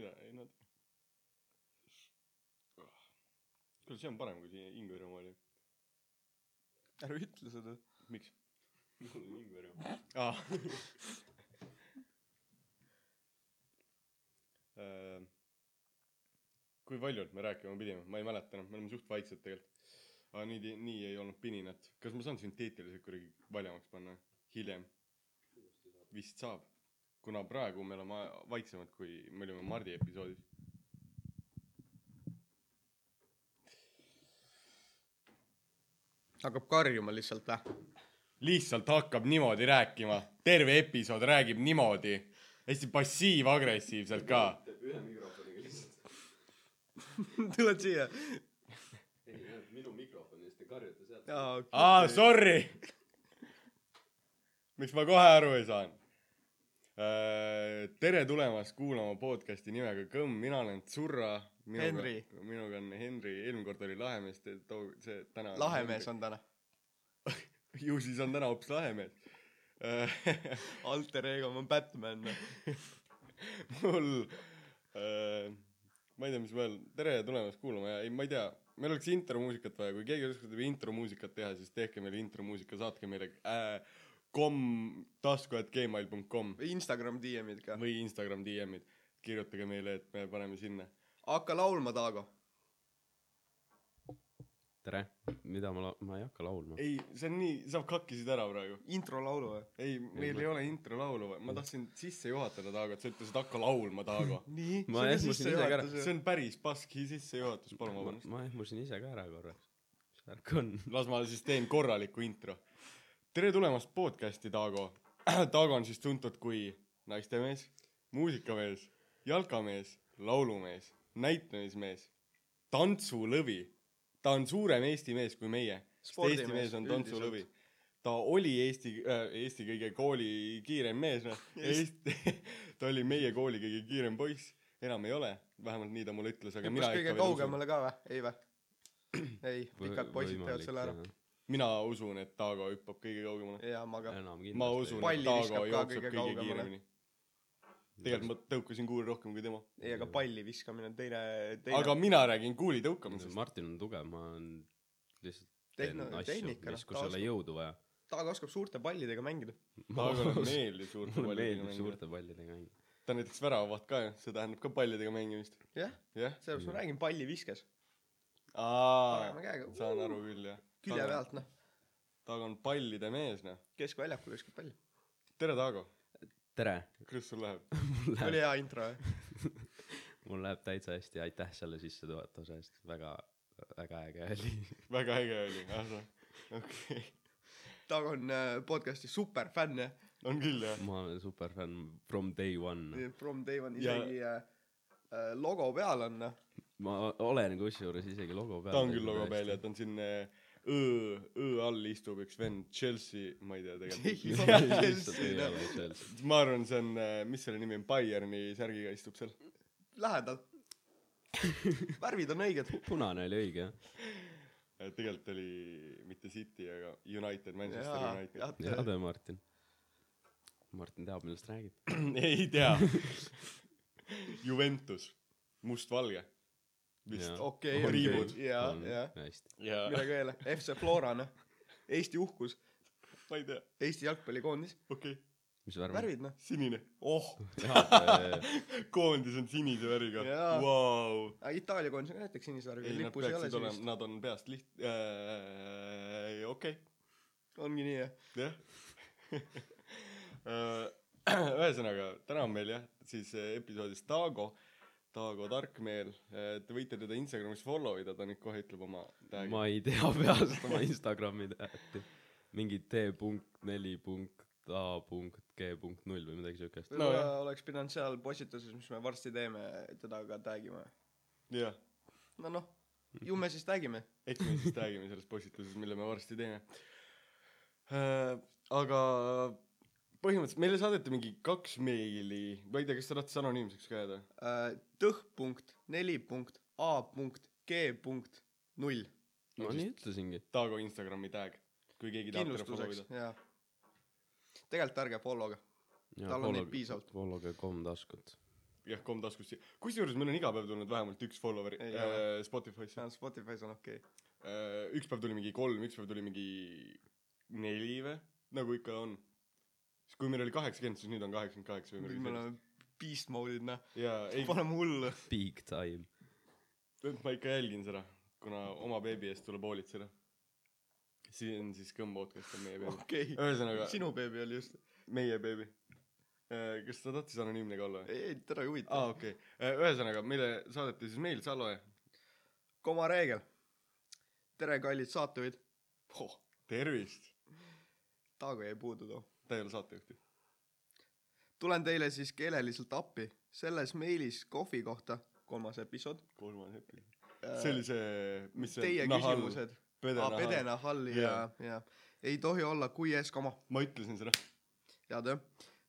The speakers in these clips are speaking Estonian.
mida, ei nad. kuule, see on parem kui see Ingverimaa oli. ära ütle seda. miks? mul on Ingverimaa ah. kui valjult me rääkima pidime, ma ei mäleta enam, me oleme suht vaiksed tegelikult. aga nii, nii ei olnud pininat. kas ma saan sünteetiliselt kuidagi valjemaks panna hiljem? vist saab. Kuna praegu me oleme vaiksemad, kui me olime Mardi episoodis. hakkab karjuma lihtsalt või? lihtsalt hakkab niimoodi rääkima, terve episood räägib niimoodi, hästi passiiv-agressiivselt ka. ühe mikrofoniga lihtsalt. tuled siia? ei, minu mikrofon ja siis te karjute sealt. aa, aa, sorry. miks ma kohe aru ei saanud? Tere tulemast kuulama podcasti nimega Kõmm, mina olen Tsurra. Henri. minuga on Henri, eelmine kord oli Lahemees, too, see täna. lahemees. on täna. ju siis on täna hoopis Lahemees. alter ego, ma olen Batman. mul äh,, ma ei tea, mis veel, tere tulemast kuulama ja ei, ma ei tea, meil oleks intromuusikat vaja, kui keegi oskab intromuusikat teha, siis tehke meile intromuusika, saatke meile äh, kom tasku at gmail kom Instagram DM-id ka. või Instagram DM-id, kirjutage meile, et me paneme sinna. hakka laulma, Taago. tere, mida ma la-, ma ei hakka laulma. ei, see on nii, sa kakkisid ära praegu. introlaulu või? ei, meil ma- ei ole intro laulu, ma tahtsin sisse juhatada Taago, et sa ütlesid hakka laulma Taago. nii, Ma see ära. sissejuhatus see on päris paski sissejuhatus, palun ma, vabandust. ma ehmusin ise ka ära korraks. mis värk on? las ma siis teen korraliku intro. Tere tulemast podcasti, Taago. Taago on siis tuntud kui naistemees, muusikamees, jalkamees, laulumees, näitlemismees, tantsulõvi. ta on suurem Eesti mees kui meie. Eesti mees on tantsulõvi. ta oli Eesti äh,, Eesti kõige kooli kiirem mees, noh. Eesti, ta oli meie kooli kõige kiirem poiss. enam ei ole, vähemalt nii ta mulle ütles, aga mina hüppas kõige ikka veel usun. kaugemale ka või? ei või? ei, pikad poisid teevad selle ära.. Mina usun, et Taago hüppab kõige kaugemale. jaa, ma ka. ma usun, et Taago jookseb kõige kõige kaugemale. kiiremini. tegelikult ma tõukasin kuuli rohkem kui tema. ei, aga palli viskamine on teine, teine aga mina räägin kuuli tõukamisest. Martin on tugev, ma olen lihtsalt teen Tehno- asju, mis, kus ta ei ole jõudu vaja. Taago oskab suurte pallidega mängida. Taagole meeldib suurte mulle pallidega meeldib mängida. suurte pallidega mängida. ta on näiteks väravaht ka ju, see tähendab ka pallidega mängimist. jah, jah? sellepärast ma räägin palliviskes. aa saan aru küll jah. külje. pealt, noh. Taago on pallide mees noh. keskväljakul viskab palli. tere Taago, tere, kuidas sul läheb? mul oli läheb, hea intro, jah? mul läheb täitsa hästi, aitäh selle sissejuhatuse eest, väga, väga äge oli. väga äge oli, ahah, okei. Taago on äh, podcast'i superfänn, jah. on küll jah? ma olen superfänn from day one. From day one Ja- isegi äh, äh, logo peal on, noh. ma olen kusjuures isegi logo peal. ta on küll logo peal ja ta on siin äh, Õ, Õ all istub üks vend, Chelsea, ma ei tea tegelikult. ma arvan, see on, mis selle nimi on, Bayerni särgiga istub seal. lähedal. värvid on õiged. punane oli õige jah. tegelikult oli mitte City, aga United, Manchester jaa, United. hea töö, Martin. Martin teab, millest räägib. ei tea. Juventus, mustvalge. Vist okei, On riibud. jah. hästi. ja midagi veel, FC Flora, noh. Eesti uhkus, ma ei tea, Eesti jalgpallikoondis. okei okay., mis värv värvid, noh. sinine. oh, koondis on sinise värviga wow.. aga Itaalia koondis on ka näiteks sinise värviga, ei, nad peaksid olema, nad on peast liht- äh,, okei okay., ongi nii, jah. jah. ühesõnaga, täna on meil jah, siis äh, episoodis Taago, Taago Tarkmeel. Te võite teda Instagramis follow ida, ta nüüd kohe ütleb oma tag'i. ma ei tea peast oma Instagrami tähti. mingi T punkt neli punkt A punkt G punkt null või midagi siukest. No jah. oleks pidanud seal postituses, mis me varsti teeme, teda ka tag ima. jah, no noh, ju me siis tag ime. eks me siis räägime sellest postituses, mille me varsti teeme. aga põhimõtteliselt meile saadeti mingi kaks meili, ma ei tea, kas te tahate anonüümseks ka jääda? Tõh punkt neli punkt A punkt G punkt null. ma nii ütlesingi. Taago Instagrami tag, kui keegi tahab teda follow ida., jaa. tegelikult ärge follow'ge. Tal on neid piisavalt. followge kom taskut. jah, komm taskusse. kusjuures meil on iga päev tulnud vähemalt üks follower Ei äh. Spotify'sse Spotify's on okei okay.. äh,. üks päev tuli mingi kolm, üks päev tuli mingi neli või, nagu ikka on. siis kui meil oli kaheksakümmend, siis nüüd on kaheksakümmend kaheksa või midagi sellist. Beast mode'id noh, ei, paneme hullu. Big time. ma ikka jälgin seda, kuna oma beebi eest tuleb hoolitseda. siin siis Kõmm podcast on meie beebi. okei, ühesõnaga, sinu beebi oli just. meie beebi. kas ta tahtis anonüümne ka olla ei, teda ei huvita aa, okei. ühesõnaga, meile saadeti siis meil, sa loe. koma reegel. tere, kallid saatejuhid. oh, tervist. Taago jäi puudu too. ta ei ole saatejuht ju. Tulen teile siis keeleliselt appi. selles meilis kohvi kohta, kolmas episood. kolmas episood. see oli see, mis see Teie nahal- küsimused. Pedena-Hall ja Jaa., ja ei tohi olla kui ees koma. ma ütlesin seda. head jah.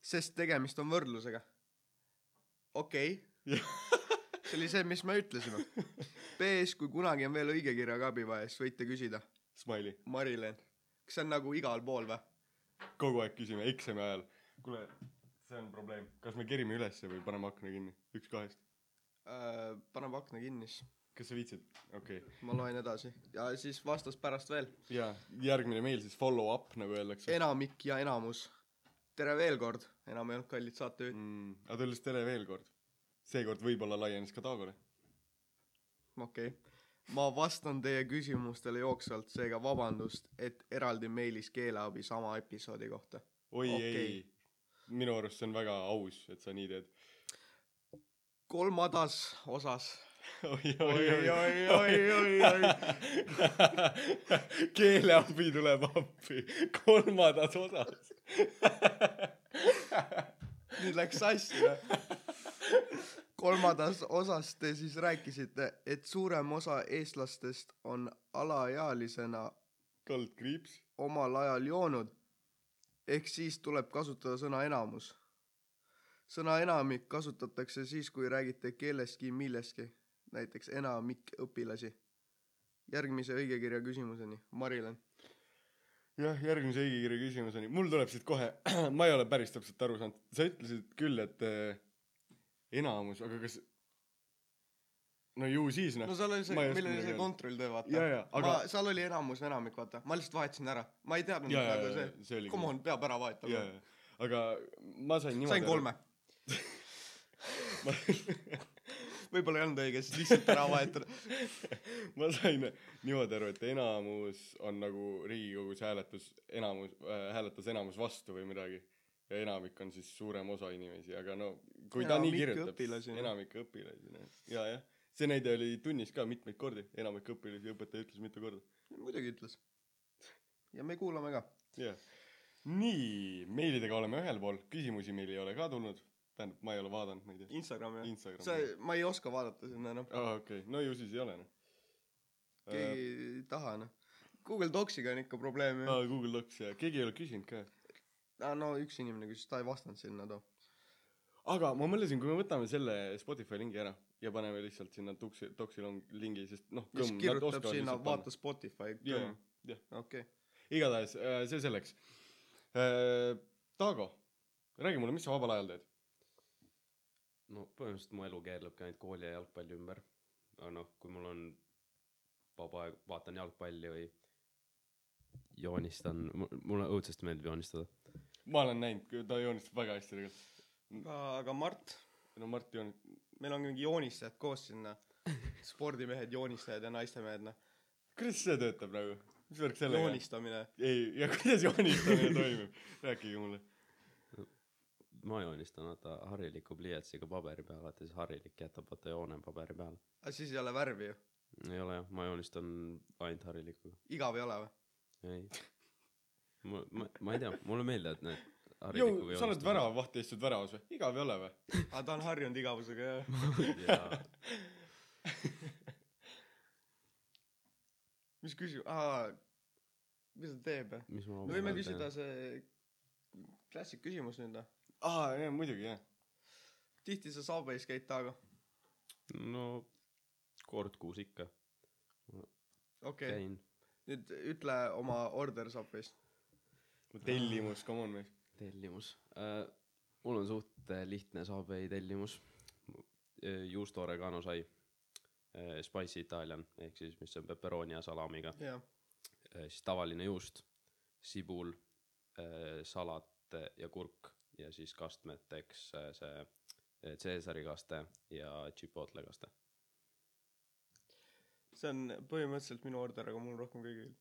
sest tegemist on võrdlusega. okei Jah. see oli see, mis me ütlesime. B-s, kui kunagi on veel õigekirjaga abi vaja, siis võite küsida. Smiley. Mari-Len, kas see on nagu igal pool või? kogu aeg küsime eksami ajal. kuule, see on probleem. kas me kerime ülesse või paneme akna kinni? üks kahest. Äh, paneme akna kinni siis, kas sa viitsid? okei okay.. ma loen edasi ja siis vastas pärast veel. jaa, järgmine meil siis follow up, nagu öeldakse enamik ja enamus. tere veel kord, enam ei olnud kallid saatejuhid. mm,. aga ta ütles tere veel kord. seekord võib-olla laienes ka Taagole. okei okay.. ma vastan teie küsimustele jooksvalt, seega vabandust, et eraldi meilis keeleabi sama episoodi kohta. oi okay. Ei. Minu arust see on väga aus, et sa nii teed. kolmandas osas oi, oi, oi, oi, oi, oi. keeleabi tuleb appi kolmandas osas. nüüd läks sassi või? kolmandas osas te siis rääkisite, et suurem osa eestlastest on alaealisena kaldkriips. omal ajal joonud. Ehk siis tuleb kasutada sõna enamus. sõna enamik kasutatakse siis, kui räägite kellestki millestki, näiteks enamik õpilasi. järgmise õigekirja küsimuseni, Mari-Len. jah, järgmise õigekirja küsimuseni. mul tuleb siit kohe, ma ei ole päris täpselt aru saanud. sa ütlesid küll, et äh, enamus, aga kas, no ju siis noh no. seal oli see, meil oli see kontrolltöö, vaata. Aga- ma, seal oli enamus, enamik, vaata. ma lihtsalt vahetasin ära. ma ei teadnud, nagu see, see come on, peab ära vahetama aga ma sain niimoodi sain kolme. võib-olla ei olnud õige, siis lihtsalt ära vahetada. ma sain niimoodi aru, et enamus on nagu Riigikogus hääletus, enamus äh,, hääletas enamus vastu või midagi. ja enamik on siis suurem osa inimesi, aga no kui ta nii kirjutab enamik õpilasi, noh. ja, jah. See näide oli tunnis ka mitmeid kordi, enamik õpilasi, õpetaja ütles mitu korda. muidugi ütles. ja me kuulame ka. jah. nii, meilidega oleme ühel pool, küsimusi meil ei ole ka tulnud. tähendab, ma ei ole vaadanud, ma ei tea. Instagram jah? Instagram. sa, ma ei oska vaadata sinna noh, aa, okei okay., no ju siis ei ole noh. keegi ei taha noh. Google Docsiga on ikka probleem ju. aa, Google Docs ja keegi ei ole küsinud ka aa no üks inimene küsis, ta ei vastanud sinna too. aga ma mõtlesin, kui me võtame selle Spotify lingi ära ja paneme lihtsalt sinna Doxi long- lingi, sest noh, siis kirjutab sinna, vaata Spotify. jah, jah, okei. igatahes äh, see selleks äh,. Taago, räägi mulle, mis sa vabal ajal teed? no põhimõtteliselt mu elu keerlebki ainult kooli ja jalgpalli ümber. aga noh, kui mul on vaba aeg, vaatan jalgpalli või joonistan, mulle õudselt meeldib joonistada. ma olen näinud, ta joonistab väga hästi tegelikult. aga, aga Mart, no Mart joon-, meil on mingi joonistajad koos sinna. spordimehed, joonistajad ja naistemehed noh. kuidas see töötab nagu? mis värk sellega on? joonistamine. ei, ja kuidas joonistamine toimub? rääkige mulle. ma joonistan vaata hariliku pliiatsiga paberi peale, vaata siis harilik jätab vaata joone paberi peale. aga siis ei ole värvi ju. ei ole jah, ma joonistan ainult harilikuga. igav ei ole või? ei. ma, ma, ma ei tea, mulle meeldivad need Jõu, sa oled. väravavaht ja istud väravas või? igav ei ole või? aga ta on harjunud igavusega jah. mis küsimus, aa, mis ta teeb jah? me võime küsida see klassik küsimus nüüd noh. aa, jaa, muidugi jah. tihti sa Subway's käid taga. no kord kuus ikka okei okay., nüüd ütle oma order Subway'st. tellimus, come on mees. Tellimus äh,. mul on suht äh, lihtne Subway tellimus. eh, juusto oregano sai, spicy italian ehk siis mis on pepperoni ja salamiga, jah, siis tavaline juust, sibul, salat eh, ja kurk ja siis kastmeteks eh, see Caesari kaste ja chipotle kaste. see on põhimõtteliselt minu order, aga mul rohkem kõigil.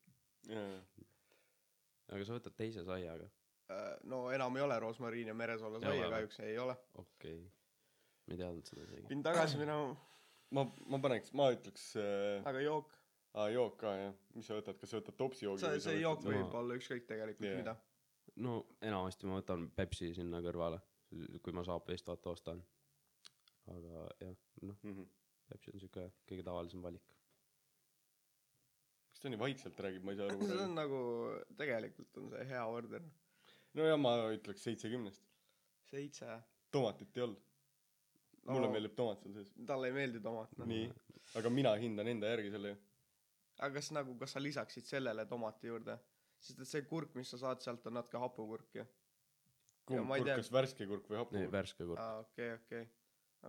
aga sa võtad teise saiaga, Äh, no enam ei ole rosmariin ja meresoole Ei saia kahjuks, ei ole. okei okay.. ma ei teadnud seda isegi. pidin tagasi minema, ma, ma paneks, ma ütleks äh,, aga jook, aa jook ka jah, mis sa võtad, kas sa võtad topsi joogi see, see jook võtad- võib olla ükskõik tegelikult Jah. mida. no enamasti ma võtan Pepsi sinna kõrvale, kui ma saapist vaata ostan. aga jah, noh, mm. -hmm. Pepsi on siuke kõige tavalisem valik. kas ta nii vaikselt räägib, ma ei saa aru see on. nagu, tegelikult on see hea order. No ja ma ütleks seitsekümnest. seitse. tomatit ei olnud no.. mulle meeldib tomat seal sees. talle ei meeldi tomat, noh. nii, aga mina hindan enda järgi selle ju. aga kas nagu, kas sa lisaksid sellele tomati juurde? sest et see kurk, mis sa saad sealt, on natuke hapukurk ju. kumb ei kurk, tea- kas värske kurk või hapu kurk? värske kurk. aa, okei, okei.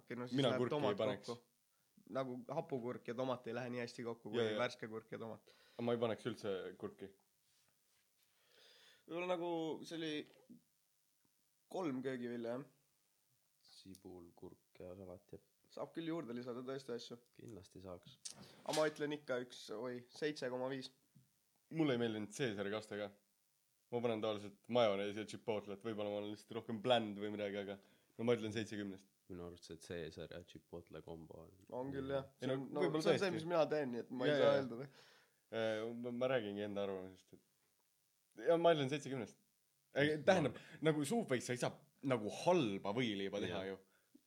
okei, no siis Mina läheb kurki ei tomat kokku. nagu hapukurk ja tomat ei lähe nii hästi kokku kui Ja, ja. värske kurk ja tomat. ma ei paneks üldse kurki. Võib-olla nagu see oli kolm köögivilja jah. sibul, kurk ja salat ja saab küll juurde lisada tõesti asju. kindlasti saaks. aga ma ütlen ikka üks, oi, seitse koma viis. mulle ei meeldinud Caesari kaste ka. ma panen tavaliselt majoneesi ja chipotlet, võib-olla ma olen lihtsalt rohkem bland või midagi, aga no ma ütlen seitsekümnest. minu arust see Caesar ja chipotle kombo on. on küll jah. Ei see no on, no see on see, mis mina teen, nii et ma Ja, ei saa ja. öelda. ma, ma räägingi enda arvamusest, et ja ma ütlen seitsekümnest. tähendab, nagu Subway's sa ei saa nagu halba võileiba teha Jah. ju.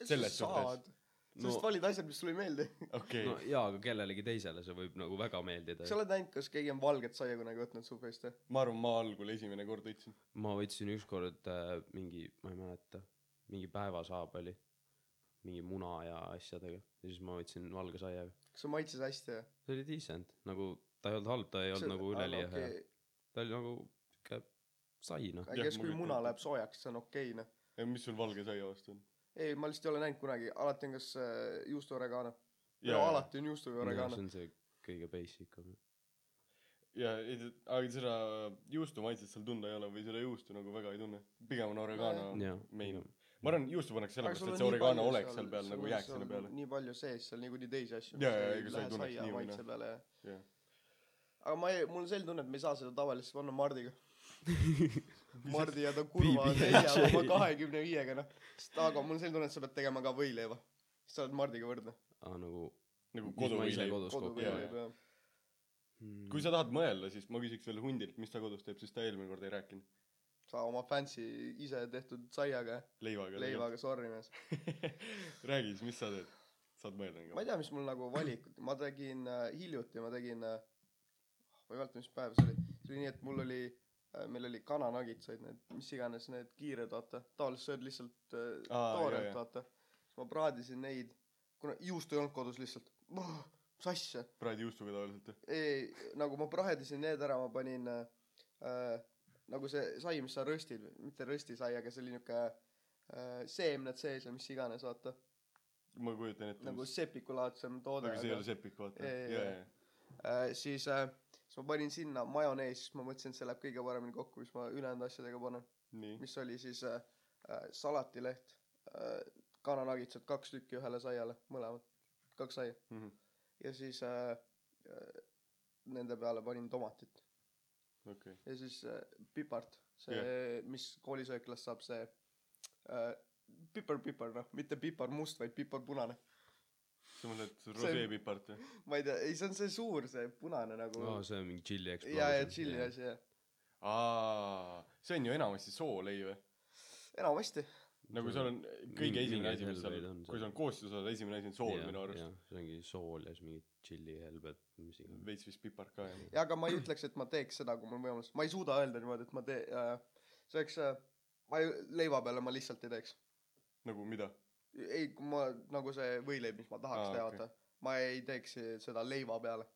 selles suhtes. saad. sa lihtsalt valid asjad, mis sulle ei meeldi. okei no jaa, aga kellelegi teisele see võib nagu väga meeldida sa. oled näinud, kas keegi on valget saia kunagi võtnud su feest või? ma arvan, ma algul esimene kord võtsin. ma võtsin ükskord äh, mingi, ma ei mäleta, mingi päevasaab oli, mingi muna ja asjadega ja siis ma võtsin valge saiaga. kas see maitses hästi või? see oli decent, nagu ta ei olnud halb, ta ei olnud nagu üleliia hea. Ta oli nagu siuke sai noh. Ma kui muna läheb soojaks, see on okei okay, noh. mis sul valge saia vastu on? ei, ma lihtsalt ei ole näinud kunagi, alati on kas äh, juustu oregano. no Jaa. alati on juustu oregano see. on see kõige basic on. ja ei, aga seda juustu maitset seal tunda ei ole või seda juustu nagu väga ei tunne. pigem on oregano pigem.. ma arvan, juustu pannakse Aga sellepärast, et on see oregano oleks seal peal nagu jääks sinna peale. nii palju sees seal niikuinii teisi asju. Jaa, jaa, ega sa ei tunneks nii või maitse noh. peale ja. jah. Aga ma ei, mul on selline tunne, et me ei saa seda tavaliselt panna Mardiga. Mardi ja ta kurva nelja koma kahekümne viiega noh. sest aga mul on selline tunne, et sa pead tegema ka võileiva. siis sa oled Mardiga võrdne. aa nagu nagu koduvõileib. koduvõileib jah. mm, kui sa tahad mõelda, siis ma küsiks veel hundilt, mis ta kodus teeb, sest ta eelmine kord ei rääkinud. sa oma fancy ise tehtud saiaga, leivaga. leivaga, sorry mees. räägi siis, mis sa teed? saad mõelda ma ei tea, mis mul nagu valikut, ma tegin äh, hiljuti, ma tegin äh,, ma ei mäleta, mis päev see oli, see oli nii, et mul oli äh,, meil oli kananagitsaid, need, mis iganes need kiired, vaata, tavaliselt sööd lihtsalt äh, toorelt, vaata. siis ma praadisin neid, kuna juustu ei olnud kodus lihtsalt, mis asja, praedi juustuga tavaliselt või? ei, nagu ma praadisin need ära, ma panin äh, nagu see sai, mis sa röstid, mitte röstisai, aga see oli niuke äh, seemned sees ja mis iganes, vaata, ma kujutan ette. nagu sepikulaadsem toode. aga see ei ole sepik, vaata. Äh, siis äh,, siis ma panin sinna majonees, siis ma mõtlesin, et see läheb kõige paremini kokku, mis ma ülejäänud asjadega panen, mis oli siis äh, äh, salatileht äh,, kananagitsad kaks tükki ühele saiale, mõlemad, kaks saia Mhm. ja siis äh, äh, nende peale panin tomatit okei. ja siis äh, pipart, see Jah. mis koolisööklas saab see äh, pipar, pipar noh, mitte pipar must, vaid pipar punane. Sa mõtled See- roseepipart või? ma ei tea, ei see on see suur, see punane nagu aa see on mingi tšilli ja, explosion ja tšilli asi jah, aa, see on ju enamasti soolei või? enamasti nagu See seal on- on kõige mingi- esimene asi, mis seal on, kui seal on koostisosad, esimene asi on sool minu arust. see ongi sool ja siis mingid tšillihelbed mis iganes veits vist pipart ka jah. ja aga ma ei ütleks, et ma teeks seda, kui mul võimalus, ma ei suuda öelda niimoodi, et ma tee- äh,, see oleks äh,, ma ei, leiva peale ma lihtsalt ei teeks. nagu mida? ei, kui ma, nagu see võileib, mis ma tahaks Aa, teha, okei. vaata. ma ei teeks seda leiva peale.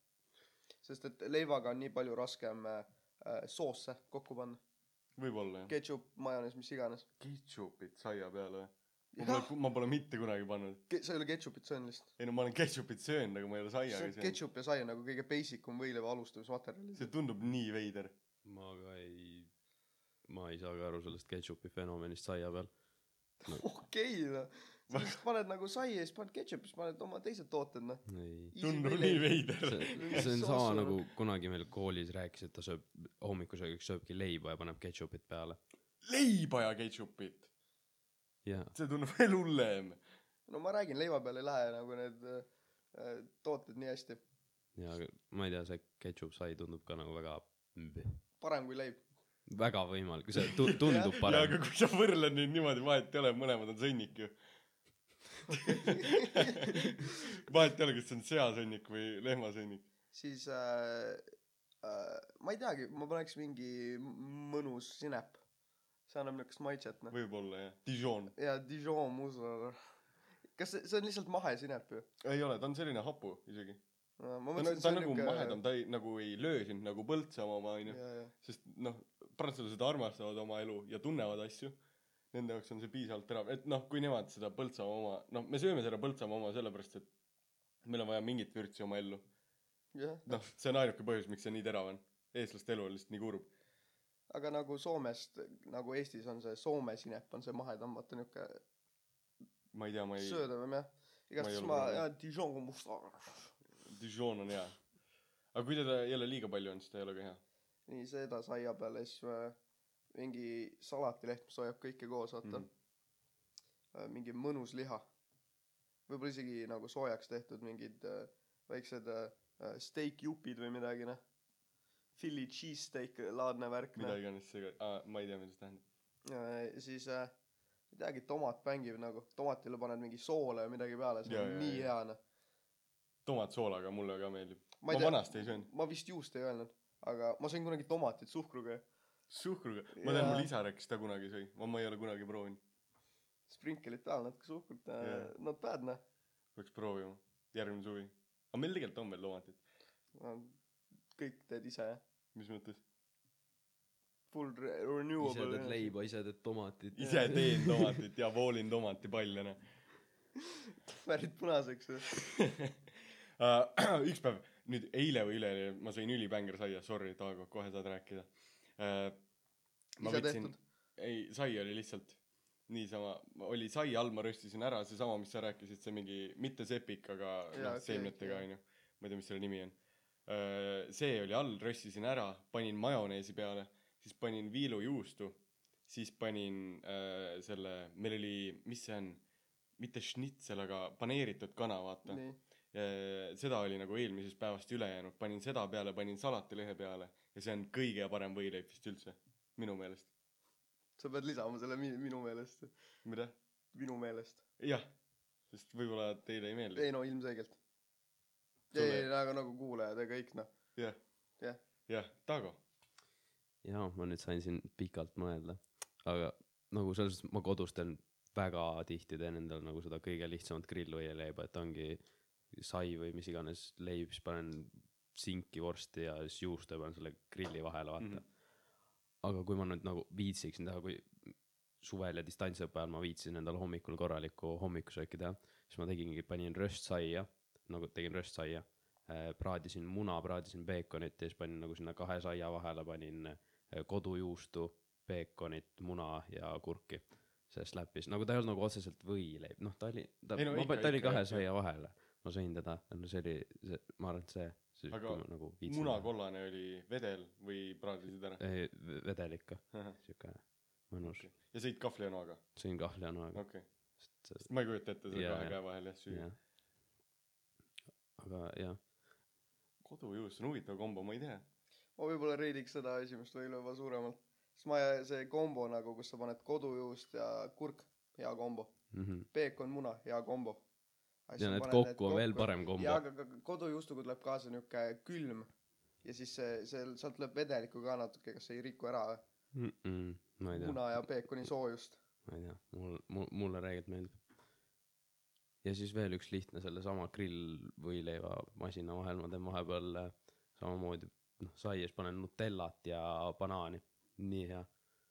sest et leivaga on nii palju raskem äh, äh, soosse kokku panna. võib-olla jah. Ketšup, majonees, mis iganes. ketšupit saia peale või? ma pole, ma pole mitte kunagi pannud. sa ei ole ketšupit söönud lihtsalt. ei no ma olen ketšupit söönud, aga ma ei ole see saiaga on söönud. ketšup ja sai on nagu kõige basic um võileiva alustamismaterjal. see tundub nii veider. ma ka ei, ma ei saagi aru sellest ketšupi fenomenist saia peal. okei noh. Lihtsalt paned nagu sai ja siis paned ketšupi, siis paned oma teised tooted noh. ei, tundub nii veider. see, on sama nagu kunagi meil koolis rääkis, et ta sööb hommikusöögiks sööbki leiba ja paneb ketšupit peale. leiba ja ketšupit. jaa, see tundub veel hullem. no ma räägin, leiva peal ei lähe nagu need äh, tooted nii hästi. ja ma ei tea, see ketšup sai tundub ka nagu väga, parem kui leib. väga võimalik, see tu- tundub parem aga. kui sa võrdled neid niimoodi, vahet ei ole, mõlemad on sõnnik ju. vahet ei ole, kas see on seasõnnik või lehmasõnnik. siis äh, äh, ma ei teagi, ma paneks mingi mõnus sinep. see annab niukest maitset noh. võib-olla jah. Dijon. ja Dijon muusla. kas see, see on lihtsalt mahesinep ju? ei ole, ta on selline hapu isegi. ma ta mõtlesin, ta on nagu mahedam, ta ei, nagu ei löö sind nagu Põltsamaa oma onju. sest noh, prantslased armastavad oma elu ja tunnevad asju. Nende jaoks on see piisavalt terav, et noh, kui nemad seda Põltsamaa oma, noh, me sööme seda Põltsamaa oma sellepärast, et meil on vaja mingit vürtsi oma ellu. jah, noh, see on ainuke põhjus, miks see nii terav on. eestlaste elu on lihtsalt nii kurb. aga nagu Soomest, nagu Eestis on see Soome sinep on see mahedam, vaata niuke ma ei tea, ma ei, söödavam jah. Ma igastahes ma, proovinud. jaa, Dijon musta. Dijon on hea. aga kui teda jälle liiga palju on, siis ta ei ole ka hea. nii, seda saia peale, siis äh, mingi salatileht, mis hoiab kõike koos, vaata mm.. mingi mõnus liha. võib-olla isegi nagu soojaks tehtud mingid äh, väiksed äh, steikjupid või midagi, noh. Philly cheesesteak laadne värk, mida noh. iganes see ka, ma ei tea, mida see tähendab. ja siis äh, ei teagi, tomat mängib nagu, tomatile paned mingi soola või midagi peale, see Jaa, on jaa, nii jaa. hea, noh. tomatsoolaga mulle ka meeldib. ma ma tea, vanasti ei söönud. ma vist juust ei öelnud, aga ma sõin kunagi tomatit suhkruga ja suhkruga, ma tean, mul isa rääkis, ta kunagi sõi, ma, ei ole kunagi proovinud. sprinklelit peal, natuke suhkrut äh, not bad, noh. peaks proovima, järgmine suvi. aga meil tegelikult on veel tomatit, kõik teed ise, jah? mis mõttes? Full re- ise renewable teed. leiba, ise teed tomatit. ise teen tomatit ja voolin tomatipalle, noh. värvid punaseks ja uh, üks päev, nüüd eile või üleeile ma sõin ülibänger saia, sorry, Taago, kohe saad rääkida uh,. Ise tehtud? ei, sai oli lihtsalt niisama, oli sai all, ma röstisin ära, seesama, mis sa rääkisid, see mingi, mitte sepik, aga noh seemnetega onju. ma ei tea, mis selle nimi on. see oli all, röstisin ära, panin majoneesi peale, siis panin viilujuustu, siis panin äh, selle, meil oli, mis see on, mitte šnitsel, aga paneeritud kana, vaata. nii, seda oli nagu eelmisest päevast üle jäänud, panin seda peale, panin salatilehe peale ja see on kõige parem võileib vist üldse, minu meelest. sa pead lisama selle mi-, minu meelest, mida? minu meelest. jah, sest võib-olla teile ei meeldi. ei no ilmselgelt. Sulle- ei, aga nagu kuulajad ja kõik noh, jah, jah. jah, Taago. jaa, ma nüüd sain siin pikalt mõelda, aga nagu selles suhtes ma kodus teen väga tihti teen endale nagu seda kõige lihtsamat grillvõileiba, et ongi sai või mis iganes leib, siis panen sinki vorsti ja siis juustu panen selle grilli vahele, vaata mm. -hmm. aga kui ma nüüd nagu viitsiksin teha, kui suvel ja distantsõppe ajal ma viitsin endale hommikul korralikku hommikusööki teha, siis ma tegingi, panin röstsaia, nagu tegin röstsaia, praadisin muna, praadisin peekonit ja siis panin nagu sinna kahe saia vahele panin eh, kodujuustu, peekonit, muna ja kurki. see slap'is, nagu ta ei olnud nagu otseselt võileib, noh ta oli, ta, no ta oli kahe saia vahele. ma sõin teda, no see oli, see, ma arvan, et see, see, Aga nagu munakollane oli vedel või praadisid ära? vedel ikka, siuke mõnus. ja sõid kahvlionaga? sõin kahvlihanoaga okei okay., sest see, ma ei kujuta ette seda kahe käe vahel jah süüa. jah. aga jah, kodujuust on huvitav kombo, ma ei tea. ma võib-olla reidiks seda esimest võileiva suuremalt. sest ma, see kombo nagu, kus sa paned kodujuust ja kurk, hea kombo. mhm. peekon, muna, hea kombo. Ja need kokku on veel parem kombo jaa, aga kodujuustuga tuleb kaasa niuke külm ja siis see, see, sealt tuleb vedelikku ka natuke, kas see ei riku ära või? mm. -mm, ma ei tea, muna ja peekoni soojust. ma ei tea, mul, mul, mulle räigelt meeldib. ja siis veel üks lihtne sellesama grillvõileiva masina vahel ma teen vahepeal äh, samamoodi, noh, saias panen Nutellat ja banaani, nii hea.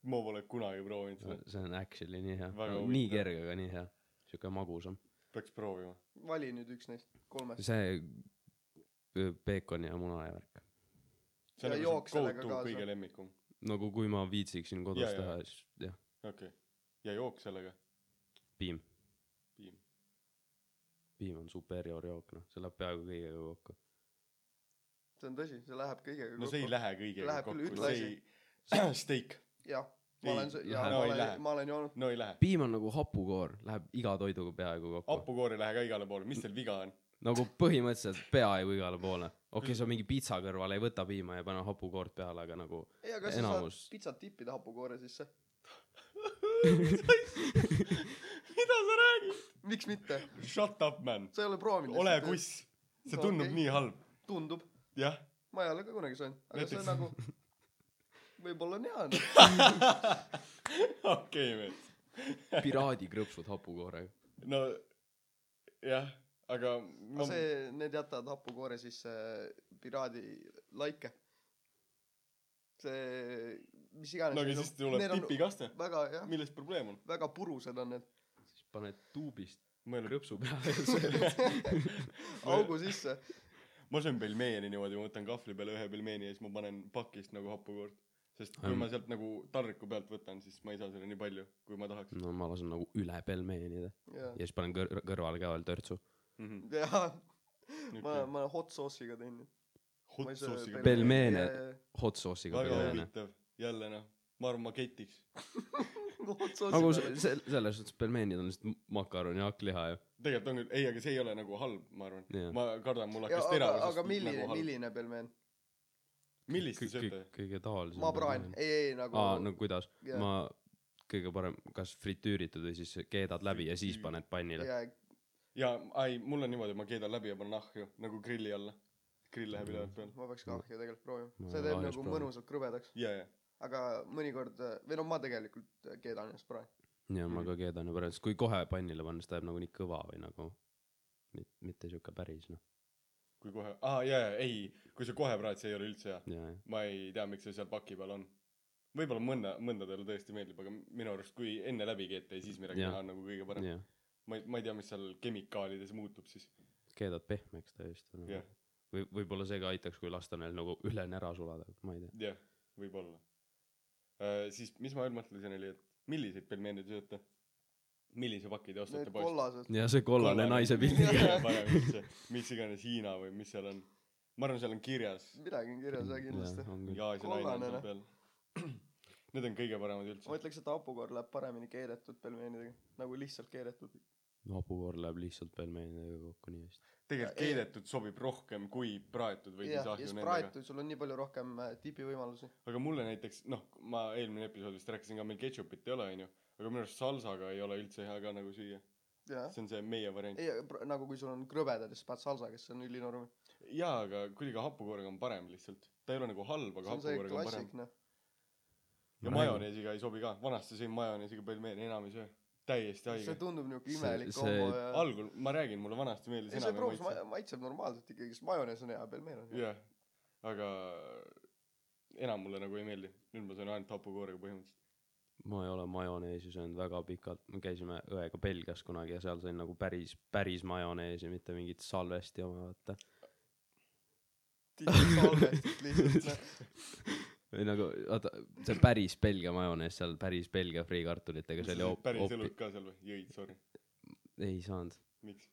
ma pole kunagi proovinud seda, see on actually nii hea nii kerge, aga nii hea. siuke magusam. Peaks proovima. vali nüüd üks neist kolmest. see öö, peekoni ja muna ja värk. see Ja on jook nagu sellega kaasa. kõige lemmikum. nagu kui ma viitsiksin kodus jaa. teha, siis jah, okei okay.. ja jook sellega, piim. piim. piim on superior jook, noh, see läheb peaaegu kõigega kokku. see on tõsi, see läheb kõigega no see ei. lähe kõigega Läheb küll, kokku, see ei, steak, jah, ma olen, jaa, ma olen lähe., ma olen joonud. no ei lähe. piim on nagu hapukoor, läheb iga toiduga peaaegu kokku. hapukoor ei lähe ka igale poole, mis teil viga on? nagu põhimõtteliselt peaaegu igale poole. okei okay,, sa mingi pitsa kõrvale ei võta piima ja pane hapukoort peale, aga nagu ei, aga sa Enamus- saad pitsat tippida hapukoore sisse. mida sa räägid? miks mitte? Shut up man, sa ei ole proovinud. ole. kuss. see tundub okei. nii halb. tundub, jah, ma ei ole ka kunagi söönud, aga see Näiteks- on nagu, võib-olla on hea noh. okei mees. piraadikrõpsud hapukoorega. no jah, aga ma aga see, need jätavad hapukoore sisse piraadi laike. see, mis iganes. no aga siis tuleb tipikaste. milles probleem on? väga purused on need, siis paned tuubist ole, krõpsu peale ja sööd. augu sisse. ma söön pelmeeni niimoodi, ma võtan kahvli peale ühe pelmeeni ja siis ma panen pakist nagu hapukoort. Sest kui Mm. ma sealt nagu taldriku pealt võtan, siis ma ei saa selle nii palju, kui ma tahaks no ma lasen nagu üle pelmeenide ja, ja siis panen kõr-, kõrvale ka veel törtsu. mm. -hmm. ja ma, ma olen hot sauce'iga teinud. hot sauce'iga pel- Pelmeene. hot sauce'iga väga pelmeene. huvitav, jälle noh, ma arvan, ma ketiks. hot nagu sauce'iga se-. se- selles suhtes pelmeenid on lihtsalt makaron ja hakkliha ju. tegelikult on küll, ei, aga see ei ole nagu halb, ma arvan ma kardan, mul hakkas aga, teravusest aga milline nagu, halb. milline pelmeen? Millist te sööte? kõige tavalisem. ma praen, ei, ei nagu aa, no kuidas Jaa. ma kõige parem kas fritüüritud või siis keedad läbi ja siis paned pannile. ja jaa, ei, mul on niimoodi, ma keedan läbi ja panen ahju nagu grilli alla. grill läheb ülevalt peale. ma peaks ka ahju tegelikult proovima Ma see teeb nagu proovinud. mõnusalt krõbedaks jaa, jaa. aga mõnikord või no ma tegelikult keedan ennast praegu ja ma ka keedan ju pärast, kui kohe pannile panna, siis ta jääb nagu nii kõva või nagu mit-, mitte siuke päris noh. Kui kohe, aa jaa, ei, kui sa kohe praed, see ei ole üldse hea. ma ei tea, miks see seal paki peal on. võib-olla mõnda, mõndadele tõesti meeldib, aga minu arust, kui enne läbi keeta ja siis midagi teha, on nagu kõige parem. ma ei, ma ei tea, mis seal kemikaalides muutub siis. keedad pehmeks täiesti jah, või võib-olla see ka aitaks, kui lasta neil nagu üleni ära sulada, ma ei tea. jah, võib-olla. siis, mis ma veel mõtlesin, oli, et milliseid pelmeene te sööte? Millise paki te ostate poest? ja see kollane naise pildiga. üldse, mis iganes Hiina või mis seal on. ma arvan, seal on kirjas midagi on kirjas jah kindlasti ja Aasia naine on Kollane, seal peal. Need on kõige paremad üldse ma. ütleks et hapukoor läheb paremini keedetud pelmeenidega nagu lihtsalt keedetud hapukoor läheb lihtsalt pelmeenidega kokku nii hästi. tegelikult ei- keedetud sobib rohkem kui praetud või jah siis ja ahju siis nendega. praetud sul on nii palju rohkem äh, tipivõimalusi aga mulle näiteks, noh, ma eelmine episood vist rääkisin ka, meil ketšupit ei ole, onju. Aga minu arust salsaga ei ole üldse hea ka nagu süüa. jah see on see meie variant. ei nagu kui sul on krõbedad ja siis paned salsaga siis see on ülinorm jaa, aga kuidagi hapukoorega on parem lihtsalt. ta ei ole nagu halb, see aga on see hapukoorega on parem klassik. noh ja majoneesiga ei sobi ka. vanasti sõin majoneesiga pelmeeni, enam ei söö. täiesti see haige. tundub niuke See- imelik see- kombo ja algul, ma räägin, mulle vanasti meeldis ei see enam proovus maitse. ma- maitseb normaalselt ikkagi sest majonees on hea pelmeen on hea jah, aga enam mulle nagu ei meeldi. nüüd ma söön ainult hapukoorega põhimõtteliselt. Ma ei ole majoneesi söönud väga pikalt, me käisime õega Belgias kunagi ja seal sain nagu päris, päris majoneesi, mitte mingit salvesti oma, vaata. tihti salvestid lihtsalt või nagu, vaata, see päris Belgia majonees seal, päris Belgia friikartulitega, see oli op-, päris elult, ka seal või? jõid, sorry. ei saanud, miks?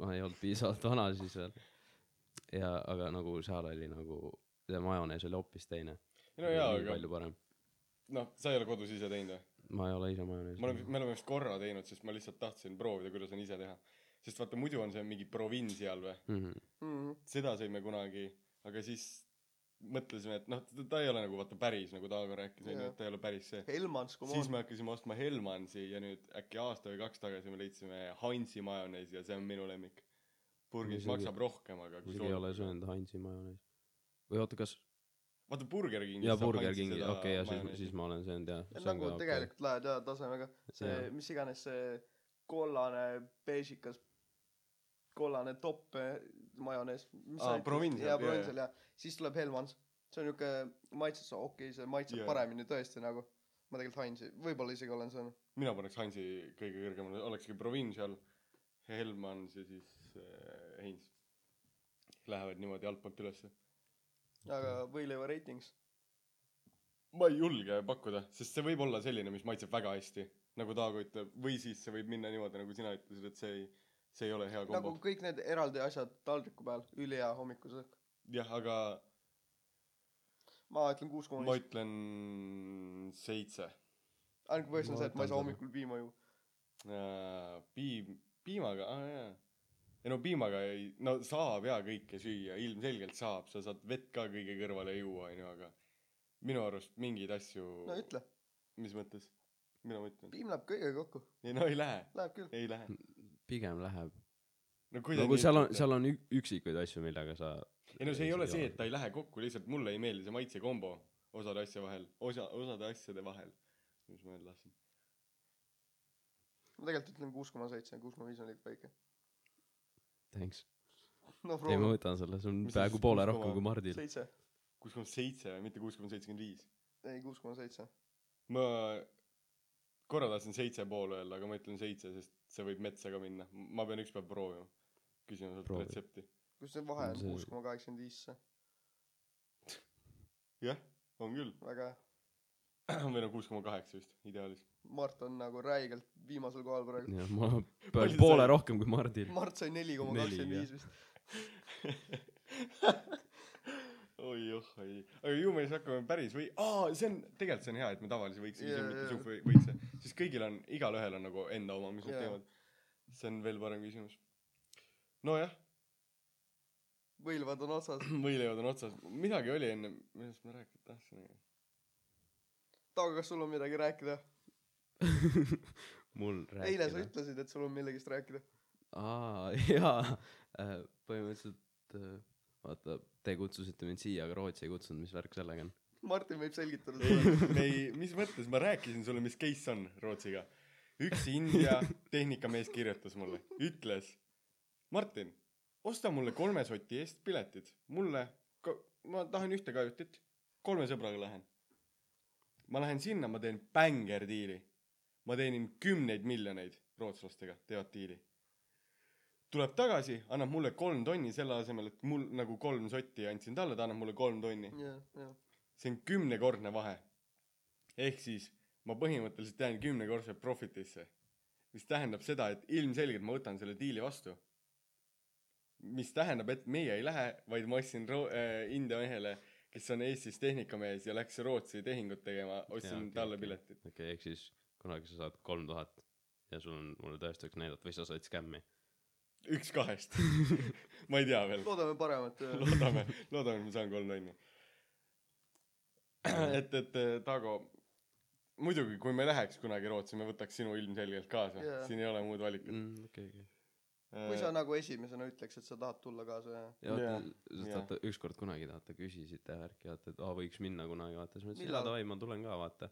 ma ei olnud piisavalt vana siis veel. ja, aga nagu seal oli nagu, see majonees oli hoopis teine. no jaa, aga palju parem. noh, sa ei ole kodus ise teinud või? ma ei ole ise majoneesi ma olen, me oleme vist korra teinud, sest ma lihtsalt tahtsin proovida, kuidas on ise teha. sest vaata, muidu on see mingi provintsial või, mm. -hmm. Mhm. seda sõime kunagi, aga siis mõtlesime, et noh, ta ei ole nagu vaata päris, nagu Taago rääkis, onju, et ta ei ole päris see. Helmans come siis on me hakkasime ostma Helmansi ja nüüd äkki aasta või kaks tagasi me leidsime Hansi majoneesi ja see on minu lemmik. purgis Isegi- maksab rohkem, aga kui isegi ei ole söönud Hansi majoneesi. või oota, kas, vaata Burger jaa, saab Burger seda okei, ja siis, siis ma olen söönud jah. Ja nagu tegelikult lähed hea tasemega. See mis iganes see kollane beežikas kollane topp eh, majonees mis Aa? Provincial, jaa jaa, Provincial jah siis tuleb Helmans see on niuke maitses okei see maitseb Jaa. paremini tõesti nagu. Ma tegelikult Heinzi võib-olla isegi olen söönud mina paneks Hansi kõige kõrgemale olekski Provincial Helmans ja siis äh, Heinz. Lähevad niimoodi altpoolt ülesse aga võileiva ratings? Ma ei julge pakkuda sest see võib olla selline mis maitseb väga hästi. Nagu Taago ütleb või siis see võib minna niimoodi nagu sina ütlesid et see ei see ei ole hea kombo. Nagu kõik need eraldi asjad taldriku peal ülihea hommikusöök jah aga ma ütlen kuus koma ma viis. ütlen seitse. Ainuke põhjus on Ma see et ma ei saa hommikul piima juua Äh, piim piimaga aa jaa ei no piimaga ei no saab jaa kõike süüa ilmselgelt saab sa saad vett ka kõige kõrvale juua onju aga minu arust mingeid asju no ütle. Mis mõttes? Mida ma ütlen? Piim läheb kõigega kokku. Ei no ei lähe. Läheb küll. Ei lähe. Pigem läheb. No kui nagu nii seal on seal on ük- üksikuid asju millega sa ei no see ei ole see et ta ei lähe kokku lihtsalt mulle ei meeldi see maitsekombo osade asja vahel osa osade asjade vahel. Mis ma öelda tahtsin ma tegelikult ütlen kuus koma seitse kuus koma viis on liiga väike thanks. No ei ma võtan selle see on Mis peaaegu siis poole rohkem kui Mardil. seitse? kuus koma seitse mitte kuus koma seitsekümmend viis? Ei kuus koma seitse. Ma korra tahtsin seitse pool öelda aga ma ütlen seitse sest see võib metsa ka minna. Ma pean ükspäev proovima. Küsima Proovi. retsepti. Kus see vahe on? Kuus koma kaheksakümmend viis jah on küll. Väga hea või no kuus koma kaheksa vist ideaalis. Mart on nagu räigelt viimasel kohal praegu. Ja ma sa poole said? rohkem kui Mardil Mart sai neli koma kakskümmend jah. viis vist. Oi oh oi. Aga ju me siis hakkame päris või aa see on tegelikult see on hea et me tavalisi võikse Jaa, yeah, mitte jaa. suhv või võikse siis kõigil on igalühel on nagu enda oma mis nad Jaa. teevad see on veel parem küsimus. Nojah. Võilvad on otsas. Võileivad on otsas. Midagi oli enne millest ma rääkida tahtsin aga Taago kas sul on midagi rääkida? Mul eile sa rääkida ütlesid et sul on millegist rääkida. Aa jaa. Äh, põhimõtteliselt äh, vaata te kutsusite mind siia aga Rootsi ei kutsunud mis värk sellega on? Martin võib selgitada me ei mis mõttes? Ma rääkisin sulle mis case on Rootsiga. Üks India tehnikamees kirjutas mulle. Ütles Martin osta mulle kolme soti eest piletid. Mulle ma tahan ühte kajutit. Kolme sõbraga lähen ma lähen sinna ma teen bängar diili. Ma teenin kümneid miljoneid rootslastega teevad diili. Tuleb tagasi annab mulle kolm tonni selle asemel et mul nagu kolm sotti andsin talle ta annab mulle kolm tonni. Jah jah. See on kümnekordne vahe. Ehk siis ma põhimõtteliselt jään kümnekordselt profitisse mis tähendab seda et ilmselgelt ma võtan selle diili vastu. Mis tähendab et meie ei lähe vaid ma ostsin ro- äh, India mehele kes on Eestis tehnikamees ja läks Rootsi tehingut tegema ostsin okei, talle okei. piletid. Okei okay, ehk siis kunagi sa saad kolm tuhat ja sul on mulle tõestuseks näidata või sa said skämmi. Üks kahest. Ma ei tea veel. Loodame paremat loodame loodame et ma saan kolm tonni et et Taago muidugi kui me läheks kunagi Rootsi me võtaks sinu ilmselgelt kaasa. Jaa. siin ei ole muud valikut. Mm, okei okei kui sa nagu esimesena ütleks et sa tahad tulla kaasa ja ja vaata sest vaata ükskord kunagi vaata küsisite värki vaata et aa võiks minna kunagi vaata siis ma ütlesin jaa davai ma tulen ka vaata.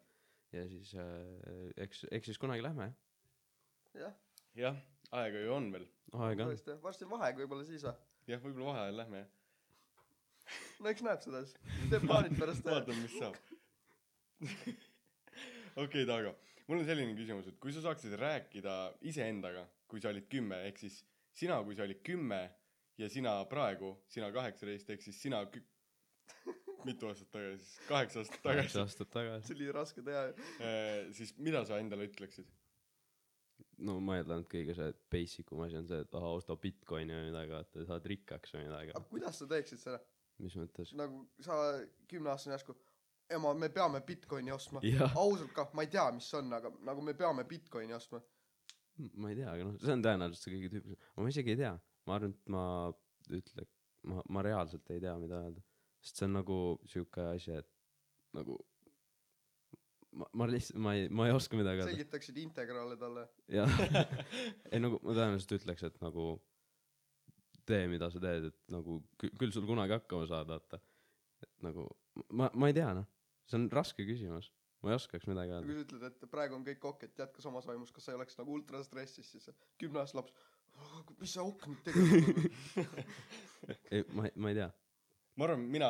Ja siis äh, eks eks siis kunagi lähme. Jah. Jah aega ju on veel. Aega on. Varsti vaheaeg võib-olla siis või? Jah võib-olla vaheajal lähme jah. No eks näeb seda siis. Teeb plaanid pärast ära. Vaatame mis saab. Okei Taago mul on selline küsimus et kui sa saaksid rääkida iseendaga kui sa olid kümme ehk siis sina kui sa olid kümme ja sina praegu sina kaheksateist ehk siis sina kü- mitu aastat tagasi siis? Kaheksa aastat kaheksa tagasi aastat tagasi. See oli raske teha. Eh, siis mida sa endale ütleksid? No ma eeldan et kõige see basic um asi on see et aa osta Bitcoini või midagi vaata saad rikkaks või midagi. Aga kuidas sa teeksid seda? Mis mõttes? Nagu sa kümneaastane järsku ema me peame Bitcoini ostma. Ausalt kah ma ei tea mis see on aga nagu me peame Bitcoini ostma. Ma ei tea aga noh see on tõenäoliselt see kõige tüüpilisem. Ma isegi ei tea. Ma arvan et ma ütle ma ma reaalselt ei tea mida öelda. Sest see on nagu siuke asi et nagu ma ma lihtsalt ma ei ma ei oska midagi öelda. Selgitaksid integraale talle. Jah. Ei nagu ma tõenäoliselt ütleks et nagu tee mida sa teed et nagu kü- küll sul kunagi hakkama saad vaata. Et nagu ma ma ei tea noh see on raske küsimus. Ma ei oskaks midagi kui öelda sa ütled et praegu on kõik ok et jätka samas vaimus kas sa ei oleks nagu ultra stressis siis kümneaastane laps mis see ok nüüd tegeleb ei ma ei ma ei tea. Ma arvan mina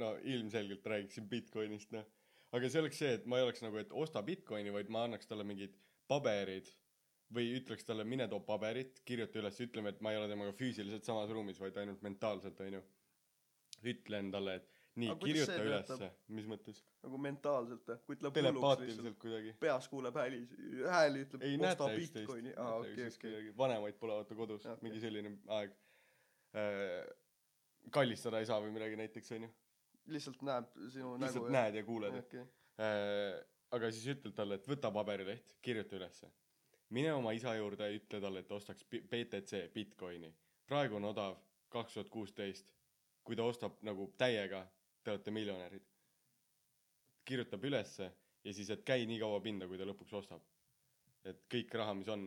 no ilmselgelt räägiksin Bitcoinist noh. Aga see oleks see, et ma ei oleks nagu, et osta Bitcoini, vaid ma annaks talle mingid paberid või ütleks talle, mine too paberit, kirjuta üles, ütleme, et ma ei ole temaga füüsiliselt samas ruumis, vaid ainult mentaalselt, onju. ütlen talle, et nii kirjuta ülesse mis mõttes? nagu mentaalselt või? kuid läheb hulluks lihtsalt. peas kuuleb hääli, hääli ütleb ei, näete üksteist. Aa, okei, okei. vanemaid pole vaata kodus okay., mingi selline aeg äh,. kallistada ei saa või midagi näiteks, onju. lihtsalt näeb sinu lihtsalt nägu. näed ja kuuled. okei, Äh, aga siis ütled talle, et võta paberileht, kirjuta ülesse. mine oma isa juurde ja ütle talle, et ostaks BTC, Bitcoini. praegu on odav kaks tuhat kuusteist. kui ta ostab nagu täiega, te olete miljonärid. kirjutab ülesse ja siis, et käi nii kaua pinda, kui ta lõpuks ostab. et kõik raha, mis on,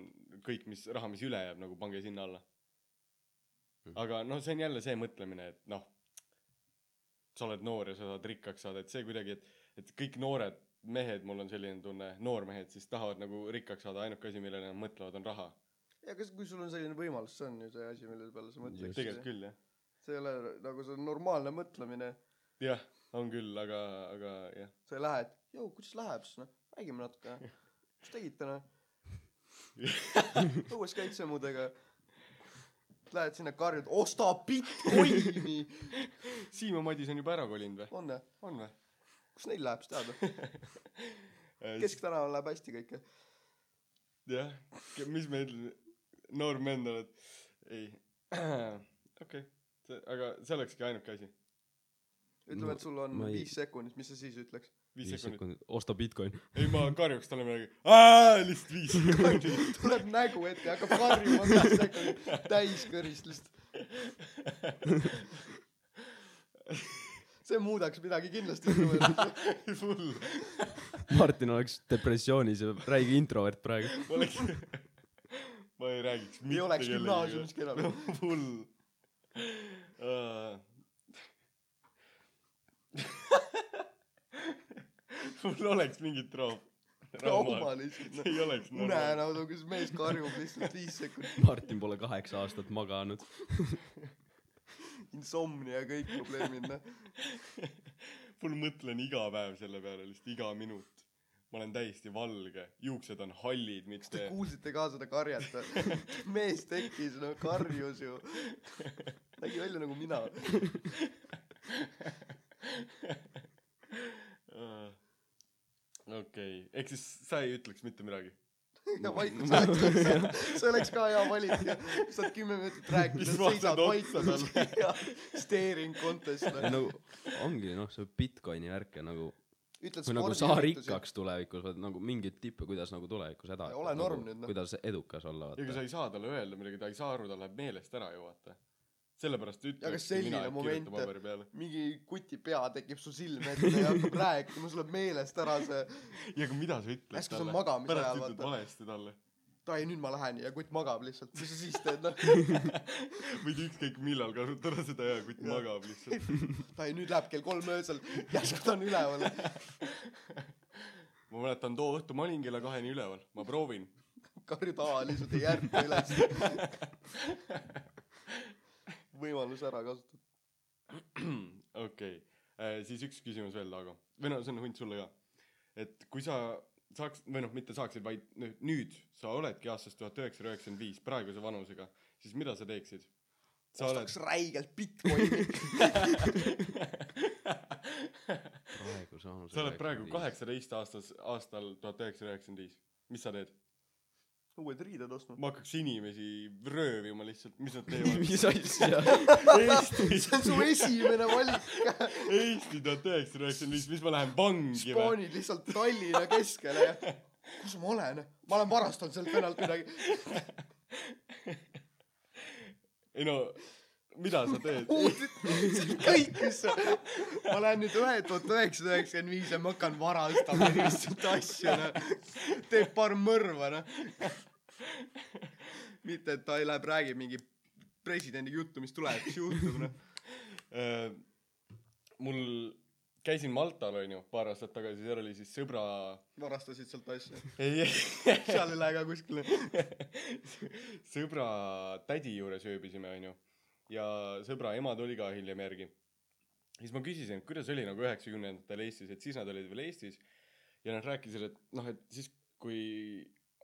kõik, mis raha, mis üle jääb, nagu pange sinna alla. aga noh, see on jälle see mõtlemine, et noh, sa oled noor ja sa saad rikkaks saada, et see kuidagi, et et kõik noored mehed, mul on selline tunne, noormehed siis tahavad nagu rikkaks saada, ainuke asi, millele nad mõtlevad, on raha. ja kas, kui sul on selline võimalus, see on ju see asi, mille peale sa mõtleks. tegelikult küll jah. see ei ole nagu see on normaalne mõtlemine. jah, on küll, aga, aga jah. sa ei lähe, et jõu, kuidas läheb siis noh, räägime natuke. mis tegite noh? õues käid sõmmudega. Lähed sinna karjud, osta Bitcoini. Siim ja Madis on juba ära kolinud või? on või? on või? kus neil läheb, sa tead? Äh, Kesktänaval läheb hästi kõik. jah, mis me ütleme, noor vend oled, ei, okei, see, aga see olekski ainuke asi. ütleme, et sul on ei- viis sekundit, mis sa siis ütleks? viis sekundit. osta Bitcoin. ei, ma karjuks talle midagi, lihtsalt viis sekundit. tuleb nägu ette ja hakkab karjuma viis sekundit täiskõrist lihtsalt. see muudaks midagi kindlasti full, Martin oleks depressioonis ja räige introvert praegu. ma oleks, ma ei räägiks ei oleks gümnaasiumiski enam. full uh.... mul oleks mingit traum-. trauma lihtsalt see. ei oleks unenäodu, kus mees karjub lihtsalt viis sekundit. Martin pole kaheksa aastat maganud. insomnia kõik probleemid noh. mul mõtlen iga päev selle peale, lihtsalt iga minut. ma olen täiesti valge, juuksed on hallid, kas te kuulsite ka seda karjet või? mees tekkis no karjus ju. nägi välja nagu mina. okei, ehk siis sa ei ütleks mitte midagi. ja vaikus rääkis. see oleks ka hea valik ja saad kümme minutit rääkida, seisad otsa vaikuses ja staring contest nagu ongi noh, see Bitcoini värk ja nagu ütled kui nagu saa spordiüritusi. rikkaks tulevikus, vaid nagu mingeid tippe, kuidas nagu tulevikus. Ole norm nüüd, noh. kuidas edukas olla, ega sa vaata. ei saa talle öelda midagi, ta ei saa aru, tal läheb meelest ära ju vaata. Sellepärast kas ütlekski selline moment, mingi kuti pea tekib su silme ette ja hakkab rääkima, sul läheb meelest ära see, ja aga mida sa ütled sul magamisaja, pärast ütled vaata. valesti talle. Dai nüüd ma lähen ja kutt magab lihtsalt, mis sa siis teed noh. võid ükskõik millal kasutada seda ja kutt magab lihtsalt. Dai nüüd läheb kell kolm öösel, järsku ta on üleval. ma mäletan, too õhtu ma olin kella kaheni üleval, ma proovin. karjud aa lihtsalt ei ärka üles. Võimalus ära kasutatud. okei, siis üks küsimus veel, Taago. või no see on hunt sulle ka. et kui sa saaks, või noh, mitte saaksid, vaid nüüd, sa oledki aastast tuhat üheksasada üheksakümmend viis praeguse vanusega, siis mida sa teeksid? sa oled ostaks räigelt Bitcoini. praegu sa oled praegu. kaheksateist aastas, aastal tuhat üheksasada üheksakümmend viis. mis sa teed? Uued riided ostnud. ma hakkaks inimesi röövima lihtsalt, mis nad teevad? mis asja? Eesti, see on su esimene valik. Eesti tuhat üheksasada üheksakümmend viis, mis ma lähen vangi või? spaanid lihtsalt Tallinna keskele ja kus ma olen? ma olen varastanud sealt venelt midagi. ei no, mida sa teed? kõik, mis sa, ma lähen nüüd ühe tuhat üheksasada üheksakümmend viis ja ma hakkan varastama lihtsalt asju, noh. teeb paar mõrva, noh. mitte, et ta ei läheb, räägib mingi presidendiga juttu, mis tulevikus juhtub, noh. Äh, mul, käisin Maltal onju paar aastat tagasi, seal oli siis sõbra, varastasid sealt asju. ei, seal ei lähe ka kuskile. sõbra tädi juures ööbisime onju ja sõbra ema tuli ka hiljem järgi siis ma küsisin, et kuidas oli nagu üheksakümnendatel Eestis, et siis nad olid veel Eestis ja nad rääkisid, et noh, et siis kui,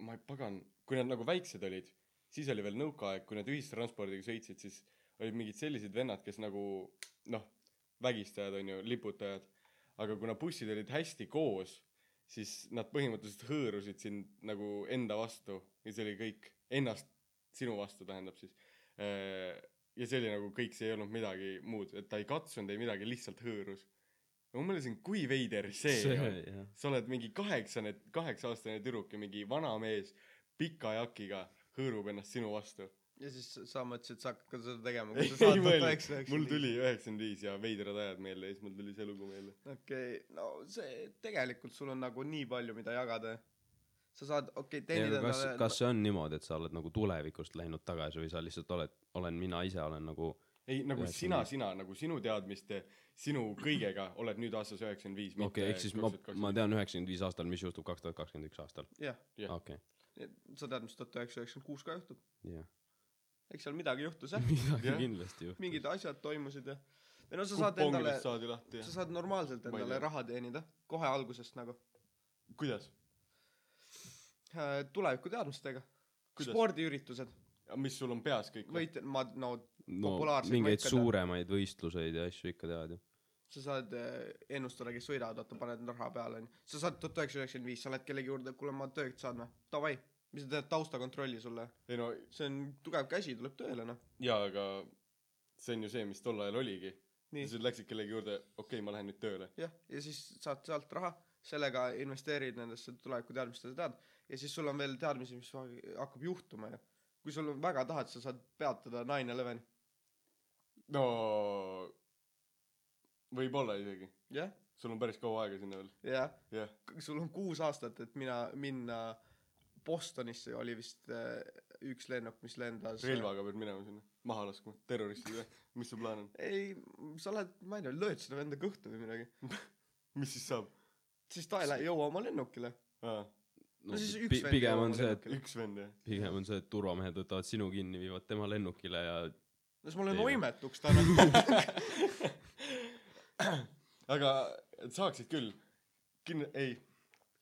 ma ei pagan, kui nad nagu väiksed olid, siis oli veel nõukaaeg, kui nad ühistranspordiga sõitsid, siis olid mingid sellised vennad, kes nagu noh, vägistajad on ju, liputajad, aga kuna bussid olid hästi koos, siis nad põhimõtteliselt hõõrusid sind nagu enda vastu ja see oli kõik, ennast sinu vastu tähendab siis. ja see oli nagu kõik, see ei olnud midagi muud, et ta ei katsunud, ei midagi, lihtsalt hõõrus. Ma mõtlesin, kui veider see, see on. sa oled mingi kaheksane, kaheksa-aastane tüdruk ja mingi vana mees pika jakiga hõõrub ennast sinu vastu. ja siis sa mõtlesid, et sa hakkad ka seda tegema, ei kui sa saad mõelnud, üheksa mul tuli üheksakümmend viis ja veidrad ajad meelde ja siis mul tuli see lugu meelde. okei okay., no see tegelikult sul on nagu nii palju, mida jagada. sa saad, okei okay,, teenida kas, kas see on niimoodi, et sa oled nagu tulevikust läinud tagasi või sa lihtsalt oled, olen mina ise olen nagu ei, nagu Üheksakümmend sina, viis. sina nagu sinu teadmiste, sinu kõigega oled nüüd aastas üheksakümmend viis. okei ehk siis ma, ma tean üheksakümmend viis aastal, mis juhtub kaks tuhat kakskümmend üks aastal. jah, Jah. okei, sa tead, mis tuhat üheksasada üheksakümmend kuus ka juhtub. jah. eks seal midagi juhtus jah, midagi Jah. kindlasti juhtub. mingid asjad toimusid ja või no sa saad endale ja sa saad normaalselt endale raha teenida kohe algusest nagu kuidas, äh, tulevikuteadmistega. Spordiüritused, mis sul on peas kõik või? võit-, ma, no no populaarseid mingeid tean. suuremaid võistluseid ja asju ikka tead ju. Sa saad äh, ennustada, kes võidavad, vaata, paned raha peale, onju. sa saad tuhat üheksasada üheksakümmend viis, sa lähed kellegi juurde, kuule, ma tööd saan või? Davai, mis sa teed taustakontrolli sulle? ei no see on tugev käsi, tuleb tööle, noh. jaa, aga see on ju see, mis tol ajal oligi. sa läksid kellegi juurde, okei okay,, ma lähen nüüd tööle. jah, ja siis saad sealt raha, sellega investeerid nendesse tulevikuteadmistesse, tead. ja siis sul on veel teadmisi, mis hakkab juhtuma ju. kui sul on väga tahad, sa saad peatada nine eleven. no võib-olla isegi. jah, sul on päris kaua aega sinna veel. jah. jah, sul on kuus aastat, et mina, minna Bostonisse oli vist äh, üks lennuk, mis lendas. relvaga pead minema sinna, maha laskma, terroristid või? mis su plaan on? ei, sa lähed, ma ei tea, lööd seda venda kõhtu või midagi. mis siis saab? siis ta ei lähe, jõua oma lennukile. aa, No siis üks vend pigem on see, et üks vend jah. pigem on see, et turvamehed võtavad sinu kinni, viivad tema lennukile ja no siis ma noh. oimetuks täna. aga saaksid küll. kin-, ei.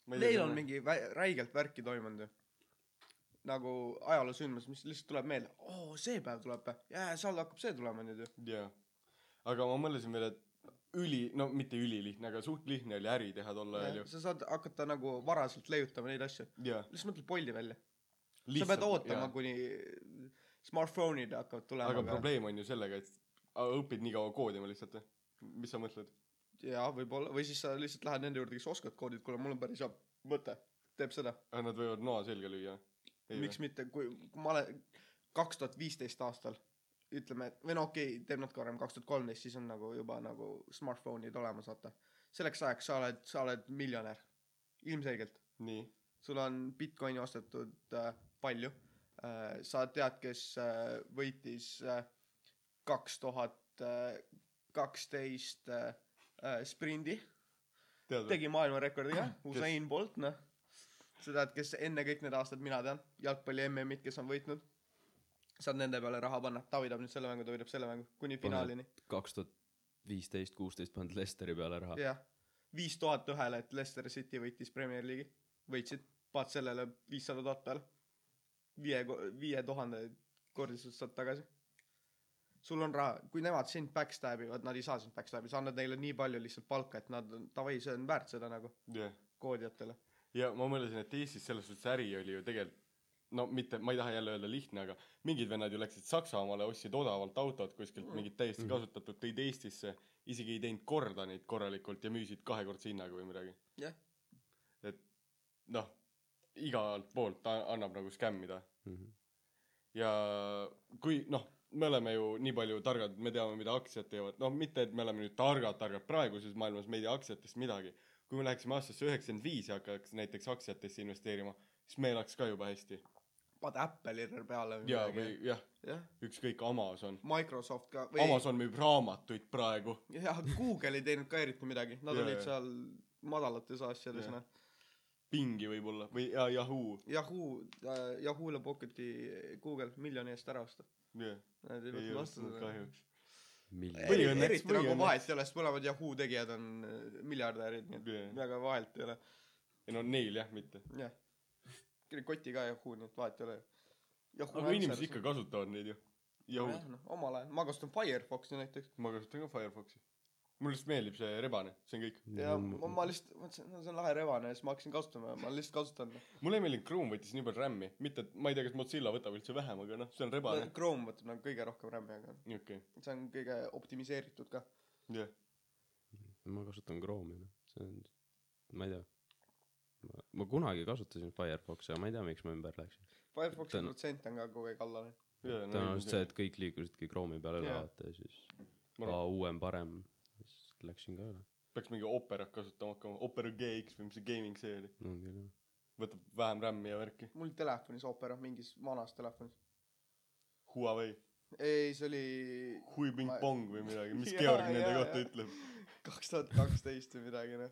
Neil on mingi vä- räigelt värki toimunud ju. nagu ajaloosündmus, mis lihtsalt tuleb meelde. oo, see päev tuleb või? jaa, seal hakkab see tulema nüüd ju. jaa. aga ma mõtlesin veel, et üli, no mitte ülilihtne, aga suht lihtne oli äri teha tol ajal ju. sa saad hakata nagu varaselt leiutama neid asju. lihtsalt mõtle Bolti välja. sa pead ootama, kuni smartphone'id hakkavad tulema. aga probleem on ju sellega, et õpid nii kaua koodima lihtsalt või? Mis sa mõtled? jaa, võib-olla, või siis sa lihtsalt lähed nende juurde, kes oskavad koodida, kuule, mul on päris hea mõte, teeb seda. Nad võivad noa selga lüüa? miks mitte, kui, kui ma olen kaks tuhat viisteist aastal, ütleme, et või no okei okay,, teeb natuke varem, kaks tuhat kolmteist, siis on nagu juba nagu smartphone'id olemas, vaata. selleks ajaks sa oled, sa oled miljonär, ilmselgelt. nii, sul on Bitcoini ostetud äh, palju äh,. sa tead, kes äh, võitis kaks tuhat kaksteist äh, sprindi, tead või? tegi maailmarekordi ka? Usain Bolt, noh. sa tead, kes enne kõik need aastad, mina tean, jalgpalli MM-id, kes on võitnud. saad nende peale raha panna, ta võidab nüüd selle mängu, ta võidab selle mängu, kuni finaalini. kaks tuhat viisteist, kuusteist pannud Lesteri peale raha. jah, viis tuhat ühele, et Leicester City võitis Premier League'i, võitsid, paned sellele viissada tuhat peale. viie, viie tuhande kordiselt saad tagasi. Sul on raha, kui nemad sind backstab ivad, nad ei saa sind backstab ida, sa annad neile nii palju lihtsalt palka, et nad, davai, see on väärt seda nagu jah. koodijatele. ja ma mõtlesin, et Eestis selles suhtes äri oli ju tegelikult no mitte, ma ei taha jälle öelda lihtne, aga mingid vennad ju läksid Saksamaale, ostsid odavalt autot kuskilt Mm. mingit täiesti Mhm. kasutatud, tõid Eestisse, isegi ei teinud korda neid korralikult ja müüsid kahekordse hinnaga või midagi. jah, et noh, igalt poolt ta annab nagu skämmida Mhm. ja kui noh, me oleme ju nii palju targad, me teame, mida aktsiad teevad, noh, mitte et me oleme nüüd targad, targad praeguses maailmas, me ei tea aktsiatest midagi. kui me läheksime aastasse üheksakümmend viis ja hakkaks näiteks aktsiatesse investeerima, siis me elaks ka juba hästi. paned Apple'i peale või ja, midagi jah, jah, ükskõik, Amazon. Microsoft ka või Amazon müüb raamatuid praegu. jah, Google ei teinud ka eriti midagi, nad Jaa, olid jaa. seal madalates asjades noh. Bingi võib-olla või ja Yahoo. Yahoo äh,, Yahoo'le Pocketi Google miljoni eest ära osta. jah, Nad ei seda. kahjuks. eriti või nagu vahet ei ole, sest mõlemad Yahoo tegijad on äh, miljardärid, nii et Jah. väga vahet ei ole. ei no neil jah, mitte. jah. koti ka Yahoo, nii et vahet ei ole. aga inimesed ikka. kasutavad neid ju. Yahoo, jah, noh, omal ajal, ma kasutan Firefoxi näiteks ma kasutan ka Firefoxi. Mulle lihtsalt meeldib see rebane, see on kõik. ja ma, ma lihtsalt mõtlesin, no see on lahe rebane ja siis ma hakkasin kasutama ja ma lihtsalt kasutan. mulle ei meeldinud, Chrome võttis nii palju RAM-i, mitte et ma ei tea, kas Mozilla võtab üldse vähem, aga noh, see on rebane. Chrome võtab nagu kõige rohkem RAM-i, aga okei okay., see on kõige optimiseeritud ka. jah. ma kasutan Chrome'i, noh, see on, ma ei tea. ma kunagi kasutasin Firefoxi, aga ma ei tea, miks ma ümber läksin. Firefoxi on- protsent on ka kogu aeg alla läinud. tõenäoliselt see, et kõik liikusidki Chrome'i peale üle Jaa. vaata ja siis Ma aa uuem, parem, siis läksin ka üle. peaks mingi Operat kasutama hakkama, Opera GX või mis see gaming see oli. no küll jah. võtab vähem RAM-i ja värki. mul telefonis Opera, mingis vanas telefonis. Huawei, ei, see oli Hui Ping Ma- Pong või midagi, mis Jaa, Georg nende jaa, kohta jaa. ütleb. kaks tuhat kaksteist või midagi, noh.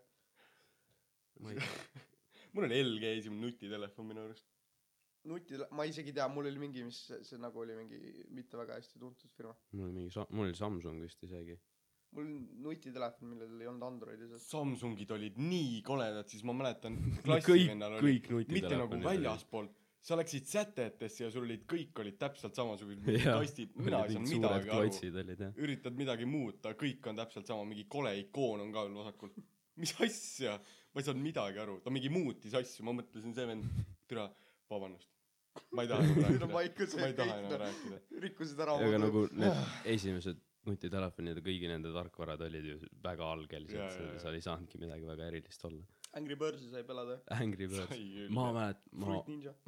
ma ei tea, mul oli LG esimene nutitelefon minu arust. nuti, ma isegi ei tea, mul oli mingi, mis see, see nagu oli mingi mitte väga hästi tuntud firma. mul oli mingi Sa-, mul oli Samsung vist isegi. Mul nutitelefon, millel ei olnud Androidi sees. Samsungid olid nii koledad, siis ma mäletan kõik, klassivennal oli, kõik mitte nagu nutitelefonid väljaspoolt, sa läksid sätetesse ja sul olid, kõik olid täpselt samasugused Jaa. kastid, mina ei saanud midagi aru. üritad midagi muuta, kõik on täpselt sama, mingi kole ikoon on ka veel vasakul. mis asja, ma ei saanud midagi aru, ta mingi muutis asju, ma mõtlesin, see vend, türa, vabandust. ma ei taha enam rääkida, ma ei taha enam rääkida. rikkusid ära aga nagu need esimesed nutitelefonid ja kõigi nende tarkvarad olid ju väga algelised seal ei saanudki midagi väga erilist olla Angry Birds'i sai pelada. Angry Birds ma mäletan ma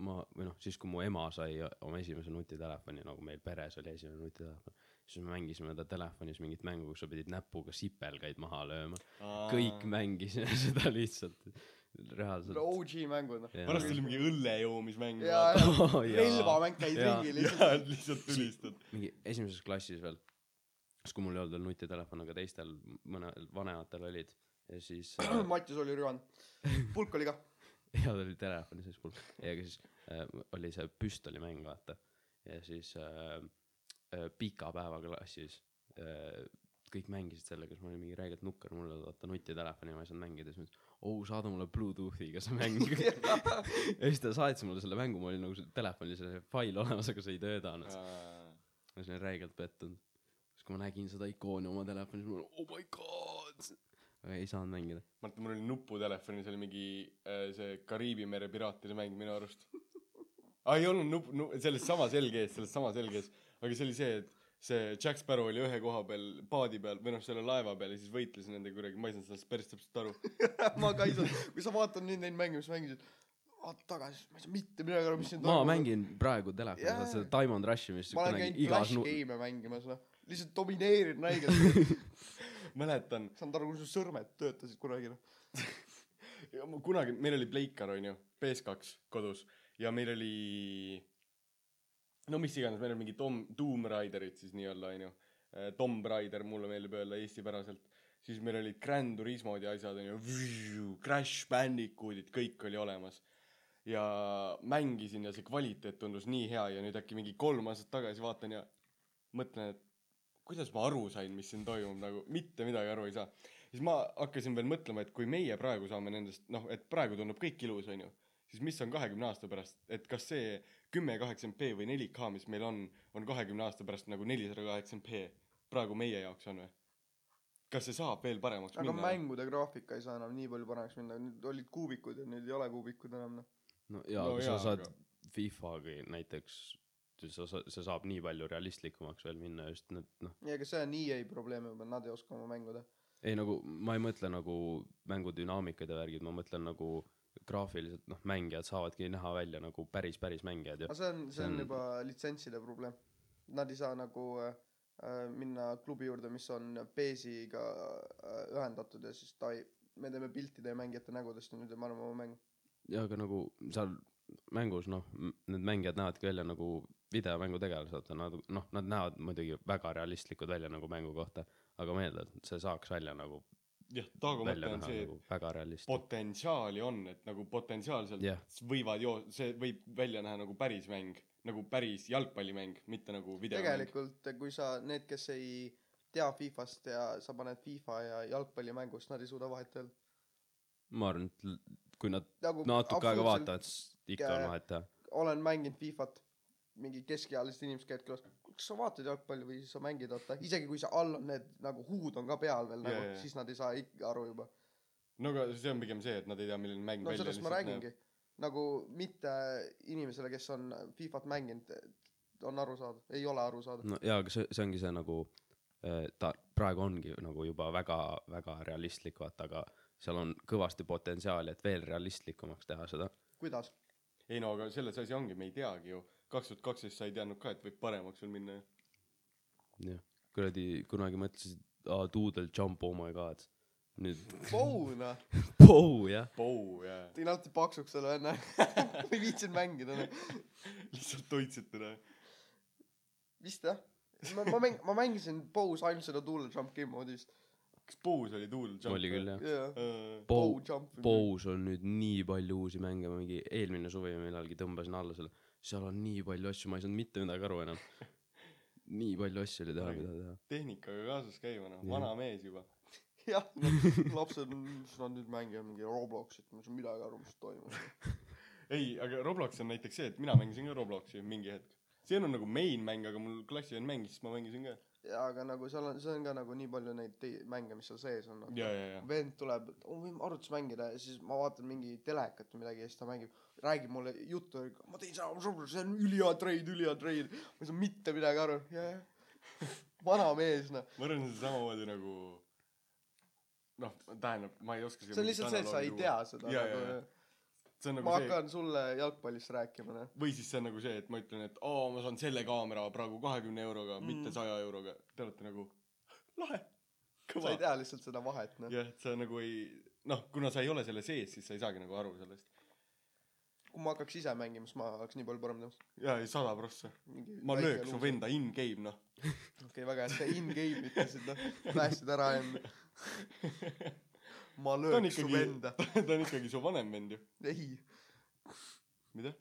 ma või noh siis kui mu ema sai oma esimese nutitelefoni nagu meil peres oli esimene nutitelefon siis me mängisime ta telefonis mingit mängu kus sa pidid näpuga sipelgaid maha lööma kõik mängisime seda lihtsalt reaalselt OG mängud noh. Pärast oli mingi õlle joomismäng. ja, ja jaa. relvamäng käis ringi lihtsalt., lihtsalt tulistad. mingi esimeses klassis veel siis kui mul ei olnud veel nutitelefon aga teistel mõnel vanematel olid ja siis äh, Mattius oli rüvanud. pulk oli ka. ja ta oli telefoni sees mul ja siis äh, oli see püstolimäng vaata. Ja siis äh, äh, pika päeva klassis äh, kõik mängisid sellega siis ma olin mingi räigelt nukker mul oli vaata nutitelefoni ma ei saanud mängida. Siis ma ütlesin oh saada mulle Bluetoothiga see mäng. Ja siis ta saatis mulle selle mängu mul oli nagu see telefonil see fail olemas aga see ei töötanud. Ma olin räigelt pettunud kui ma nägin seda ikooni oma telefonis olin oh my god ei saanud mängida ma mäletan, mul oli nuputelefonis oli mingi äh, see Kariibi mere piraatide mäng minu arust. aa, ei olnud nupp, nupp, selles samas LG-s, selles samas LG-s, aga see oli see, et see Jack Sparrow oli ühe koha peal paadi peal või noh, selle laeva peal ja siis võitles nendega kuidagi, ma ei saanud sellest päris täpselt aru. ma ka ei saanud, kui sa vaatad nüüd neid mänge, mis mängisid, vaata tagasi, ma ei saa mitte midagi aru, mis siin ma. mängin praegu telefonis yeah. seda Diamond Rushi mis ma olen käinud Flash nu- game'e mängimas, noh. Lihtsalt domineerin räigelt. mäletan, saanud aru, kuidas su sõrmed töötasid kunagi, noh. kunagi meil oli Pleikar onju, PS2 kodus ja meil oli no mis iganes, meil oli mingi Tom, Tomb Raiderid siis nii-öelda onju. Tomb Raider mulle meeldib öelda eestipäraselt, siis meil olid Grand Turismod ja asjad onju, Crash Bandicootid, kõik oli olemas. ja mängisin ja see kvaliteet tundus nii hea ja nüüd äkki mingi kolm aastat tagasi vaatan ja mõtlen, et kuidas ma aru sain, mis siin toimub nagu, mitte midagi aru ei saa. siis ma hakkasin veel mõtlema, et kui meie praegu saame nendest, noh, et praegu tundub kõik ilus, onju, siis mis on kahekümne aasta pärast, et kas see kümme kaheksakümmend P või 4K, mis meil on, on kahekümne aasta pärast nagu nelisada kaheksakümmend P praegu meie jaoks on või? kas see saab veel paremaks aga minna? mängude graafika ei saa enam nii palju paremaks minna, nüüd olid kuubikud ja nüüd ei ole kuubikud enam, noh. no jaa No kui jaa, sa saad aga- aga... FIFA-ga näiteks sa see saab nii palju realistlikumaks veel minna just need noh ja ega see on EA probleem juba, nad ei oska oma mängu teha. ei nagu ma ei mõtle nagu mängu dünaamikad ja värgid ma mõtlen nagu graafiliselt noh mängijad saavadki näha välja nagu päris päris mängijad ju aga see on, see on juba litsentside probleem. Nad ei saa nagu äh, minna klubi juurde, mis on PS-iga äh, ühendatud ja siis ta ei, me teeme pilti teie mängijate nägudest ja nüüd me anname oma mängu. ja aga nagu seal mängus noh need mängijad näevadki välja nagu videomängutegelased nad noh nad näevad muidugi väga realistlikud välja nagu mängu kohta aga ma eeldan et see saaks välja nagu jah, Taago mõte välja on see, et nagu realistlik potentsiaali on, et nagu potentsiaalselt Jah. võivad joo-, see võib välja näha nagu päris mäng, nagu päris jalgpallimäng, mitte nagu videomäng. tegelikult kui sa, need, kes ei tea Fifast ja sa paned FIFA ja jalgpallimängust, nad ei suuda vahet öelda. ma arvan, et kui nad nagu natuke aega vaatavad, siis ikka on äh, vahet teha. olen mänginud Fifat, mingi keskealised inimesed käivad külas, kas sa vaatad jalgpalli või siis sa mängid, vaata, isegi kui see all on need nagu huud on ka peal veel nagu siis nad ei saa ikka aru juba. no aga see on pigem see, et nad ei tea, milline mäng no välja sellest ma räägingi. nagu mitte inimesele, kes on Fifat mänginud, on aru saada, ei ole aru saada. no jaa, aga see, see ongi see nagu äh, ta praegu ongi nagu juba väga, väga realistlik, vaata, aga seal on kõvasti potentsiaali, et veel realistlikumaks teha seda. kuidas? Ei no aga selles asi ongi, me ei teagi ju. kaks tuhat kaksteist sa ei teadnud ka, et võib paremaks veel minna ju. jah, kuradi kunagi mõtlesid, aa, Doodle Jump, oh my god. nüüd, Pou noh, Pou jah, Pou ja tegin alati paksuks selle venne. ei viitsinud mängida noh. lihtsalt hoidsid teda. vist jah. ma, ma mäng-, ma mängisin Pou's ainult seda Dual Jump Game moodi vist. Kas Pou's oli Dual Jump? oli küll jah. jaa. jah. Pou Pou, Jump. Pous on nüüd nii palju uusi mänge, ma mingi eelmine suvi millalgi tõmbasin alla selle, seal on nii palju asju, ma ei saanud mitte midagi aru enam. nii palju asju oli teha, mida teha. tehnikaga kaasas käima noh, vana mees juba. jah, lapsed, mis nad nüüd mängivad mingi Robloxit, ma ei saa midagi aru, mis toimub. ei, aga Roblox on näiteks see, et mina mängisin ka Robloksi mingi hetk. see on nagu main mäng, aga mul klassivend mängis, siis ma mängisin ka. Aga nagu seal on, see on ka nagu nii palju neid tei- mänge, mis seal sees on. ja, ja, ja. vend tuleb, oh, võime arvutis mängida ja siis ma vaatan mingi telekat või midagi ja siis ta mängib, räägib mulle juttu, ma teen seda, see on ülihea treid, ülihea treid. ma ei saa mitte midagi aru, jah. vana mees noh, ma arvan, see on samamoodi nagu noh, tähendab, ma ei oska see on lihtsalt see, et sa ei tea seda ja, ja, ja nagu. See on ma nagu see, hakkan sulle jalgpallist rääkima noh. või siis see on nagu see, et ma ütlen, et aa, ma saan selle kaamera praegu kahekümne euroga mm., mitte saja euroga. Te olete nagu, lahe, sa ei. tea lihtsalt seda vahet noh. jah, et sa nagu ei, noh, kuna sa ei ole selle sees, siis sa ei saagi nagu aru sellest. kui ma hakkaks ise mängima, siis ma oleks nii palju parem temast. jaa, ei sada prossa. ma lööks su. venda in-game, noh. okei okay,, väga hea, sa in-game ütlesid noh, päästsid ära enne. ma lööks su ikkagi venda. ta on ikkagi su vanem vend ju. ei, mida?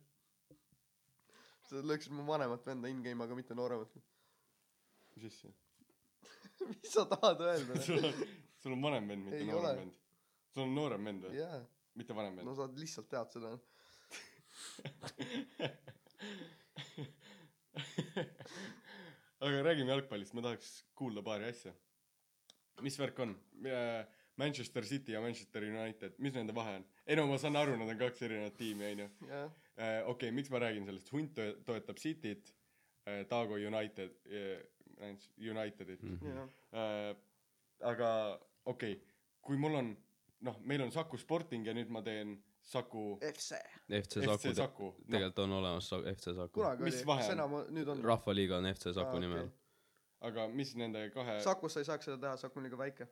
sa lööksid mu vanemat venda in-game, aga mitte nooremat. mis asja? mis sa tahad öelda? sul on, sul on vanem vend, mitte Ei noorem ole. vend. sul on noorem vend või? jaa, mitte vanem no vend? sa lihtsalt tead seda. aga räägime jalgpallist, ma tahaks kuulda paari asja. mis värk on? Manchester City ja Manchester United, mis nende vahe on? ei no ma saan aru, nad on kaks erinevat tiimi, onju. jah, okei okay,, miks ma räägin sellest, hunt to- toetab Cityt, Taago United, Unitedit Mhm. jah. äh,. aga okei okay,, kui mul on, noh, meil on Saku Sporting ja nüüd ma teen Saku FC. FC FC Saku, Saku. noh, tegelikult on olemas Sa- FC Saku. Mis oli, vahe on? nüüd on? rahvaliiga on FC Saku Aa, nimel okei.. aga mis nende kahe, Sakus sa ei saaks seda teha, Saku on liiga väike.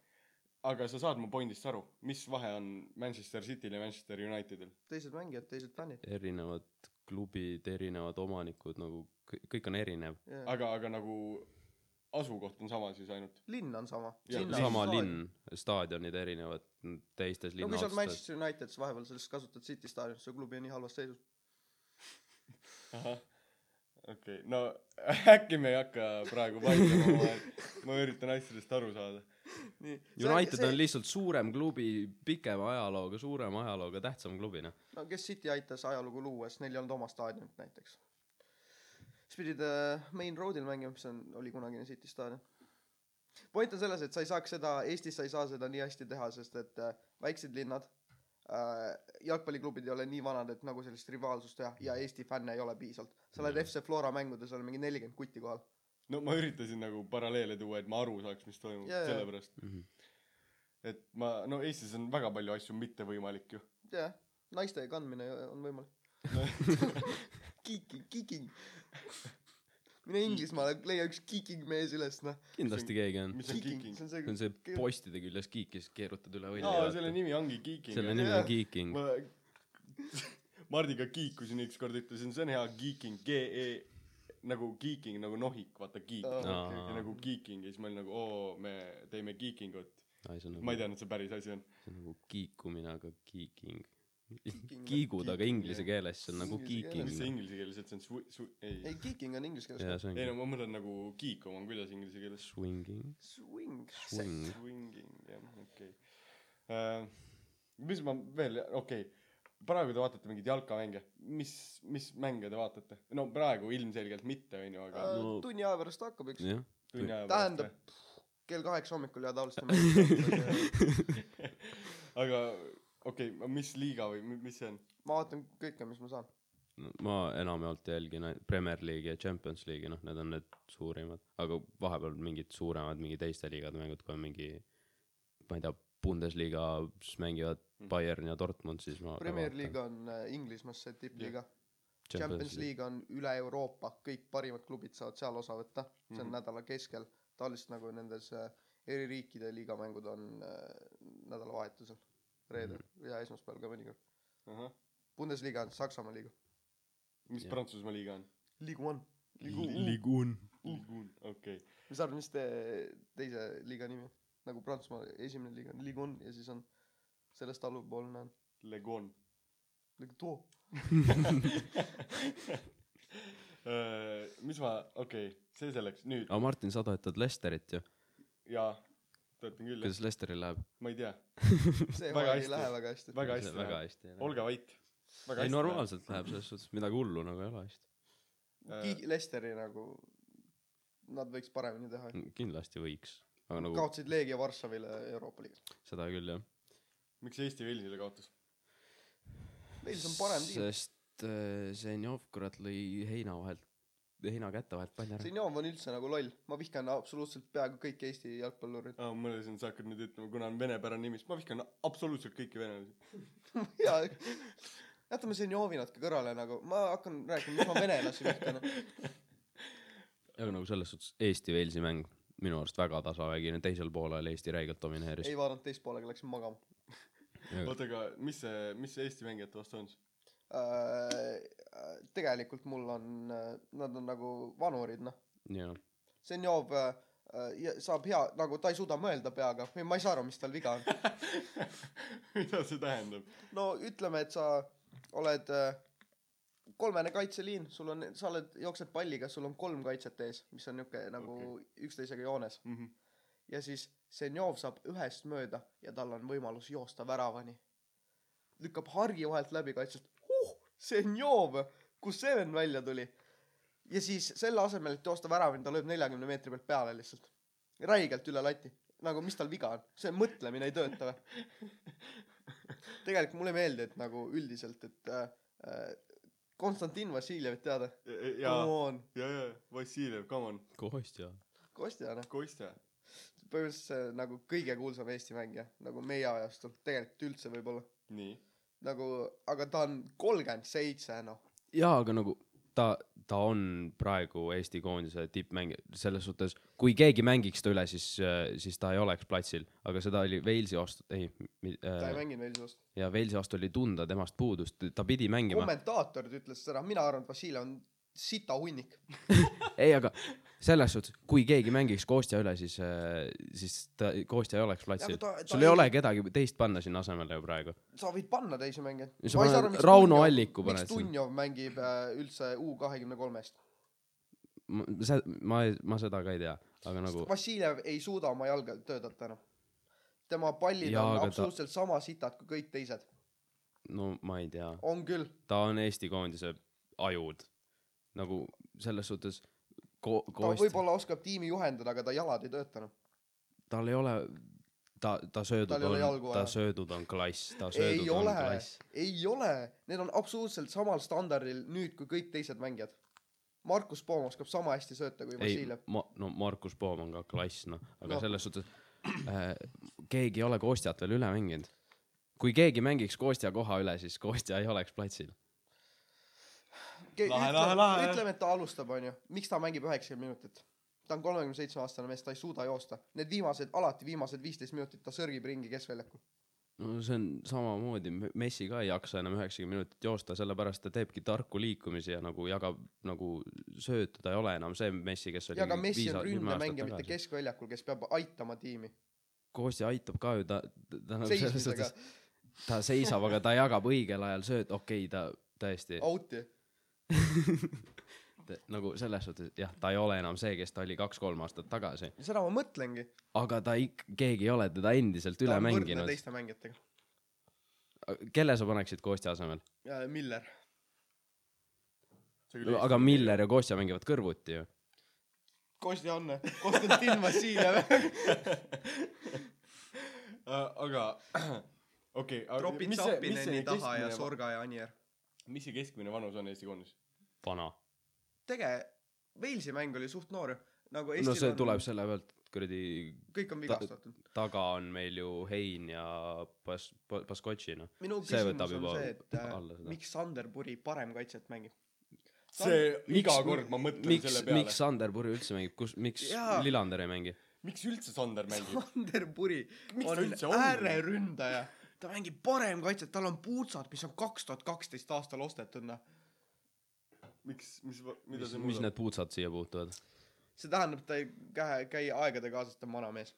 Aga sa saad mu pointist aru, mis vahe on Manchester Cityl ja Manchester Unitedil? teised mängijad, teised fännid. erinevad klubid, erinevad omanikud nagu kõik, on erinev. aga, aga nagu asukoht on sama siis ainult. linn on sama. Sama linn, staadionid erinevad teistes no kui sa oled. Manchester United, siis vahepeal sellest kasutad City staadionit, su klubi on nii halvas seisus. ahah, okei okay., no äkki me ei hakka praegu vaidlema omavahel, ma üritan asjadest aru saada. United see... on lihtsalt suurem klubi, pikema ajalooga, suurema ajalooga, tähtsam klubi noh. no kes City aitas ajalugu luua, siis neil ei olnud oma staadionit näiteks. siis pidid äh, Main Roadil mängima, mis on, oli kunagine City staadion. point on selles, et sa ei saaks seda, Eestis sa ei saa seda nii hästi teha, sest et äh, väiksed linnad äh,, jalgpalliklubid ei ole nii vanad, et nagu sellist rivaalsust teha ja Eesti fänne ei ole piisavalt. sa lähed FC Flora mängudes, on mingi nelikümmend kutti kohal. No ma üritasin nagu paralleele tuua, et ma aru saaks, mis toimub yeah,, sellepärast. Mhm. et ma, no Eestis on väga palju asju mitte võimalik ju. jah, naiste kandmine on võimalik. Kiiking, kiiking. mine Inglismaale, leia üks kiiking mees üles, noh. kindlasti keegi on. mis on Kiiking, kiiking see? on see postide küljes kiikis, keerutad üle õli. aa, selle nimi ongi kiiking. selle nimi on kiiking. ma Mardiga kiikusin ükskord, ütlesin, see on hea geeking, G-E nagu geeking nagu nohik, vaata geek Aa, ja okei. nagu geeking ja siis ma olin nagu oo, me teeme geekingut. on ma ei nagu, teadnud, see päris asi on. see on nagu kiikumine, aga kiiking. kiigud, aga inglise keeles see on nagu keeles. mis see inglise keeles, et see on swi-, swi-, ei ei, geeking on inglise keeles ei no ma mõtlen nagu kiikum on kuidas inglise keeles swinging, Swing. swing. swinging jah okei okay. mis ma veel okei okay. Praegu te vaatate mingeid jalkamänge mis mis mänge te vaatate no praegu ilmselgelt mitte onju aga No- tunni aja pärast hakkab üks. jah, tunni aja tähendab pärast kell kaheksa hommikul ja tavaliselt mängitakse. aga okei okay, mis liiga või mi- mis see on ma vaatan kõike, mis ma saan. ma enamjaolt jälgin Premier League'i ja Champions League'i, noh, need on need suurimad, aga vahepeal mingid suuremad, mingi teiste liigade mängud, kui on mingi, ma ei tea, Bundesliga-s mängivad Bayern ja Dortmund, siis ma Premier. League on äh, Inglismaal see tippliiga. Champions League. On üle Euroopa, kõik parimad klubid saavad seal osa võtta, see on Mhm. nädala keskel. tavaliselt nagu nendes äh, eri riikide liigamängud on äh, nädalavahetusel, reedel Mhm. ja esmaspäeval ka mõnikord. ahah Bundesliga on Saksamaa liiga. mis. Prantsusmaa liiga on Ligue One. Ligun. okei okay. mis sa arvad, mis te teise liiga nimi on? Nagu Prantsusmaa esimene liiga on Ligue One ja siis on sellest allpoolne on Legon Two. Äh, mis ma okei okay. see selleks nüüd aga Martin, sa toetad Lesterit ju, jaa töötan küll kuidas Lesteril läheb? ma ei tea see Väga hooaeg ei hästi. lähe väga hästi. väga hästi väga hästi. olge vait väga ei, normaalselt läheb selles suhtes, midagi hullu nagu ei ole hästi. Ki-, Lesteri nagu, nad võiks paremini teha. kindlasti võiks, nagu kaotasid Leegia Varssavile Euroopa liigas. seda küll jah. miks Eesti Walesile kaotas Wales on parem tiim. sest äh, Zenjov kurat lõi heina vahelt, heina käte vahelt panni ära. Zenjov on üldse nagu loll, ma vihkan absoluutselt peaaegu kõiki Eesti jalgpallureid. aa ma mõtlesin sa hakkad nüüd ütlema kuna on venepärane nimi siis ma vihkan absoluutselt kõiki venelasi jaa, jätame Zenjovi natuke kõrvale nagu, ma hakkan rääkima, mis ma venelasi vihkan. aga nagu selles suhtes Eesti Walesi mäng minu arust väga tasavägine, teisel poolel Eesti räigelt domineeris ei. vaadanud teist poolega, läksin magama oota aga mis see mis see Eesti mängijate vastu on siis äh,. tegelikult mul on, nad on nagu vanurid, noh. jah, Zenjov äh, äh, saab hea, nagu ta ei suuda mõelda peaga või ma ei saa aru, mis tal viga on. mida see tähendab no ütleme, et sa oled äh, kolmene kaitseliin, sul on, sa oled, jooksed palliga, sul on kolm kaitset ees, mis on niuke nagu okay. üksteisega joones mm -hmm. ja siis Zenjov saab ühest mööda ja tal on võimalus joosta väravani. lükkab hargi vahelt läbi kaitsest, huh, Zenjov, kust see vend välja tuli? ja siis selle asemel, et joosta väravani, ta lööb neljakümne meetri pealt peale lihtsalt. räigelt üle lati. nagu, mis tal viga on? see mõtlemine ei tööta või? tegelikult mulle ei meeldi, et nagu üldiselt, et äh, äh, Konstantin Vassiljevit teada? ja Come on, ja ja Vassiljev come on. Kostja. Kostja noh, Kostja. Põhimõtteliselt see nagu kõige kuulsam Eesti mängija nagu meie ajastul, tegelikult üldse võib-olla. Nii. Nagu, aga ta on kolmkümmend seitse noh. jaa, aga nagu ta, ta on praegu Eesti koondise tippmängija, selles suhtes, kui keegi mängiks ta üle, siis, siis ta ei oleks platsil, aga seda oli Walesi vastu, ei, ta ei äh, mänginud veel vastu. ja Walesi vastu oli tunda temast puudust, ta pidi mängima, kommentaatorid ütlesid seda, mina arvan, et Vassiljev on sita hunnik. ei, aga selles suhtes, kui keegi mängiks Kostja üle, siis, siis ta, Kostja ei oleks platsil ta sul ei- ei ole kedagi teist panna sinna asemele ju praegu. sa võid panna teisi mängijaid. Sa paned Rauno Alliku paned miks. Dunjov mängib äh, üldse U kahekümne kolmest? ma, ma, ma seda ka ei tea, aga nagu Vassiljev ei suuda oma jalga töötada enam. tema pallid Jaa, on aga ta- absoluutselt sama sitad kui kõik teised. no ma ei tea, on küll. ta on Eesti koondise ajud. nagu selles suhtes ko-, ta võib-olla oskab tiimi juhendada, aga ta jalad ei tööta noh. tal ei ole, ta, ta söödud ei on ta söödud on klass, ta ei söödud on ole klass., ei ole, need on absoluutselt samal standardil nüüd kui kõik teised mängijad. Markus Poom oskab sama hästi sööta kui ei Vassiljev., ma, no Markus Poom on ka klass, noh, aga no. selles suhtes äh, keegi ei ole Kostjat veel üle mänginud. kui keegi mängiks Kostja koha üle, siis Kostja ei oleks platsil. Lahe, lahe, lahe. ütleme, et ta alustab, onju. miks ta mängib üheksakümmend minutit? ta on kolmekümne seitsme aastane mees, ta ei suuda joosta. Need viimased, alati viimased viisteist minutit ta sörgib ringi keskväljakul. no see on samamoodi, Messi ka ei jaksa enam üheksakümmend minutit joosta, sellepärast ta teebki tarku liikumisi ja nagu jagab nagu söötu, ta ei ole enam see Messi, kes oli ja aga Messi on ründemängija, mitte keskväljakul, kes peab aitama tiimi. Kostja aitab ka ju, ta, ta nagu selles suhtes, ta seisab, aga ta jagab õigel ajal sööt, okei okay,, ta tõesti out'i. ta, nagu selles suhtes jah, ta ei ole enam see, kes ta oli kaks-kolm aastat tagasi, seda ma mõtlengi. aga ta ik-, keegi ei ole teda endiselt üle mänginud. teiste mängijatega. kelle sa paneksid Kostja asemel? Miller. aga Miller ja Kostja mängivad kõrvuti ju. Kostja Anne, Konstantin Vassiljev. aga okei okay,, tropid Sapineni taha ja Sorga ja Anier. Mis see keskmine vanus on Eesti koondises? vana. tege-, Walesi mäng oli suht noor ju. nagu no Eestil see on, tuleb selle pealt, kuradi kõik on vigastatud. taga on meil ju Hein ja Bas-, Baskotši noh. minu see küsimus võtab on juba see, et äh, alla seda. miks Sander Puri parem kaitset mängib? see iga kord ma mõtlen miks selle, peale miks Sander Puri üldse mängib, kus, miks Jaa. Lillander ei mängi? miks üldse Sander mängib? Sander Puri Miks ta on on? ääreründaja. Ta mängib parem kaitset, tal on puutsad, mis on kaks tuhat kaksteist aastal ostetud noh. miks, mis, mida mis see, mis muudab? need puutsad siia puutuvad? see tähendab, ta ei käi, käi aegade kaasas, ta on vana mees.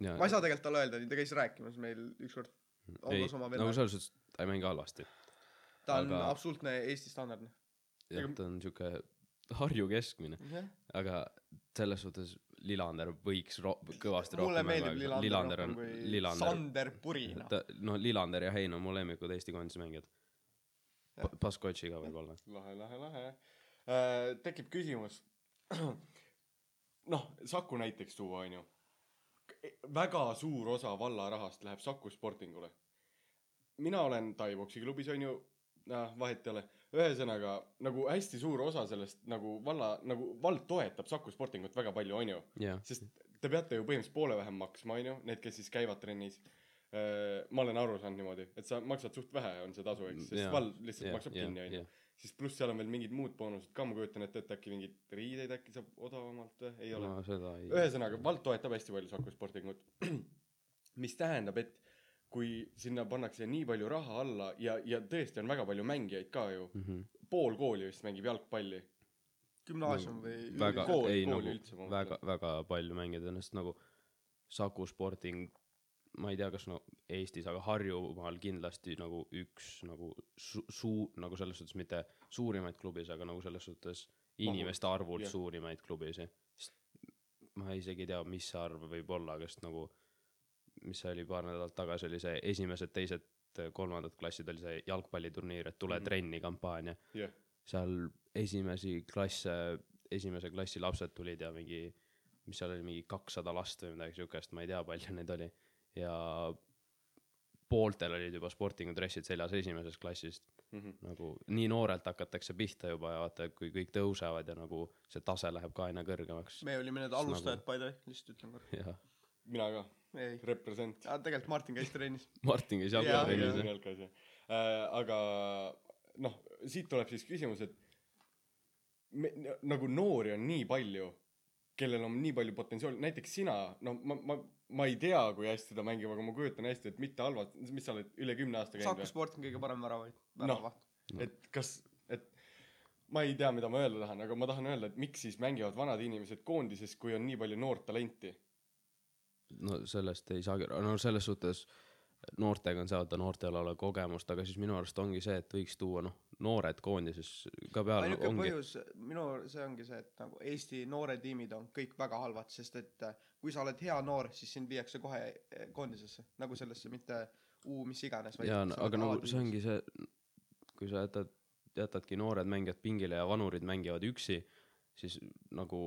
ma ei saa tegelikult talle öelda, ta käis rääkimas meil ükskord. ei, nagu selles suhtes ta ei mängi halvasti. ta on aga- absoluutne Eesti standard. jah Ega-, ta on siuke Harju keskmine, aga selles suhtes Lillander võiks ro-, kõvasti mulle rohkem meeldib Lillander on rohkem kui Lillander, Sander Puri noh. no Lillander ja Hein on mu lemmikud Eesti koondise mängijad. Baskotši ka võib-olla. lahe, lahe, lahe äh,. tekib küsimus. noh, Saku näiteks tuua, onju. väga suur osa valla rahast läheb Saku Sportingule. mina olen Tai-poksi klubis, onju, noh, vahet ei ole. Ühesõnaga nagu hästi suur osa sellest nagu valla, nagu vald toetab Saku Sportingut väga palju, onju. jah, sest te peate ju põhimõtteliselt poole vähem maksma, onju, need, kes siis käivad trennis. ma olen aru saanud niimoodi, et sa maksad suht vähe, on see tasu, eks, sest Jaa, vald lihtsalt maksab kinni, onju. siis pluss seal on veel mingid muud boonused ka, ma kujutan ette, et äkki mingeid riideid äkki saab odavamalt või, ei ole no ühesõnaga, vald toetab hästi palju Saku Sportingut. mis tähendab, et kui sinna pannakse nii palju raha alla ja, ja tõesti on väga palju mängijaid ka ju, Mhm. pool kooli vist mängib jalgpalli. gümnaasium või väga kool-, ei kooli nagu üldse, väga, väga palju mängida ennast nagu Saku Sporting, ma ei tea, kas no Eestis, aga Harjumaal kindlasti nagu üks nagu su-, suu-, nagu selles suhtes mitte suurimaid klubisid, aga nagu selles suhtes inimeste arvult jah. suurimaid klubisid. sest ma isegi ei tea, mis see arv võib olla, kas nagu, mis oli paar nädalat tagasi, oli see esimesed, teised, kolmandad klassid oli see jalgpalliturniir, et tule mm. -hmm. trenni kampaania jah, seal esimesi klasse, esimese klassi lapsed tulid ja mingi, mis seal oli, mingi kakssada last või midagi siukest, ma ei tea, palju neid oli. ja pooltel olid juba Sportingu dressid seljas esimesest klassist, Mhm. nagu nii noorelt hakatakse pihta juba ja vaata, kui kõik tõusevad ja nagu see tase läheb ka aina kõrgemaks me olime need Siis alustajad nagu- by the way, lihtsalt ütlen korra. ja mina ka, ei, represent. tegelikult Martin käis trennis. Martin käis jaa. ja jalkas jah äh,. aga noh, siit tuleb siis küsimus, et me, nagu noori on nii palju, kellel on nii palju potentsiaali, näiteks sina, no ma, ma, ma ei tea, kui hästi ta mängib, aga ma kujutan hästi, et mitte halvasti, mis sa oled üle kümne aasta Saku käinud või? Sport on kõige parem väravaid, Noh. väravaht. et kas, et ma ei tea, mida ma öelda tahan, aga ma tahan öelda, et miks siis mängivad vanad inimesed koondises, kui on nii palju noort talenti. No sellest ei saagi, no selles suhtes noortega on see, vaata noortel ole kogemust, aga siis minu arust ongi see, et võiks tuua noh, noored koondises ka peale ainuke ongi põhjus, minu, see ongi see, et nagu Eesti noored tiimid on kõik väga halvad, sest et äh, kui sa oled hea noor, siis sind viiakse kohe eh, koondisesse, nagu sellesse, mitte U mis iganes. jaa, aga nagu see ongi see, kui sa jätad, jätadki noored mängijad pingile ja vanurid mängivad üksi, siis nagu,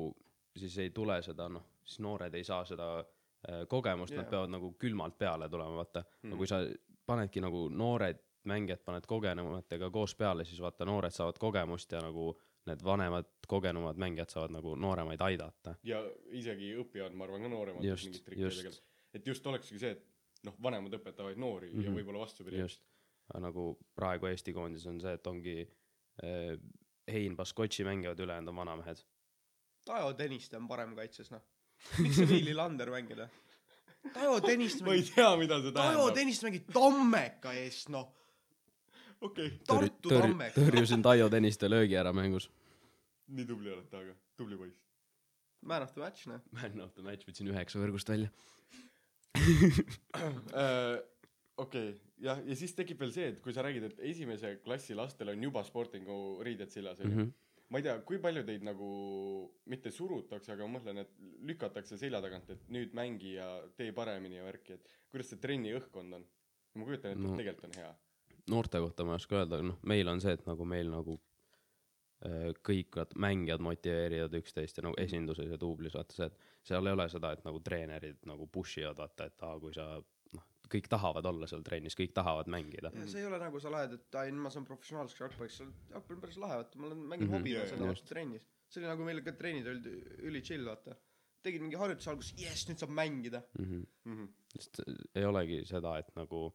siis ei tule seda noh, siis noored ei saa seda äh, kogemust yeah., nad peavad nagu külmalt peale tulema, vaata mm.. kui sa panedki nagu noored mängijad paned kogenumatega koos peale, siis vaata, noored saavad kogemust ja nagu need vanemad kogenumad mängijad saavad nagu nooremaid aidata. ja isegi õpivad, ma arvan, ka nooremad Just, mingit trikke just. tegelikult. et just olekski see, et noh, vanemad õpetavad noori mm -hmm. ja Mhm. võib-olla vastupidi. just, nagu praegu Eesti koondis on see, et ongi äh, Hein, Baskotši mängivad, ülejäänud on vanamehed. Tajo Tõniste on parem kaitses, noh. Miks sa Viili Lander mängid? Tajo Tõniste ma ei tea, mida see Tajo tähendab. Tõniste mängib Tammeka eest, noh. okei okay., Tartu Tammeka. tõrjusin Taio Tõniste löögi ära mängus. nii tubli olete, aga tubli poiss. Man of the match, noh. Man of the match võtsin üheksa võrgust välja. Äh, okei okay, jah, ja siis tekib veel see, et kui sa räägid, et esimese klassi lastel on juba sportingu riided seljas onju. Mhm. Ma ei tea, kui palju teid nagu mitte surutakse, aga ma mõtlen, et lükatakse selja tagant, et nüüd mängi ja tee paremini ja värki, et kuidas see trenni õhkkond on? ma kujutan ette no., et tegelikult on hea. noorte kohta ma ei oska öelda, noh, meil on see, et nagu meil nagu äh, kõik vaata mängijad motiveerivad üksteist ja nagu esinduses ja duublis vaata see, et seal ei ole seda, et nagu treenerid nagu push ivad vaata, et aa, kui sa kõik tahavad olla seal trennis, kõik tahavad mängida. ja see ei ole nagu sa lähed, et ai, ma saan professionaalseks jalgpalliks, jalgpall on päris lahe, vaata, ma olen mängin mm Mhm. -hmm, hobina seda vaata trennis. see oli nagu meil ka trennid olid üli chill, vaata. tegid mingi harjutuse alguses, jess, nüüd saab mängida. Mm Mm -hmm. sest ei olegi seda, et nagu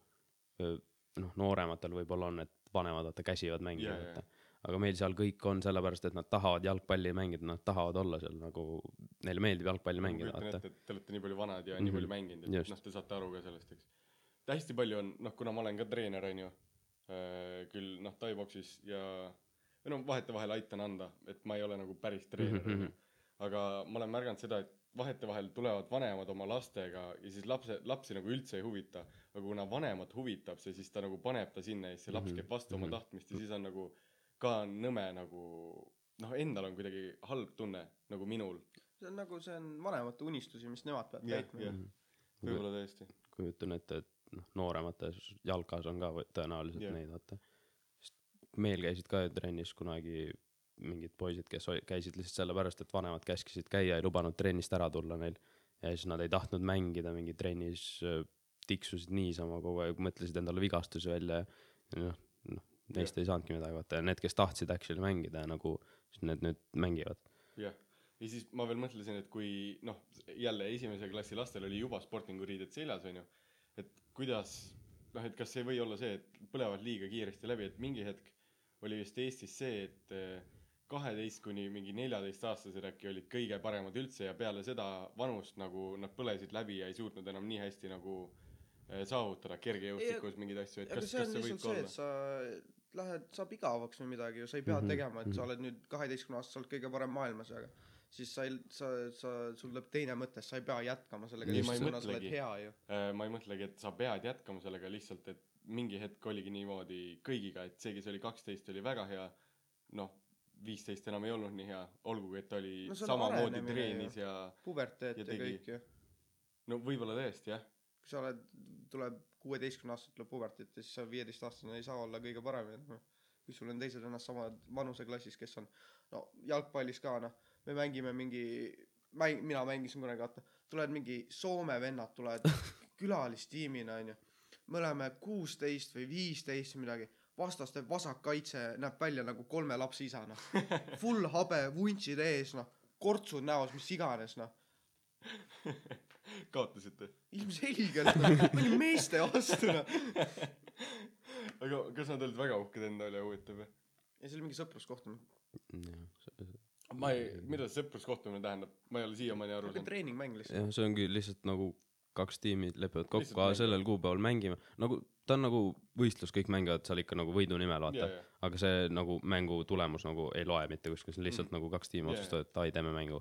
öö, noh, noorematel võib-olla on, et vanemad vaata käsivad mängima Jaa, jaa. vaata. aga meil seal kõik on sellepärast, et nad tahavad jalgpalli mängida, nad tahavad olla seal nagu, neile meeldib jalgpalli ma mängida kujutan vaata. ette, et te olete nii palju vanad ja mm -hmm. Mhm. nii palju mänginud, et noh, te saate aru ka sellest, eks. Hästi palju on, noh, kuna ma olen ka treener, onju, küll noh, taiboksis ja või noh, vahetevahel aitan anda, et ma ei ole nagu päris treener Mhm, onju mhm.. aga ma olen märganud seda, et vahetevahel tulevad vanemad oma lastega ja siis lapse, lapsi nagu üldse ei huvita. aga kuna vanemat huvitab see, siis ta nagu paneb ta sinna ja siis see laps Mhm, käib vastu oma mhm. tahtmist ja siis on nagu ka nõme nagu noh, endal on kuidagi halb tunne nagu minul. see on nagu, see on vanemate unistusi, mis nemad peavad täitma võib-olla tõesti. kujutan ette, et noh, nooremates jalkas on ka tõenäoliselt yeah. neid vaata. meil käisid ka ju trennis kunagi mingid poisid, kes käisid lihtsalt sellepärast, et vanemad käskisid käia, ei lubanud trennist ära tulla neil. ja siis nad ei tahtnud mängida mingi trennis, tiksusid niisama kogu aeg, mõtlesid endale vigastusi välja ja noh, noh, neist ei saanudki midagi vaata ja need, kes tahtsid actually mängida nagu, siis need nüüd mängivad. jah, ja siis ma veel mõtlesin, et kui noh, jälle esimese klassi lastel oli juba sportinguriided seljas, onju, et kuidas noh, et kas ei või olla see, et põlevad liiga kiiresti läbi, et mingi hetk oli vist Eestis see, et eh, kaheteist kuni mingi neljateistaastased äkki olid kõige paremad üldse ja peale seda vanust nagu nad põlesid läbi ja ei suutnud enam nii hästi nagu eh, saavutada kergejõustikus mingeid asju, et kas, see kas on see võib ka see, olla et? sa lähed, saab igavaks või midagi ju, sa ei pea mm -hmm, tegema, et sa mhm. oled nüüd kaheteistkümne oled kõige parem maailmas, aga siis sa ei, sa, sa, sul tuleb teine mõte, sa ei pea jätkama sellega, Nii, ma ei mõtlegi. Äh, ma ei mõtlegi, et sa pead jätkama sellega lihtsalt, et mingi hetk oligi niimoodi kõigiga, et see, kes oli kaksteist, oli väga hea. noh, viisteist enam ei olnud nii hea, olgugi et ta oli No samamoodi treenis ja puberteet Ja ja, kõik ju. no võib-olla tõesti jah. kui sa oled, tuleb kuueteistkümne aastaselt tuleb puberteet ja siis sa viieteistaastane ei saa olla kõige parem ja noh, kui sul on teised vennad sama vanuseklassis, kes on no jalgpallis ka noh, me mängime mingi, mäng, mina mängisin kunagi vaata, tulevad mingi Soome vennad tulevad külalistiimina onju. me oleme kuusteist või viisteist või midagi, vastaste vasakkaitse näeb välja nagu kolme lapse isa noh. Full habe, vuntsid ees noh, kortsud näos, mis iganes noh kaotasite. ilmselgelt noh, ma olin meeste vastu noh. aga kas nad olid väga uhked enda üle, huvitav jah? ja see oli mingi sõpruskohtumine. Ma ei, mida see sõpruskohtumine tähendab, ma ei ole siiamaani aru niisugune saanud. treeningmäng lihtsalt. jah, see ongi lihtsalt nagu kaks tiimi lepivad kokku, mängivad. sellel kuupäeval mängime, nagu ta on nagu võistlus, kõik mängivad seal ikka nagu võidu nimel, vaata aga see nagu mängu tulemus nagu ei loe mitte kuskil, see on lihtsalt Mm. nagu kaks tiimi otsustavad, et ai, teeme mängu.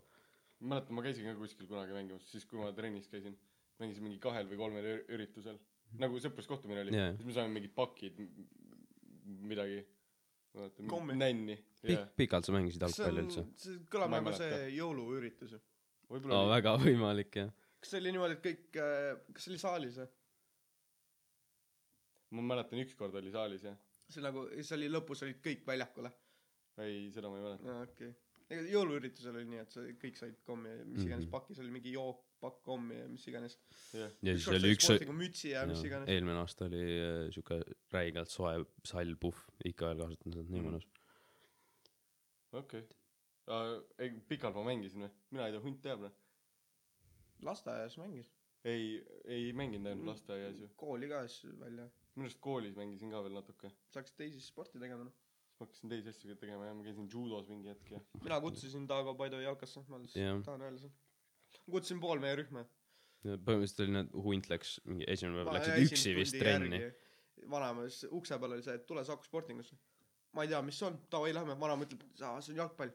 ma mäletan, ma käisin ka kuskil kunagi mängimas, siis kui ma trennis käisin, mängisin mingi kahel või kolmel ür- üritusel. nagu sõpruskohtumine oli siis me saime mingid pakid, midagi. Kommi. nänni, Pik- jah., pikalt sa mängisid see jalgpalli üldse?, see kõlab nagu see jõuluüritus ju. võib-olla aa, väga võimalik jah. kas see oli niimoodi, et kõik, kas see oli saalis või? ma mäletan, ükskord oli saalis jah. see nagu, see oli lõpus olid kõik väljakule. ei, seda ma ei mäleta. aa okei okay.. ega jõuluüritusel oli nii, et sa kõik said kommi mis iganes Mhm. pakis oli mingi jook, pakk kommi ja mis iganes. jah, ja siis oli üks, mütsi ja mis iganes. eelmine aasta oli äh, siuke räigelt soe sall puhv, ikka veel kasutan seda, nii Mhm. mõnus. okei okay.. ei, pikalt ma mängisin või? mina ei tea, hunt teab noh. lasteaias mängis. ei, ei mänginud Mm. ainult lasteaias ju. kooli ka siis välja. minu arust koolis mängisin ka veel natuke. sa hakkasid teisi sporti tegema noh. ma hakkasin teisi asju tegema ja ma käisin judos mingi hetk ja. mina kutsusin Taago Paido jalkasse, ma Jah. lihtsalt tahan öelda seda. Kutsusin pool meie rühma. põhimõtteliselt oli need, hunt läks mingi esimene päev läksid üksi vist trenni.. vanaemas ukse peal oli see, et tule Saku Sportingusse. ma ei tea, mis see on, davai lähme, vanaema ütleb, see on jalgpall.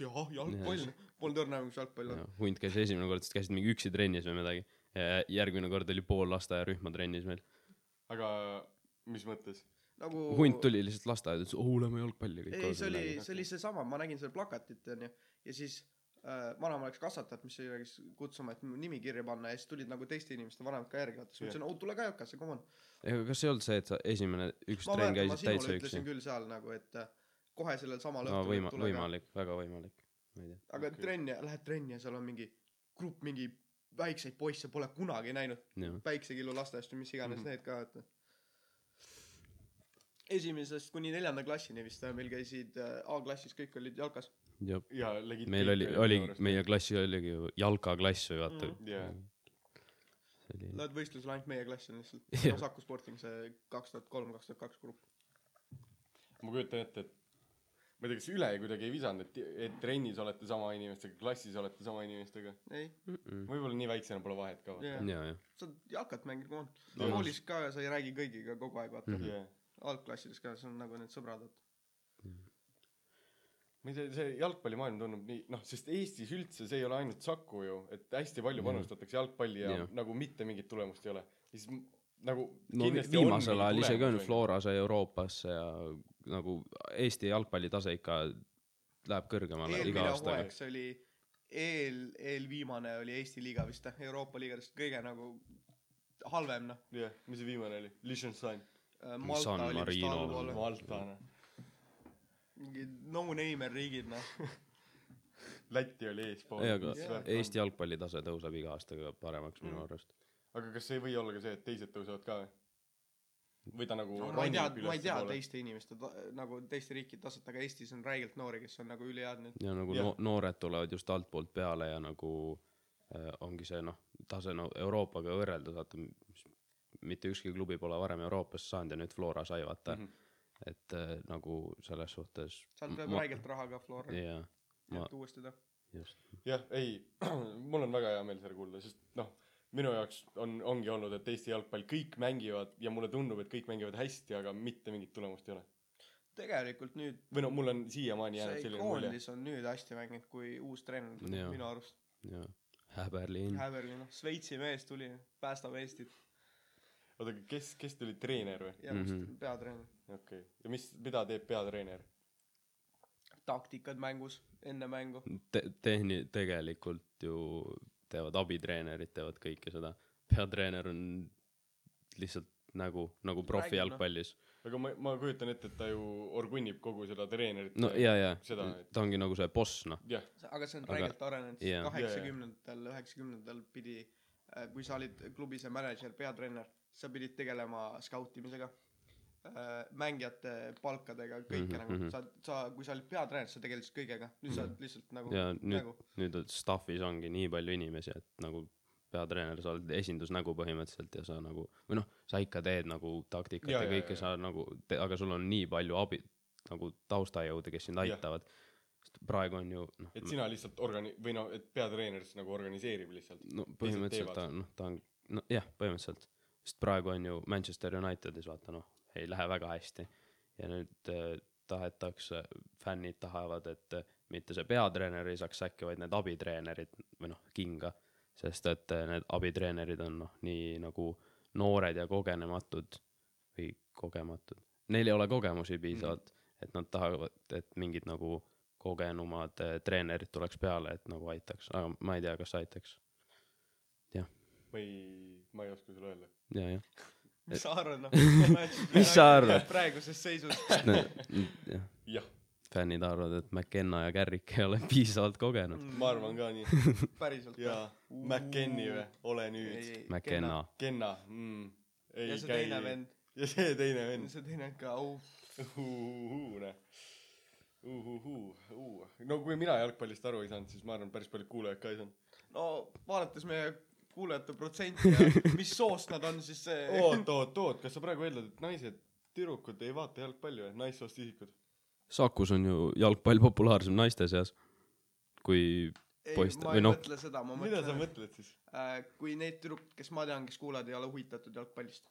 jah, jalgpall, polnud õrna aimu, mis jalgpall on. hunt käis esimene kord, siis käisid mingi üksi trennis või midagi. järgmine kord oli pool lasteaiarühma trennis meil. aga mis mõttes? nagu hunt tuli lihtsalt lasteaeda, ütles oo lähme jalgpalli ei, see oli, see oli seesama, ma nägin seda plakatit onju ja siis vanaema läks kasvatajat, mis oli kutsuma, et nimi kirja panna ja siis tulid nagu teiste inimeste vanemad ka järgi, vaata siis ma ütlesin, oo tule ka jalkasse, come on. ega kas ei olnud see, et sa esimene üks ma trenn käisid täitsa üksi ütlesin? küll seal nagu, et äh, kohe sellel samal no õhtul, võima- et, võimalik, väga võimalik, ma ei tea. aga Okei. trenni, lähed trenni ja seal on mingi grupp mingi väikseid poisse pole kunagi näinud, jah, päiksekillu lastest või mis iganes mm. -hmm. need ka, vaata. esimesest kuni neljanda klassini vist äh, meil käisid äh, A-klassis kõik olid jalkas. Ja meil oli, oli, meie klassi oligi ju jalkaklass või vaata. Jaa. see oli Lähed võistlusele, ainult meie klass on lihtsalt no,. Saku Sporting see kaks tuhat kolm, kaks tuhat kaks grupp. ma kujutan ette, et ma ei tea, kas üle kuidagi ei visanud, et, et trennis olete sama inimestega, klassis olete sama inimestega. ei, mm võib-olla nii väiksena pole vahet ka. Sa jalkat mängid, come on. Koolis ka sa ei räägi kõigiga kogu aeg, vaata mm. -hmm. algklassides ka, see on nagu need sõbrad, vaata. Ma ei tea, see jalgpallimaailm tundub nii, noh, sest Eestis üldse see ei ole ainult Saku ju, et hästi palju Mhm. panustatakse jalgpalli ja Jah. nagu mitte mingit tulemust ei ole. siis nagu no viimasel ajal isegi on. Flora sai Euroopasse ja nagu Eesti jalgpallitase ikka läheb kõrgemale iga eelmine aastaga hooaeg, see oli eel, eelviimane oli Eesti liiga vist, Euroopa liigadest kõige nagu halvem, noh. jah, mis see viimane oli? Liechtenstein. Malta San oli vist Marino allpool. Malta, noh. Mingid no-namer riigid, noh. Läti oli eespool. ei, aga Jaa. Eesti jalgpallitase tõuseb iga aastaga paremaks minu Mm. arust. aga kas ei või olla ka see, et teised tõusevad ka või? või ta nagu no ma ei tea, ma ei tea ülespoole? teiste inimeste ta, nagu teiste riikide taset, aga Eestis on räigelt noori, kes on nagu ülihead nüüd. ja nagu Jah. no, noored tulevad just altpoolt peale ja nagu äh, ongi see noh, tase no Euroopaga võrreldes, vaata mitte ükski klubi pole varem Euroopasse saanud ja nüüd Flora sai vaata mm. -hmm. Et äh, nagu selles suhtes sealt tuleb räigelt raha ka Flora, jaa, ma et uuesti ta. just, jah, ei, mul on väga hea meel seda kuulda, sest noh, minu jaoks on, ongi olnud, et Eesti jalgpall, kõik mängivad ja mulle tundub, et kõik mängivad hästi, aga mitte mingit tulemust ei ole. tegelikult nüüd või no mul on siiamaani jäänud selline mulje. koondis on nüüd hästi mänginud, kui uus treener tuli Jaa. minu arust. jaa, Häberlin, Häberli, noh, Šveitsi mees tuli, päästab Eestit. oota, kes, kes tuli treener või? ja vist Mhm. peatreener. Okei okay., ja mis, mida teeb peatreener? taktikad mängus, enne mängu. te-, tehni-, tegelikult ju teevad abitreenerid, teevad kõike seda, peatreener on lihtsalt nagu Räägib, profijalgpallis aga ma, ma kujutan ette, et ta ju orgunnib kogu seda treenerit. no ja, ja seda, et ta ongi nagu see boss noh, aga see on Aga- räigelt arenenud, jaa. kaheksakümnendatel, üheksakümnendatel pidi, kui sa olid klubi see mänedžer, peatreener, sa pidid tegelema skautimisega, mängijate palkadega, kõike Mhm, nagu mhm. sa, sa, kui sa olid peatreener, sa tegelesid kõigega, nüüd sa oled lihtsalt nagu ja nüüd nägu. nüüd staff'is ongi nii palju inimesi, et nagu peatreener, sa oled esindusnägu põhimõtteliselt ja sa nagu või noh, sa ikka teed nagu taktikat ja, Ja, kõike sa nagu, aga sul on nii palju abi, nagu taustajõude, kes sind aitavad. praegu on ju noh, et sina lihtsalt organi-, või no, et peatreener siis nagu organiseerib lihtsalt. no põhimõtteliselt ta noh, ta on noh jah, põhimõtteliselt, sest praegu on ju Manchester Unitedis vaata noh, ei lähe väga hästi ja nüüd äh, tahetakse, fännid tahavad, et äh, mitte see peatreener ei saaks äkki, vaid need abitreenerid või noh, kinga, sest et äh, need abitreenerid on noh, nii nagu noored ja kogenematud või kogematud, neil ei ole kogemusi piisavalt mm, -hmm. et nad tahavad, et mingid nagu kogenumad äh, treenerid tuleks peale, et nagu aitaks, aga ma ei tea, kas aitaks ma ei, ma ei oska sulle öelda. ja, jah. Mis sa arvad noh Mis sa arvad? praeguses seisus jah, jah, fännid arvavad, et McKenna ja Carrick ei ole piisavalt kogenud. ma arvan ka nii. päriselt jaa, McKenny või, ole nüüd. McKenna, Kenna mm,, ei ja see käi teine. vend ja see teine vend. see teine ka uh, uhuhuune. uhuhuu, uh. no kui mina jalgpallist aru ei saanud, siis ma arvan, päris paljud kuulajad ka ei saanud. no vaadates meie kuulajate protsenti ja mis soost nad on siis see oot, oot, oot, kas sa praegu eeldad, et naised, tüdrukud ei vaata jalgpalli või, naissoost isikud? Sakus on ju jalgpall populaarsem naiste seas kui ei poiste- ma või ei noh- mõtle seda ma mida sa mõtlen mõtled siis? äh, kui need tüdrukud kes ma tean kes kuulavad ei ole huvitatud jalgpallist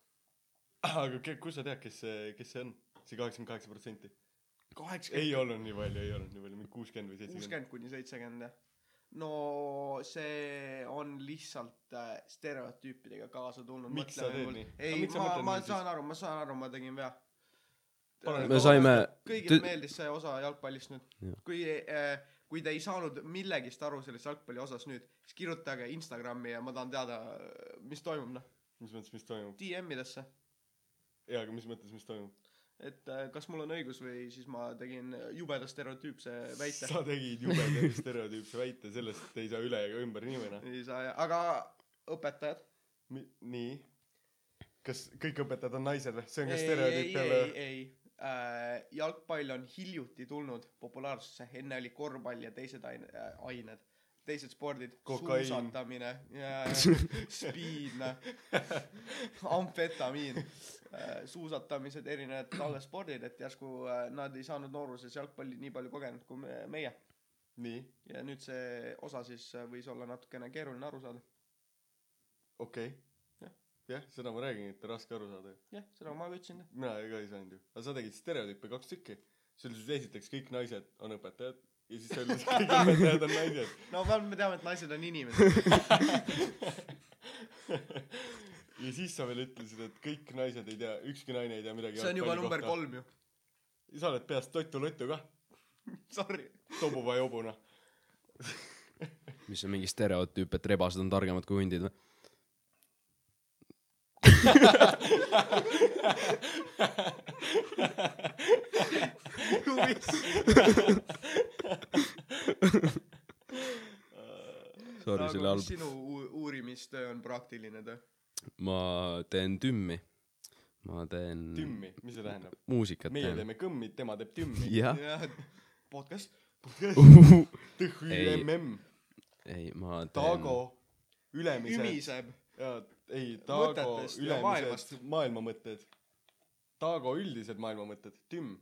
aga ke- kust sa tead, kes see, kes see on? see kaheksakümmend kaheksa protsenti. ei kaheksakümmend olnud nii palju, ei olnud nii palju, mingi kuuskümmend või seitsekümmend. kuuskümmend kuni seitsekümmend jah no see on lihtsalt äh, stereotüüpidega kaasa tulnud. Miks sa teed nii? Ei ma, ma saan aru, ma saan aru, ma tegin vea. Me saime, kõigile meeldis see osa jalgpallist nüüd kui äh,, kui te ei saanud millegist aru sellest jalgpalli osas nüüd, siis kirjutage Instagrami ja ma tahan teada, mis toimub, noh, mis mõttes, mis toimub? DM-idesse. jaa, aga mis mõttes, mis toimub? Et äh, kas mul on õigus või siis ma tegin jubeda stereotüüpse väite. sa tegid jubeda stereotüüpse väite, sellest ei saa üle ega ümber noh. ei saa jah, aga õpetajad. nii. kas kõik õpetajad on naised või? see on ka ei, ei, stereotüüp ei jälle, ei äh,, jalgpall on hiljuti tulnud populaarsusse, enne oli korvpall ja teised aine- äh,, ained, teised spordid, suusatamine, speed, noh, amfetamiin, suusatamised, erinevad talvespordid, et järsku äh, nad ei saanud nooruses jalgpalli nii palju kogenud kui me- meie nii, ja nüüd see osa siis äh, võis olla natukene keeruline aru saada. okei Jah.. jah, seda ma räägin, et raske aru saada. jah, seda ma ka ütlesin. mina ka ei saanud ju. aga sa tegid stereotüüpe kaks tükki. oli siis esiteks kõik naised on õpetajad ja siis öeldi, et kõik õpetajad on naised. no vähemalt me teame, et naised on inimesed. ja siis sa veel ütlesid, et kõik naised ei tea, ükski naine ei tea midagi see on juba number. kolm ju. sa oled peast totu-lottu kah, Sorry. tobuva jobuna. mis on mingi stereotüüp, et rebased on targemad kui hundid või? Sorry selle halb. sinu uu- uurimistöö on praktiline töö? ma teen tümmi. ma teen tümmi, mis see tähendab? muusikat meie teen. teeme kõmmi, tema teeb tümmi. jah, podcast. THÜMM, ei ma teen Taago, ülemised, ümiseb. jaa, ei, Taago ülemised maailmast. maailmamõtted. Taago üldised maailmamõtted, tümm.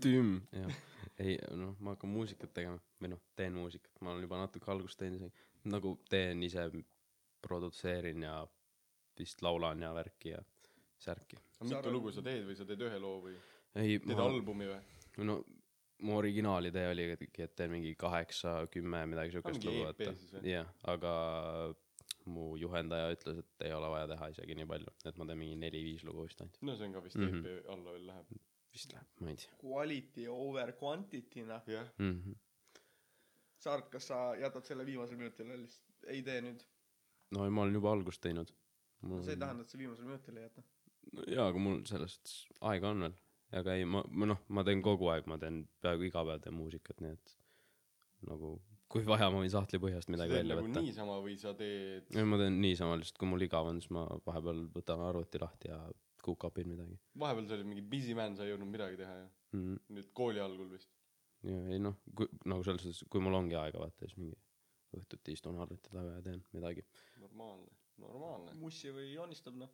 tümm, jah. ei noh, ma hakkan muusikat tegema või noh, teen muusikat, ma olen juba natuke algust teinud isegi. nagu teen ise, produtseerin ja vist laulan ja värki ja särki. mitu lugu sa teed või sa teed ühe loo või ei, teed ma, albumi või? no mu originaalidee oligi, et teen mingi kaheksa, kümme, midagi siukest lugu, siis või?. jah, aga mu juhendaja ütles, et ei ole vaja teha isegi nii palju, et ma teen mingi neli-viis lugu vist ainult. no see on ka vist Mhm. EP alla veel läheb. vist läheb, ma ei tea Quality over quantity, noh. jah, mm. -hmm. Saart, kas sa jätad selle viimasel minutil veel lihtsalt, ei tee nüüd? no ma olen juba algust teinud. see ei tähenda, et sa viimasel minutil ei jäta. jaa, aga mul selles suhtes aega on veel. aga ei, ma, ma noh, ma teen kogu aeg, ma teen peaaegu iga päev teen muusikat, nii et nagu kui vaja, ma võin sahtli põhjast midagi välja nagu võtta. niisama või sa teed ei, ma teen niisama lihtsalt, kui mul igav on, siis ma vahepeal võtan arvuti lahti ja kukapin midagi vahepeal sa olid mingi busy man, sa ei jõudnud midagi teha ja mm. -hmm. nüüd kooli algul vist. ja ei noh, kui nagu selles suhtes, kui mul ongi aega vaata, siis mingi õhtuti istun arvuti taga ja teen midagi. normaalne, normaalne. mussi või joonistab, noh.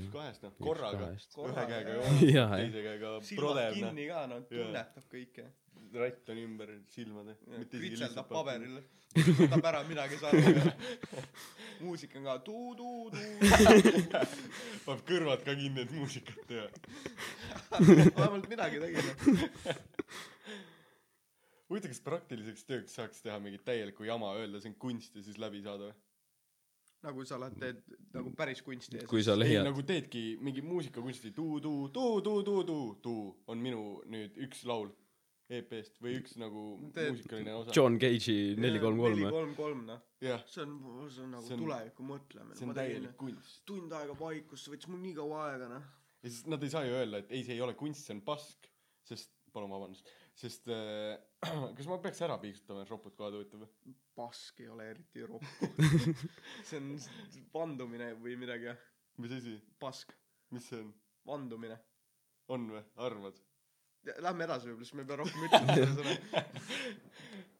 Üks kahest noh, korraga. ühe Korraga, käega jah. teise käega silmad prodeb noh. kinni ka, noh, tunnetab kõike. ratt on ümber silmade. kritseldab paberile. võtab ära midagi saada. muusika on ka tuu-tuu-tuu. paneb kõrvad ka kinni, et muusikat teha. vähemalt midagi tegi, noh. huvitav, kas praktiliseks tööks saaks teha mingit täielikku jama, öelda see on kunst ja siis läbi saada või? Nagu sa lähed, teed nagu päris kunsti ja kui sa ei, leiad, nagu teedki mingi muusikakunsti tuu-tuu, tuu-tuu-tuu-tuu, tuu on minu nüüd üks laul EP-st või üks nagu Teed- muusikaline osa. John Cage'i neli kolm kolm neli kolm kolm, noh. see on, see on nagu See on- tuleviku mõtlemine. see on täielik kunst. tund aega vaikust, see võttis mul nii kaua aega, noh. ja siis nad ei saa ju öelda, et ei, see ei ole kunst, see on pask, sest, palun vabandust, sest äh, kas ma peaks ära piiksutama, et ropud kohad huvitav või? pask ei ole eriti roppu. see on vandumine või midagi, jah. mis asi, pask, mis see on, vandumine. on või, arvad? Lähme edasi võib-olla, siis me ei pea rohkem ütlema selle sõna.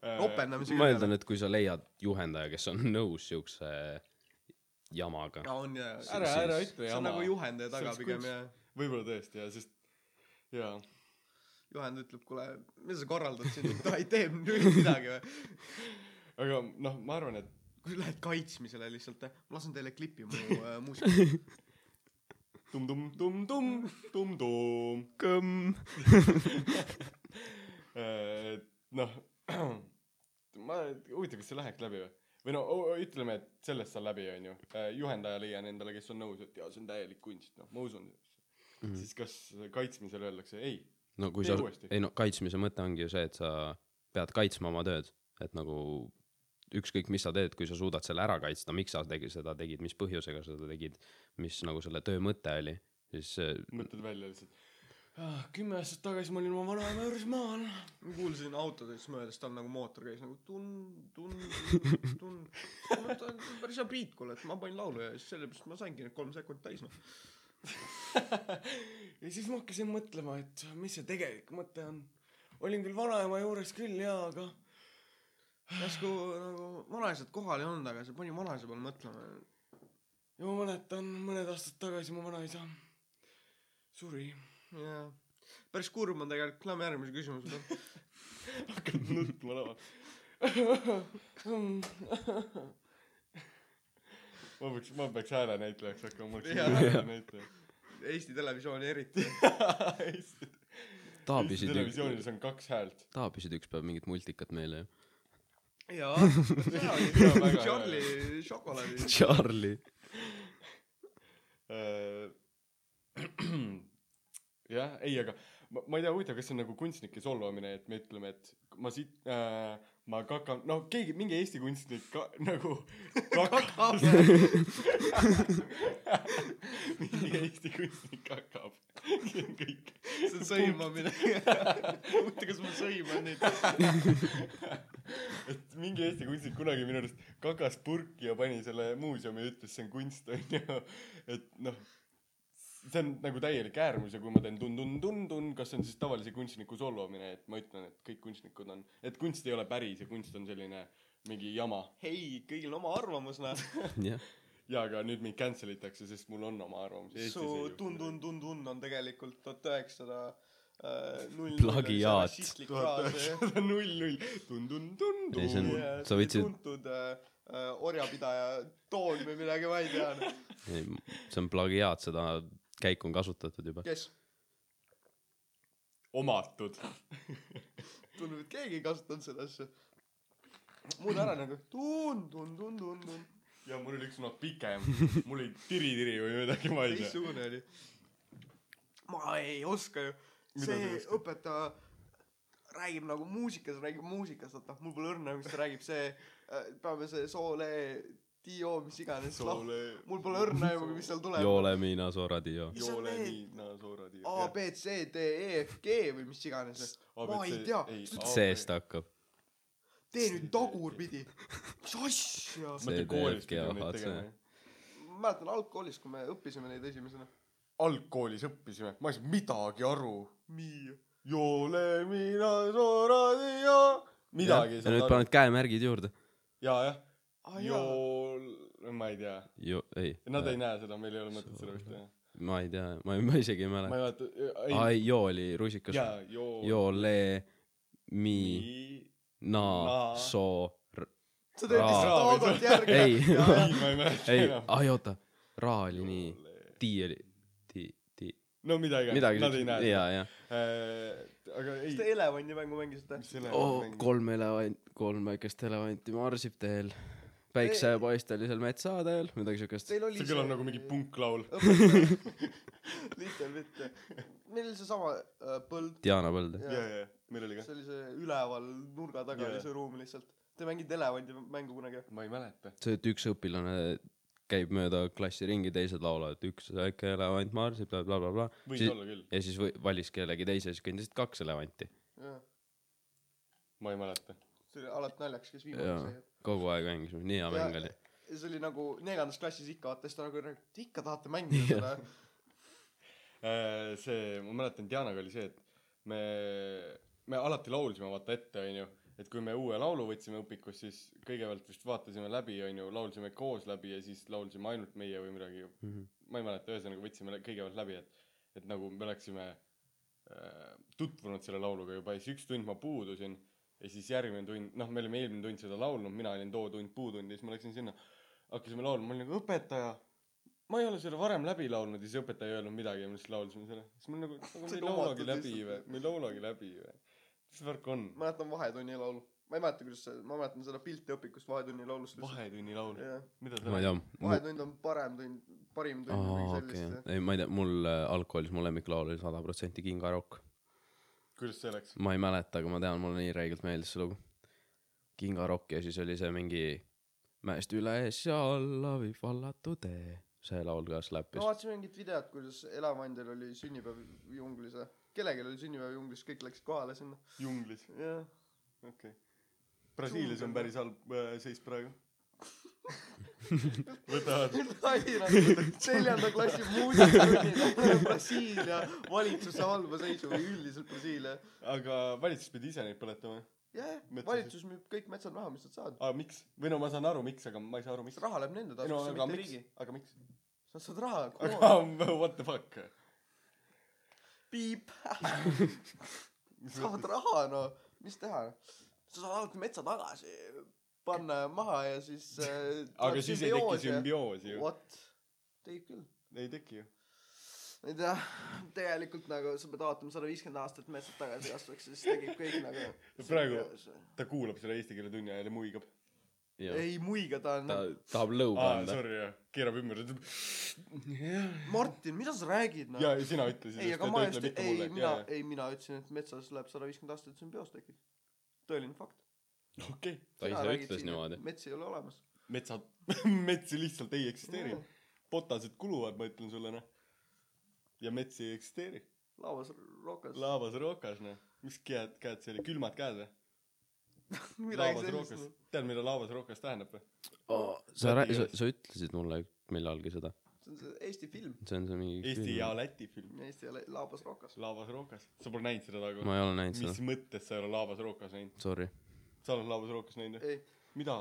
Äh, ropendamise ma eeldan, et kui sa leiad juhendaja, kes on nõus siukse jamaga, aa, on jaa. ära, ära ütle see on jama nagu. juhendaja taga pigem ja võib-olla tõesti jah, sest jaa, juhendaja ütleb, kuule, mida sa korraldad siin, ei tee nüüd midagi või. aga noh, ma arvan, et kui sa lähed kaitsmisele lihtsalt, ma lasen teile klipi mu äh, muusikast. tum-tum-tum-tum, tum-tum. kõmm. et noh, ma, huvitav, kas see läheks läbi või? või no ütleme, et sellest saan läbi, onju. juhendaja leian endale, kes on nõus, et jaa, see on täielik kunst, noh, ma usun mm. -hmm. siis kas kaitsmisel öeldakse ei? No kui Tee sa ei no kaitsmise mõte ongi ju see, et sa pead kaitsma oma tööd, et nagu ükskõik, mis sa teed, kui sa suudad selle ära kaitsta, miks sa tegi, seda tegid, mis põhjusega sa seda tegid, mis nagu selle töö mõte oli, siis mõtled välja lihtsalt. kümme aastat tagasi ma olin oma vanaema juures maal. ma kuulsin autodest möödas, tal nagu mootor käis nagu tun-, tun-, tun-. ta on päris hea beat, kuule, et ma panin laulu ja siis sellepärast ma saingi need kolm sekundit täis, noh. ja siis ma hakkasin mõtlema, et mis see tegelik mõte on. olin küll vanaema juures küll jaa, aga järsku nagu vanaisad kohal ei olnud, aga see pani vanaisa peale mõtlema. ja ma mäletan mõned aastad tagasi mu vanaisa suri. jaa. päris kurb on tegelikult, lähme järgmise küsimuse peale. hakkan nutma laval. ma peaks, ma peaks häälenäitlejaks hakkama, ma oleks Jaa. häälenäitleja. Eesti Televisiooni eriti. Eesti taabisid, televisioonis on kaks häält. taabisid üks päev mingit multikat meile ju. jaa. Charlie šokolaadi. Charlie. Äh, jah, ei, aga ma, ma ei tea, huvitav, kas see on nagu kunstnike solvamine, et me ütleme, et ma siit äh,, ma kakan, no keegi, mingi Eesti kunstnik ka, nagu kakab. mingi Eesti kunstnik kakab. see on kõik. see on sõimamine. huvitav, kas ma sõiman neid? et mingi Eesti kunstnik kunagi minu arust kakas purki ja pani selle muuseumi ja ütles, see on kunst onju. et noh, see on nagu täielik äärmus ja kui ma teen tun-tun-tun-tun, kas see on siis tavalise kunstniku solvamine, et ma ütlen, et kõik kunstnikud on, et kunst ei ole päris ja kunst on selline mingi jama. hei, kõigil oma arvamus, noh. jah, ja aga nüüd mind cancel itakse, sest mul on oma arvamus. su tun-tun-tun-tun on tegelikult tuhat üheksasada null. Plagiaat. tuhat üheksasada null null tun-tun-tun-tun. Ei, see on- sa võtsid- tuntud äh, äh, orjapidaja toon või midagi, ma ei tea. see on plagiaat, seda käiku on kasutatud juba. kes? omatud. tundub, et keegi ei kasutanud seda asja. muuda ära nagu tun-tun-tun-tun-tun. ja mul oli üks noot pikem, mul oli tiri-tiri või midagi, ma ei tea. teistsugune oli. ma ei oska ju. Mida see sa ei oska? õpetaja räägib nagu muusikas, räägib muusikast, vaata, mul pole õrna, mis ta räägib, see äh,, peame see soole, dio, mis iganes. Soole- mul pole õrna aimugi, mis seal tuleb. Joole Miina Soradio. Mis on Joole need? Niina Sooradi. A, B, C, D, E, F, G või mis iganes. ma ei tea. C-st hakkab. tee nüüd tagurpidi. mis asja? Ma mäletan algkoolis, kui me õppisime neid esimesena. algkoolis õppisime, ma ei saanud midagi aru. Mii. Joole Miina Sooradi ja midagi ei ja nüüd saanud aru. paned käemärgid juurde. ja, jah. Aa jaa. Jool, ma ei tea. ju, ei. Nad ei näe seda, meil ei ole mõtet seda vist teha. ma ei tea, ma, ma isegi ei ma mäleta. ei mäleta, ei. ai, joo oli rusikas. jaa, Jool. Joole, mi, na Na., so, sa teed lihtsalt autolt järgi. ei, ei, ma ei mäleta ei enam., ai oota, ra oli nii, ti oli, ti, ti, no midagi, midagi nad ei näe jaa, jaa. seda. aga ei kas, te elevandimängu mängisite? oh,. kolm elevant, kolm väikest elevanti marsib teel. Päiksepaistel metsaadel, midagi siukest. Teil oli see kõlab nagu mingi punklaul. Little bit. meil oli seesama äh, põld. Diana Põld. ja, ja, ja, meil oli ka. see oli see üleval nurga taga Jaa. oli see ruum lihtsalt. Te mängite elevandi mängu kunagi? ma ei mäleta. see, et üks õpilane käib mööda klassi ringi, teised laulavad üks väike elevant marsib blablabla bla,. Bla, võis Siis- olla küll, ja siis või- valis kellegi teise, siis kõndisid kaks elevanti. ma ei mäleta. see oli alati naljakas, kes viimane sai. Kogu aeg mängisime, nii hea mäng oli. ja see oli nagu neljandas klassis ikka, vaata siis ta nagu räägib, te ikka tahate mängida seda. Äh, see, ma mäletan, Dianaga oli see, et me, me alati laulsime vaata ette, onju. et kui me uue laulu võtsime õpikus, siis kõigepealt vist vaatasime läbi, onju, laulsime koos läbi ja siis laulsime ainult meie või midagi. Mhm. ma ei mäleta, ühesõnaga võtsime kõigepealt läbi, et, et nagu me oleksime äh, tutvunud selle lauluga juba ja siis üks tund ma puudusin ja siis järgmine tund, noh, me olime eelmine tund seda laulnud, mina olin too tund puudunud ja siis ma läksin sinna, hakkasime laulma, ma olin nagu õpetaja, ma ei ole selle varem läbi laulnud ja siis õpetaja ei öelnud midagi ja me lihtsalt laulsime selle. siis mul nagu, aga me ei on laulagi läbi või, me ei laulagi läbi või. mis värk on? mäletan vahetunni laulu. ma ei mäleta kuidas see ma mäletan seda pilti õpikust vahetunni laulust vahetunni laul. mida ma see tea. vahetund on parem tund parim tund aa või okei midagi sellist ei ma ei tea mul äh, algkoolis mu lemmiklaul oli sada protsenti Kinga Rock kuidas see läks? ma ei mäleta aga ma tean mulle nii räigelt meeldis see lugu Kinga Rock ja siis oli see mingi mäest üles ja alla viib vallatu tee see laul ka ma släppis vaatasin mingit videot kuidas Elavandil oli sünnipäev junglis või kellelgi oli sünnipäev junglis kõik läksid kohale sinna junglis, jah okei okay.. Brasiilias on päris halb äh, seis praegu. võtavad, neljanda klassi muusikatunni Brasiilia valitsuse halba seisu või üldiselt Brasiilia. Aga valitsus pidi ise neid põletama. jah valitsus müüb kõik metsad maha mis nad saavad. Aga miks? või no ma saan aru, miks, aga ma ei saa aru, miks. raha läheb nende no taskusse aga mitte miks? riigi, aga miks? nad saavad raha aga what the fuck? piip. Saavad raha no. Mis teha? Sa saad alati metsa tagasi panna maha ja siis äh, aga siis ei teki sümbioosi ju. what tekib küll ei teki ju. ma ei tea tegelikult nagu sa pead ootama sada viiskümmend aastat et metsad tagasi kasvaks ja siis tekib kõik nagu praegu sümbioos. ta kuulab selle eesti keele tunni ajal ja muigab. ja ei muiga ta on ta tahab lõuga aa, anda sorry jah, keerab ümber, ütleb. Martin mida sa räägid noh ja ja sina ütlesid, ei et aga ma just ei mina ei mina ütlesin et metsas läheb sada viiskümmend aastat et sümbioos tekib tõeline fakt okei, ta Sina ise ütles niimoodi metsi ei ole olemas metsad, metsi lihtsalt ei eksisteeri. potased kuluvad, ma ütlen sulle noh. ja metsi ei eksisteeri. laavas rokas laavas rookas noh. mis käed, käed see oli, külmad käed või? laavas rookas. tead, mida laavas rookas tähendab või? oh, sa Läti rää- sa sa ütlesid mulle millalgi seda see on see Eesti film see on see mingi Eesti ja Läti film. Eesti ja La- laabas rokas laavas rookas. sa pole näinud seda tagu? ma ei ole näinud mis seda mõttes sa ei ole laavas rookas näinud? sorry sa oled laavas rookas näinud või? ei mida?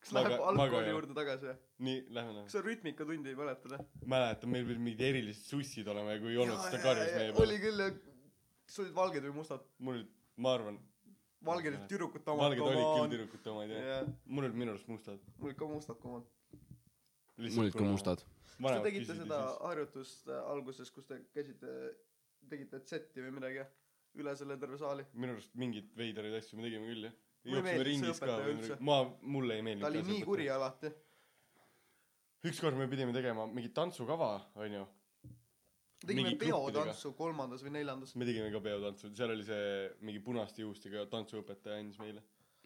kas Ma läheb ole. juurde tagasi või nii, lähme noh kas. sa rütmikatundi ei mäleta või mäletan, meil pidid mingid erilised sussid olema ja kui ei olnud, siis ta karjus meie oli peale. küll ja kas olid valged või mustad mul olid, ma arvan, valged olid tüdrukute omad valged olid küll tüdrukute omad jah. jah mul olid minu arust mustad. mul olid ka mustad komad mul olid ka mustad kas te tegite seda harjutust äh, alguses kus te käisite tegite Z-i või midagi jah? üle selle terve saali minu arust mingeid veidraid asju me tegime küll jah. Jooksime ringis ka õpetaja ma, mulle ei meeldinud. ta oli nii kuri alati. Ükskord me pidime tegema mingit tantsukava, onju. tegime peotantsu kolmandas või neljandas. Me tegime ka peotantsu, seal oli see mingi punaste juustega tantsuõpetaja andis meile.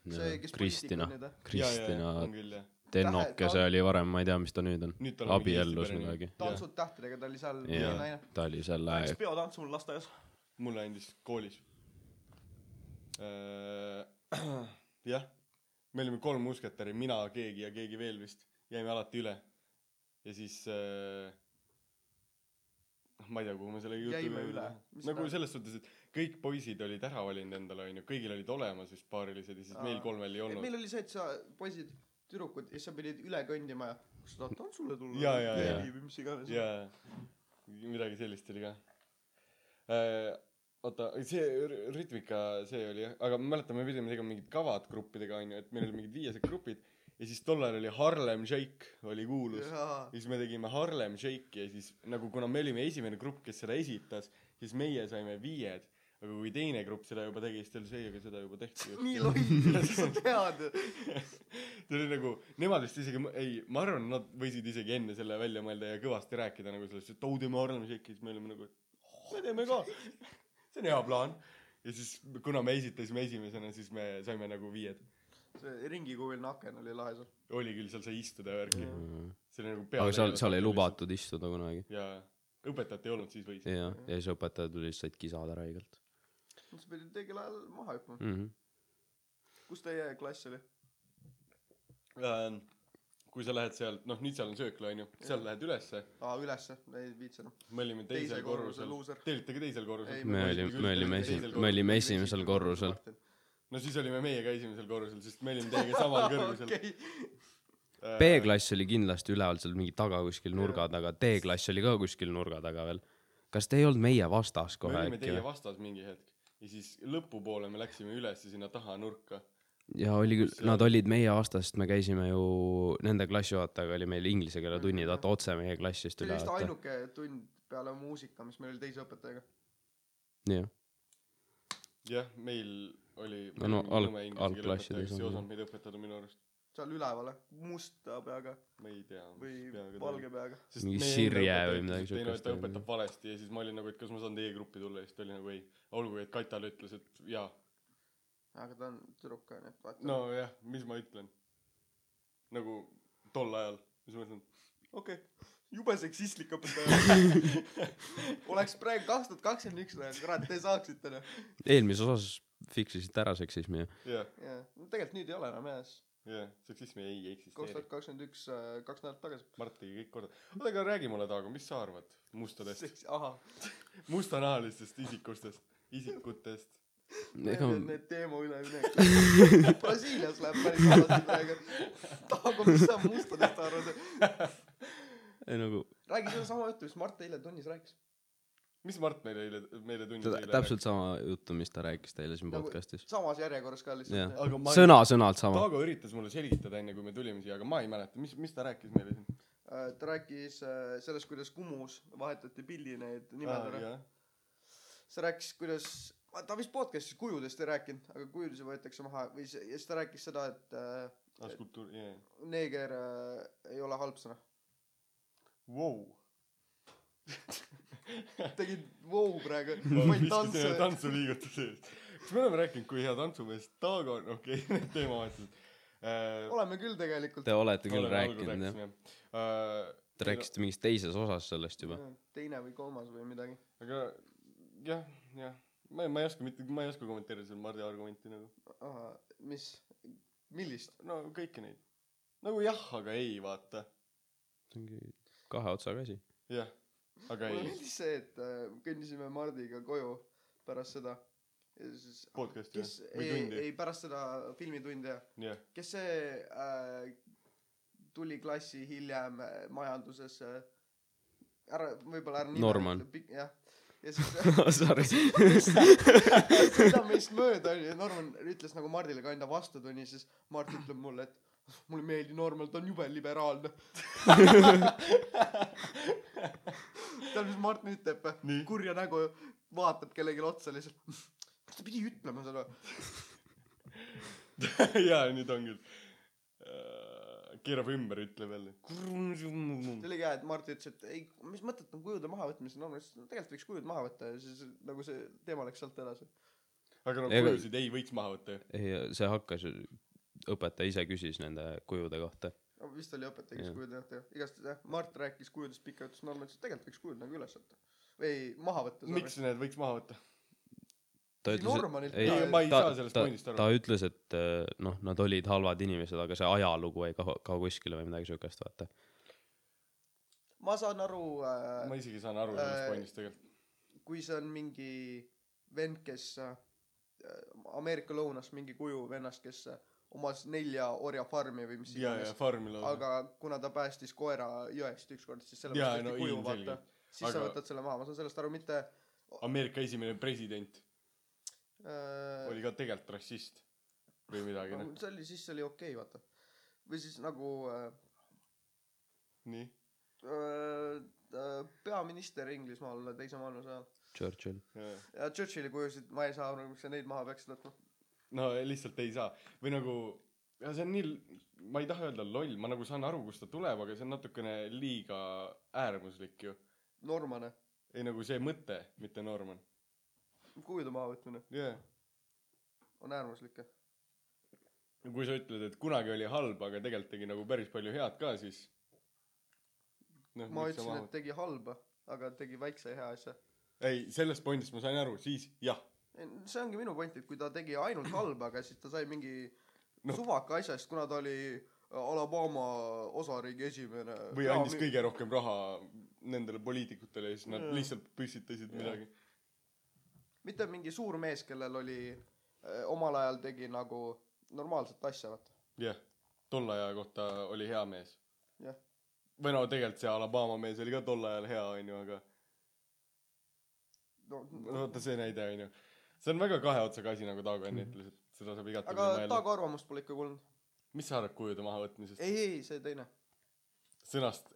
see kes Kristina. Kristina on küll jah. Tennoke see oli varem ma ei tea mis ta nüüd on. Abiellus midagi. Tantsud tähtedega ta oli seal mingi naine. ta oli selle läks peotantsu mul lasteaias. Mulle andis koolis. jah, me olime kolm musketäri, mina, keegi ja keegi veel vist, jäime alati üle. ja siis äh, noh, ma ei tea, kuhu me selle Jäime üle? Mis nagu selles suhtes, et kõik poisid olid ära valinud endale onju, kõigil olid olemas vist paarilised ja siis Aa. meil kolmel ei olnud. meil oli see et sa poisid tüdrukud ja sa pidid üle kõndima ja kas sa tahad tantsule tulla Jaa, jaa, jaa. või mis iganes jaa, midagi sellist oli ka äh,. oota, see rütmika, see oli jah, aga ma mäletan, me pidime tegema mingid kavad gruppidega onju, et meil olid mingid viiesed grupid ja siis tol ajal oli Harlem Shake oli kuulus. jaa ja siis me tegime Harlem Shake'i ja siis nagu kuna me olime esimene grupp, kes seda esitas, siis meie saime viied. aga kui teine grupp seda juba tegi, siis ta oli see, aga seda juba tehti nii loll sa tead see oli nagu, nemad vist isegi, ei, ma arvan, nad võisid isegi enne selle välja mõelda ja kõvasti rääkida nagu sellest, et oo teeme Harlem Shake'i, siis me olime nagu, me teeme ka. See on hea plaan. ja siis, kuna me esitasime esimesena, siis me saime nagu viied. see ringikujuline aken oli lahe seal oli küll, seal sai istuda ja värki. Mm. see oli nagu aga seal seal ei. lubatud istuda kunagi jaa, õpetajat ei olnud, siis võis. ja ja siis õpetajad tulid said kisada räigelt sa pidid õigel ajal maha hüppama mm -hmm. kus teie klass oli Ähm, kui sa lähed sealt, noh nüüd seal on söökla onju, seal lähed ülesse, aa ülesse. Ei viitsi enam me olime teisel Teisel korrusel. Te olite ka teisel korrusel. Ei,? me olime me olime esi- me olime esimesel korrusel. No siis olime meie ka esimesel korrusel, sest me olime teiega samal kõrgusel. Okei. Äh, B-klass oli kindlasti üleval seal mingi taga kuskil nurga taga. D-klass oli ka kuskil nurga taga veel. Kas te ei olnud meie vastas me kohe olime äkki teie või? vastas mingi hetk. Ja siis lõpupoole me läksime üles sinna taha nurka. Ja oli küll nad olid meie vastas sest me käisime ju nende klassijuhatajaga oli meil inglise keele tunnid vaata otse meie klassist see oli üle vist ainuke tund peale muusika mis meil oli teise õpetajaga. Jah. Jah, meil oli No, no, alg- algklassides õpetaja, ei on, osanud meid õpetada minu arust. Seal üleval musta peaga. Ma ei tea või valge peaga. Sest Mingi Sirje õpetaja või midagi siukest ta oli. õpetab valesti ja siis ma olin nagu et kas ma saan teie gruppi tulla ja siis ta oli nagu ei. Olgugi et Kaitale ütles et jaa aga ta on tüdruk ka nii et vaata. Nojah mis ma ütlen. Nagu tol ajal siis ma mõtlen okei okay. jube seksistlik õpetaja. Oleks praegu kaks tuhat kakskümmend üks kurat te saaksite noh. Eelmises osas fiksisite ära seksismi ju. jah. Jah. No tegelikult nüüd ei ole enam jah. Jah seksismi ei kaks eksisteeri tuhat kakskümmend üks kaks nädalat tagasi. Mart tegi kõik korda. Oota aga räägi mulle Taago mis sa arvad mustadest? Seks- ahah. Mustanahalistest isikustest isikutest ega need need teema üleminek Brasiilias läheb päris halvasti praegu. Taago mis sa mustadest arvad? Ei nagu räägi sedasama juttu mis Mart eile tunnis rääkis. Mis Mart meile eile meile tunnis seda eile täpselt sama juttu, mis ta rääkis teile siin Nagu- podcast'is. samas järjekorras ka lihtsalt, Aga ma-, sõna-sõnalt sama. Taago üritas mulle selgitada enne kui me tulime siia aga ma ei mäleta. Mis mis ta rääkis meile siin? Äh, ta rääkis äh, sellest kuidas Kumus vahetati pildi need nimed ära sa rääkis kuidas ta vist podcast'is kujudest ei rääkinud aga kujudusi võetakse maha või see ja siis ta rääkis seda et äh, ah, skulptuur jah neeger äh, ei ole halb sõna. Wow. Tegid vau praegu. Tantsu tantsuliigutuse eest. Kas me oleme rääkinud kui hea tantsumees Taago on? Okei okay, teemavahetused. Äh, oleme küll tegelikult. Te olete küll oleme algul rääkinud jah. rääkisime, äh, Te rääkisite mingis teises osas sellest juba. teine või kolmas või midagi. Aga jah jah ma ei ma ei oska mitte ma ei oska kommenteerida seda Mardi argumenti nagu. Mis millist? No kõiki neid. Nagu jah aga ei vaata. See ongi kahe otsaga asi. jah aga mulle ei. meeldis see et äh, kõndisime Mardiga koju pärast seda. Ja siis podcast'i kes jah. Või ei tundi. ei pärast seda filmitundi ja jah. Kes see äh, tuli klassi hiljem äh, majanduses äh, ära võib-olla ära Norman. jah ja siis Sorry. sõidab meist mööda onju ja Norman ütles nagu Mardile ka enda vastutunni siis Mart ütleb mulle et mulle ei meeldi Norman ta on jube liberaalne. Tead mis Mart nüüd teeb kurja nägu vaatab kellelegi otsa lihtsalt. Kas ta pidi ütlema seda? Jaa ta on küll. Äh, keerab ümber ütleb jälle see oli ka et Mart ütles et ei mis mõtet on kujude mahavõtmisel Norman ütles no tegelikult võiks kujud maha võtta ja siis nagu see teema läks sealt edasi. Aga no kujusid ei võiks maha võtta ju ei, see hakkas ju, õpetaja ise küsis nende kujude kohta. no, vist oli õpetaja kes kujude kohta jah. Igastahes jah Mart rääkis kujudest juttu siis Norman ütles et tegelikult võiks kujud nagu üles võtta. Või maha võtta miks need võiks maha võtta ta ütles, ei ma ei ta saa, sellest pointist, aru. ta ütles, et eh, noh, nad olid halvad inimesed, aga see ajalugu ei kao, kao kuskile või midagi siukest, vaata. ma saan aru äh, ma isegi saan aru sellest Äh, pointist tegelikult. kui see on mingi vend kes äh, Ameerika lõunas mingi kuju vennast kes äh, omas nelja orjafarmi või mis ja ja iganes. farmi aga kuna ta päästis koera jõest ükskord siis sellepärast no tehti kuju vaata. siis sa Aga- võtad selle maha. Ma saan sellest aru mitte Ameerika esimene president äh, oli ka tegelikult rassist või midagi noh. see oli siis see oli okei okay, vaata. Või siis nagu äh, nii. Äh, äh, peaminister Inglismaal teise maailmasõja ajal. Churchill. ja ja Churchilli kujusid ma ei saa aru miks sa neid maha peaksid võtma. No lihtsalt ei saa. Või nagu ja see on nii ma ei taha öelda loll ma nagu saan aru kust ta tuleb aga see on natukene liiga äärmuslik ju. Normane. Ei nagu see mõte mitte Norman kujude mahavõtmine jah on äärmuslik ja kui sa ütled et kunagi oli halb aga tegelikult tegi nagu päris palju head ka siis noh ma ütlesin et tegi halba aga tegi väikse hea asja ei sellest pointist ma sain aru siis jah see ongi minu point et kui ta tegi ainult halba aga siis ta sai mingi no. suvaka asja sest kuna ta oli Alabama osariigi esimene või andis kõige rohkem raha nendele poliitikutele ja siis nad Jaa. lihtsalt püstitasid Jaa. midagi mitte mingi suur mees kellel oli äh, omal ajal tegi nagu normaalset asja vaata. Jah tolle aja kohta oli hea mees. Jah. Või no tegelikult see Alabama mees oli ka tol ajal hea onju aga no, no vaata see näide onju. See on väga kahe otsaga asi nagu Taago enne ütles et seda saab igatpidi aga mõelda. Taago arvamust pole ikka kuulnud. Mis sa arvad kujude mahavõtmisest? Ei ei see teine. Sõnast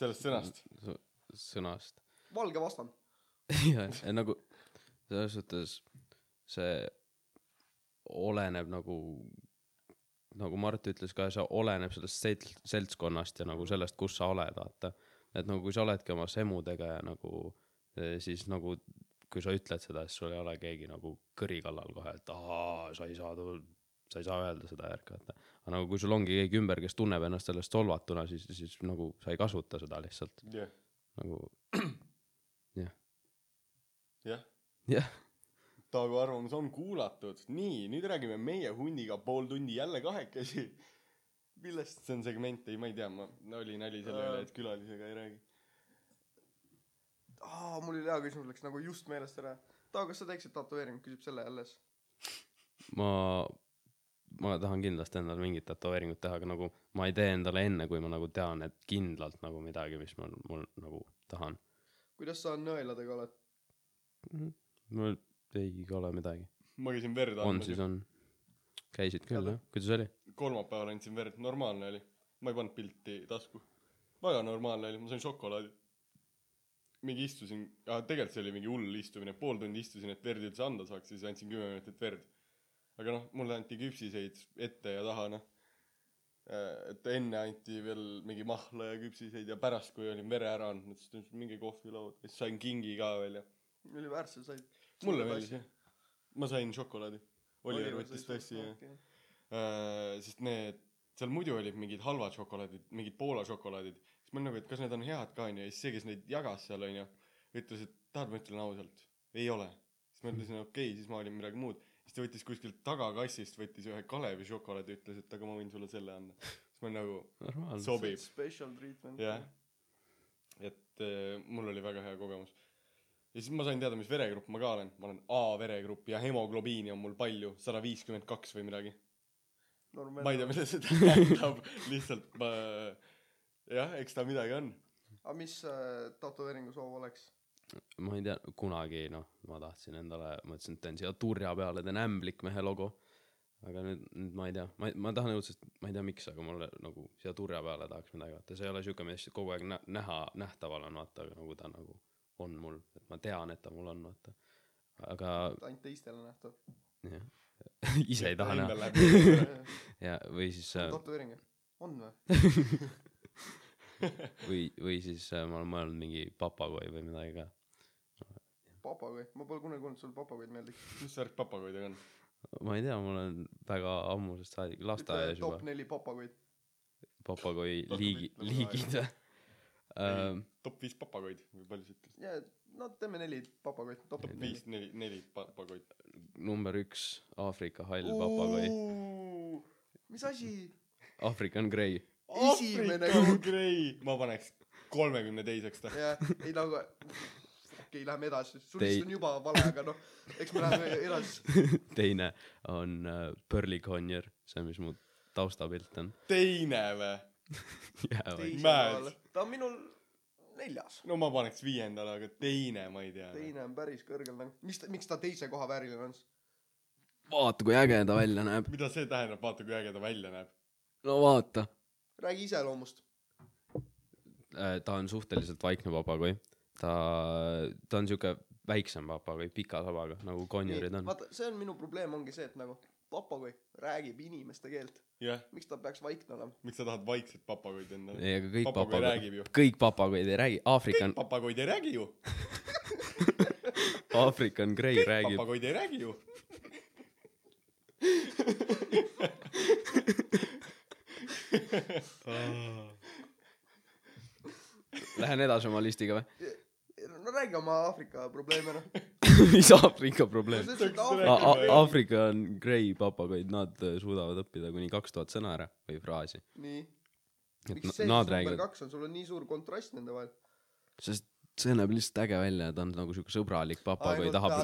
sellest sõnast. Sõnast. valge vastand jah, nagu selles suhtes see oleneb nagu nagu Mart ütles ka see oleneb sellest sel- seltskonnast ja nagu sellest kus sa oled vaata. Et nagu kui sa oledki oma semudega ja nagu eh, siis nagu kui sa ütled seda siis sul ei ole keegi nagu kõri kallal kohe et aa sa ei saa tul- sa ei saa öelda seda järgi vaata. Aga nagu kui sul ongi keegi ümber kes tunneb ennast sellest solvatuna siis siis nagu sa ei kasuta seda lihtsalt. Jah, nagu jah. jah Taago arvamus on kuulatud. nii, nüüd räägime meie hundiga pool tundi jälle kahekesi. millest see on segment, ei, ma ei tea, ma, oli nali selle üle, et külalisega ei räägi. aa, mul oli hea küsimus, läks nagu just meelest ära. Taago, kas sa teeksid tätoveeringut, küsib selle alles. ma ma tahan kindlasti endale mingit tätoveeringut teha aga nagu ma ei tee endale enne kui ma nagu tean et kindlalt nagu midagi mis mul mul nagu tahan kuidas sa nõeladega oled? Mul ei ole midagi ma käisin verd on andmas siis. on käisid küll jah kuidas oli kolmapäeval andsin verd, normaalne oli. ma ei pannud pilti tasku. väga normaalne oli, ma sain šokolaadi. mingi istusin, tegelikult see oli mingi hull istumine, pool tundi istusin, et verd üldse anda saaks ja siis andsin kümme minutit verd. aga noh, mulle anti küpsiseid ette ja taha noh. et enne anti veel mingi mahla ja küpsiseid ja pärast, kui olin vere ära andnud, siis minge kohvilauda, siis sain kingi ka veel ja sa said. mulle meeldis jah. ma sain šokolaadi. Oliver võttis tassi ja äh, sest need seal muidu olid mingid halvad šokolaadid mingid Poola šokolaadid. Siis ma olin nagu et kas need on head ka onju. Ja siis see kes neid jagas seal onju ütles et tahad ma ütlen ausalt? Ei ole. Siis ma ütlesin okei okay, siis ma olin midagi muud. Siis ta võttis kuskilt tagakassist võttis ühe Kalevi šokolaadi ütles et aga ma võin sulle selle anda. Siis ma olin nagu sobib. Special treatment. jah. Et äh, mul oli väga hea kogemus ja siis ma sain teada mis veregrupp ma ka olen. Ma olen A veregrupp ja hemoglobiini on mul palju. sada viiskümmend kaks või midagi. Ma ei tea, mida see tähendab, lihtsalt ma, jah, eks ta midagi on. aga mis äh, tätoveeringu soov oleks? ma ei tea kunagi noh ma tahtsin endale mõtlesin et teen siia turja peale teen ämblikmehe logo. Aga nüüd nüüd ma ei tea. Ma ma tahan õudselt ma ei tea miks aga mulle nagu siia turja peale tahaks midagi vaata. See ei ole siuke mis kogu aeg nä- näha nähtaval on vaata aga nagu ta nagu on mul et ma tean et ta mul on vaata aga ainult teistele nähtav. jah ise ei taha näha ja või siis äh, tätoveering jah? on või? või või siis äh, ma olen mõelnud mingi papagoi või midagi ka papagoi, ma pole kunagi kuulnud, sulle papagoid meeldiks. mis värk papagoidega on? ma ei tea mul on väga ammusest saadik lasteaias top juba neli papagoid. papagoi liigi liigid ähm, top viis papagoid või palju sa ütlesid? ja, no teeme neli papagoid. top viis, neli, neli papagoid. number üks Aafrika hall papagoi mis asi? African Grey koht. Grey, ma paneks kolmekümne teiseks ta. jah, ei nagu, okei, läheme edasi, sul vist on juba vale, aga noh, eks me läheme edasi. teine on äh, Burley Conyer see mis mu taustapilt on teine või Mad. kohal, ta on minul neljas. no ma paneks viiendale, aga teine ma ei tea. teine on päris kõrgel nagu, mis ta, miks ta teise koha vääriline on? vaata kui äge ta välja näeb mida see tähendab, vaata kui äge ta välja näeb. no vaata räägi iseloomust. äh, ta on suhteliselt vaikne papagoi ta ta on siuke väiksem papagoi pika sabaga nagu Conyerid on vaata, see on minu probleem, ongi see, et nagu papagoi räägib inimeste keelt. jah, miks ta peaks vaikne olema? miks sa tahad vaikset papagoid endale? ei aga kõik Papagoi papagoid räägib ju. kõik papagoid ei räägi African papagoid ei räägi ju. African Grey räägib papagoid ei räägi ju. lähen edasi oma listiga või no räägi oma Aafrika probleeme noh. mis Aafrika probleem Aafrika. African Grey papagoid nad äh, suudavad õppida kuni kaks tuhat sõna ära või fraasi nii. et miks see siis number kaks on, sul on nii suur kontrast nende vahel. sest see näeb lihtsalt äge välja ta on nagu siuke sõbralik papagoi tahab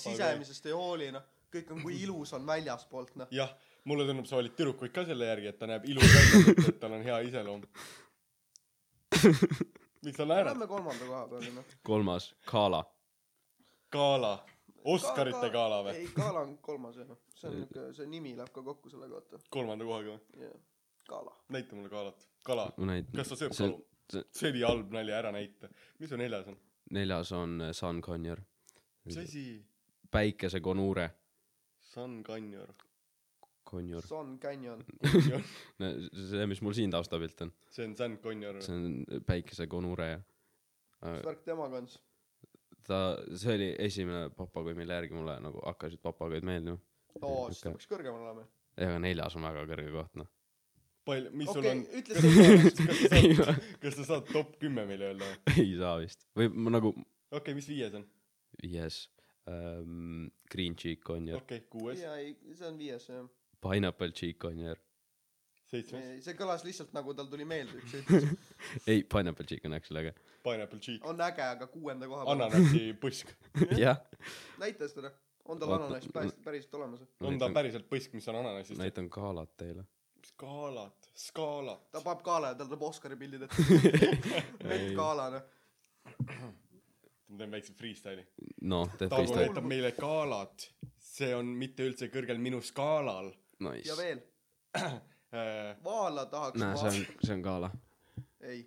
sisemisest ei hooli noh, kõik on, kui ilus on väljaspoolt noh. jah, mulle tundub, sa valid tüdrukuid ka selle järgi, et ta näeb ilus välja, et tal on hea iseloom. miks sa naerad? Lähme kolmanda koha peale noh. kolmas Kala gala, Oscarite gala või? ei, Kala on kolmas jah, see on niuke, see nimi läheb ka kokku sellega vaata, kolmanda kohaga või? jah, Kala. näita mulle galat. näitan kas ta sööb see- kalu? see- oli halb nali, ära näita. mis su neljas on? neljas on äh, Sun Conyer mis asi? päikesekonuure, Sun Kanyor. konjur, Son Canyon. see, mis mul siin taustapilt on, see on Sun Kanyor. see on päikesekonuure ja mis värk temaga on siis? ta, see oli esimene papagoi, mille järgi mulle nagu hakkasid papagoid meeldima. oo, siis ta peaks kõrgemal olema. ja aga neljas on väga kõrge koht, noh. palju, mis sul okei on, ei, kas sa saad top kümme meile öelda? ei saa vist. või ma nagu okei okay,, mis viies on? viies ähm,, green cheek konjur, okei okay,, kuues, jaa, ei, see on viies jah. Pineapple cheek konjur. seitsmes, see kõlas lihtsalt nagu tal tuli meelde üks hetk. ei, pineapple cheek on actually äge. pineapple cheek, on äge, aga kuuenda koha peal. ananassi põsk. jah, näita seda. on tal ananass päris, päriselt olemas? on ta päriselt põsk, mis on ananassist? näitan kaalat teile. skaalat, skaalat. ta paneb kaala ja tal tuleb Oscari pildid ette. vett kaala noh. ma teen väikse freestyle'i. noh, teed Taago freestyle. näitab meile kaalat. see on mitte üldse kõrgel minu skaalal Nice ja. veel, äh,. vaala tahaks näe, see on, see on kaala. ei,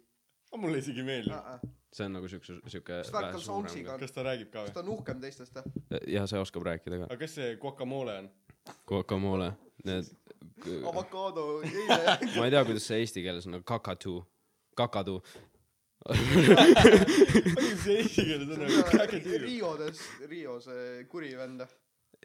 mulle isegi meeldib. see on nagu siukse, siuke Mis värk tal soundsiga kas ta räägib ka kas või? ta on uhkem teistest või? ja see oskab rääkida ka. aga kes see guacamole on? Guacamole, need, avokaado, ma ei tea, kuidas see eesti keeles on, aga kakatu, kakadu. see eesti keeles on nagu käketüü. Riodes, Rio see kuri vend.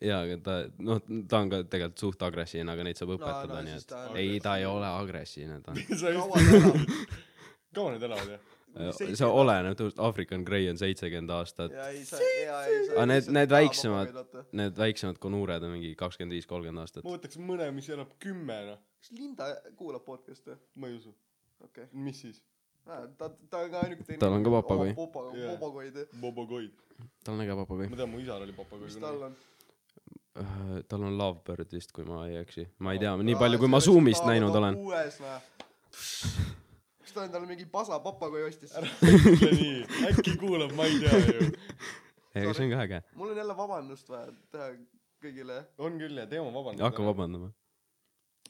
jaa, aga ta, noh, ta on ka tegelikult suht agressiivne, aga neid saab No, õpetada no nii siis et ta on ei, ta ei ole agressiivne, ta sa kaua need elavad jah? see oleneb, African Grey on seitsekümmend aastat, ja ei saa, ja ei saa. Aga need- need väiksemad- need väiksemad konuured on mingi kakskümmend viis, kolmkümmend aastat ma. võtaks mõne, mis elab kümme noh. kas Linda kuulab podcast'e? ma ei usu. okei okay.. mis siis? ta, ta on ka ainuke Tal on ka papagoi. Jaa. papagoid. Bobogoid. tal on äge papagoi ma. tean, mu isal oli papagoi mis tal on? Tal on Lovebird vist, kui ma ei eksi. ma ei tea, nii palju, kui ma Zoom'ist näinud olen. kas ta endale mingi pasa papagoi ostis? ütle nii, äkki kuulab, ma ei tea ju. ei, see on ka äge. mul on jälle vabandust vaja teha kõigile. on küll ja teema vabandust. hakka. vabandama.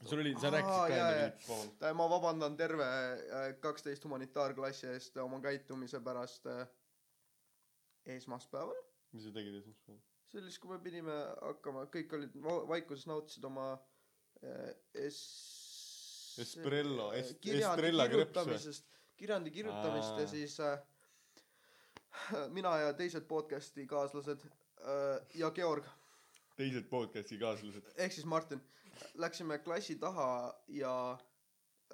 sul oli, sa rääkisid ka pilt, vabandust. ma vabandan terve äh, kaksteist humanitaarklassi eest oma käitumise pärast äh, esmaspäeval. mis sa tegid esmaspäeval? siis, kui me pidime hakkama, kõik olid va- vaikuses nautisid oma äh, es-. Esprello, äh, es- kirjandi Estrella kirjutamisest, kirjandi kirjutamist ja Aa. siis äh, mina ja teised podcast'i kaaslased äh, ja Georg teised podcast'i kaaslased. ehk siis Martin läksime klassi taha ja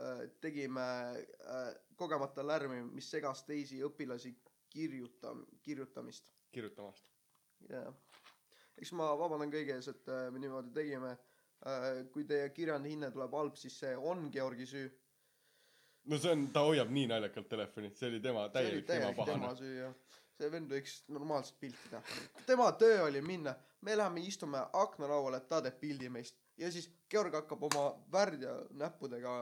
äh, tegime äh, kogemata lärmi, mis segas teisi õpilasi kirjuta-, kirjutamist. kirjutamast. jah, eks ma vabandan kõigi ees, et äh, me niimoodi tegime äh,. kui teie kirjandi hinne tuleb halb, siis see on Georgi süü. no see on, ta hoiab nii naljakalt telefoni, see oli tema oli täielik tema täiesti tema pahane. süü jah. see vend võiks normaalset pilti teha. tema töö oli minna, me läheme istume aknalauale, ta teeb pildi meist ja siis Georg hakkab oma värdja näppudega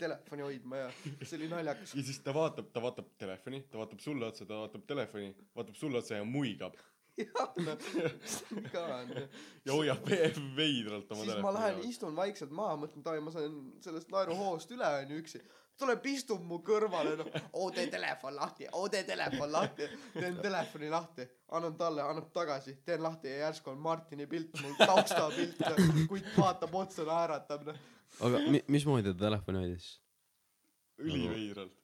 telefoni hoidma ja see oli naljakas. ja siis ta vaatab, ta vaatab telefoni, ta vaatab sulle otsa, ta vaatab telefoni, vaatab sulle otsa ja muigab jah, see ka on ja hoiab ve- veidralt oma siis telefoni. ma lähen istun vaikselt maha, mõtlen davai, ma saan sellest naeruhoost üle onju üksi. tuleb istub mu kõrvale noh, oo tee telefon lahti, oo tee telefon lahti. teen telefoni lahti, annan talle, annab tagasi, teen lahti ja järsku on Martini pilt mul taustapilt. kutt vaatab otsa, naeratab noh. aga mi-, mismoodi ta telefoni hoidis? üliveidralt.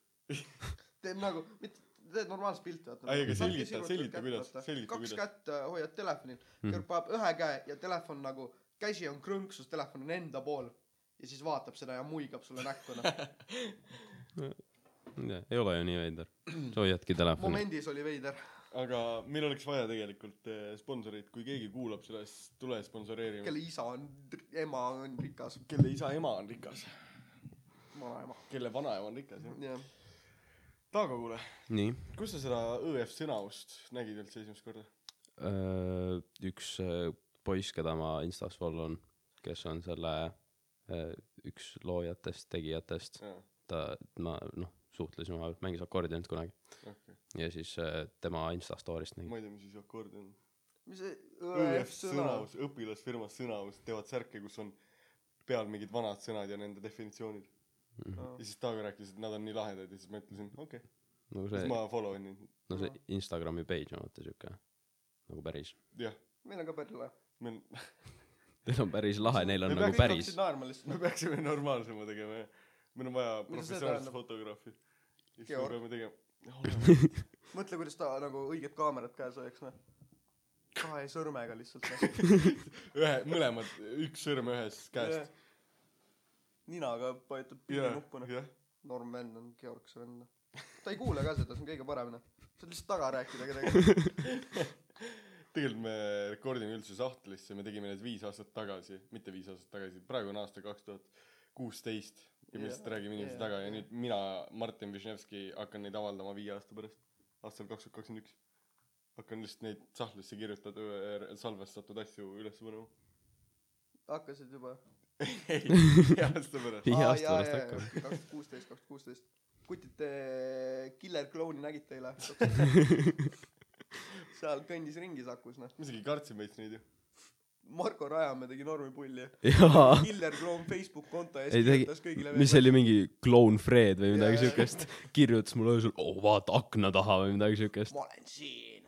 teeb nagu, mitte teed normaalset pilti vaata. Ei, aga selgita- selgita, kuidas- selgita, kaks kuidas. kätt äh, hoiad telefonil, Mhm. kõrv paneb ühe käe ja telefon nagu, käsi on krõnksus, telefon on enda pool ja siis vaatab seda ja muigab sulle näkku noh. ei ole ju nii veider. sa hoiadki telefoni. momendis oli veider. aga meil oleks vaja tegelikult eh, sponsoreid, kui keegi kuulab seda, siis tule sponsoreerima. kelle isa on, ema on rikas, kelle isa ema on rikas, vanaema. kelle vanaema on rikas jah. jah, Taago, kuule, kus sa seda õef sõnaust nägid üldse esimest korda? üks äh, poiss, keda ma Instas follow on, kes on selle äh, üks loojatest, tegijatest, ta, ma noh, suhtlesime vahepeal, mängis akordionit kunagi okei. ja siis äh, tema Insta story'st nägin. ma ei tea, mis siis akordion. mis see õef õef sõna, sõnaus, õpilasfirmas sõnaus teevad särke, kus on peal mingid vanad sõnad ja nende definitsioonid. Ja siis Taago rääkis, et nad on nii lahedad ja siis ma ütlesin, okei okay., siis see, ma follow in neid. no see Instagrami page on vaata siuke nagu päris. jah, meil on ka päris lahe. meil Neil on päris lahe, neil on Me nagu päris. naerma lihtsalt. me peaksime normaalsema tegema jah meil on vaja professionaalset fotograafi siis me peame tegema mõtle, kuidas ta nagu õiget kaamerat käes hoiaks, noh. kahe sõrmega lihtsalt, noh. ühe mõlemad üks sõrm ühest käest ninaga vajutab jah pillinuppu, noh. jah norm vend on Georg see vend, noh. ta ei kuule ka seda, see on kõige parem, noh. saad lihtsalt taga rääkida kedagi. tegelikult me rekordime üldse sahtlisse me tegime need viis aastat tagasi mitte viis aastat tagasi praegu on aasta kaks tuhat kuusteist ja me lihtsalt räägime inimesi jaa, taga ja jaa. nüüd mina Martin Višnevski hakkan neid avaldama viie aasta pärast aastal kaks tuhat kakskümmend üks hakkan lihtsalt neid sahtlisse kirjutatud salvestatud asju üles panema hakkasid juba? Ei viie aasta pärast Viie aasta pärast hakkab. kaks tuhat kuusteist, kaks tuhat kuusteist. kutite Killer Clowni nägite eile? seal kõndis ringi Sakus, noh. ma isegi kartsin veits neid ju Marko Rajamäe tegi normi pulli. Killer Clown Facebook konto ees kirjutas, kõigile mis see oli mingi Clown Fred või midagi siukest, kirjutas mulle öösel, oo vaata akna taha või midagi siukest. ma olen siin.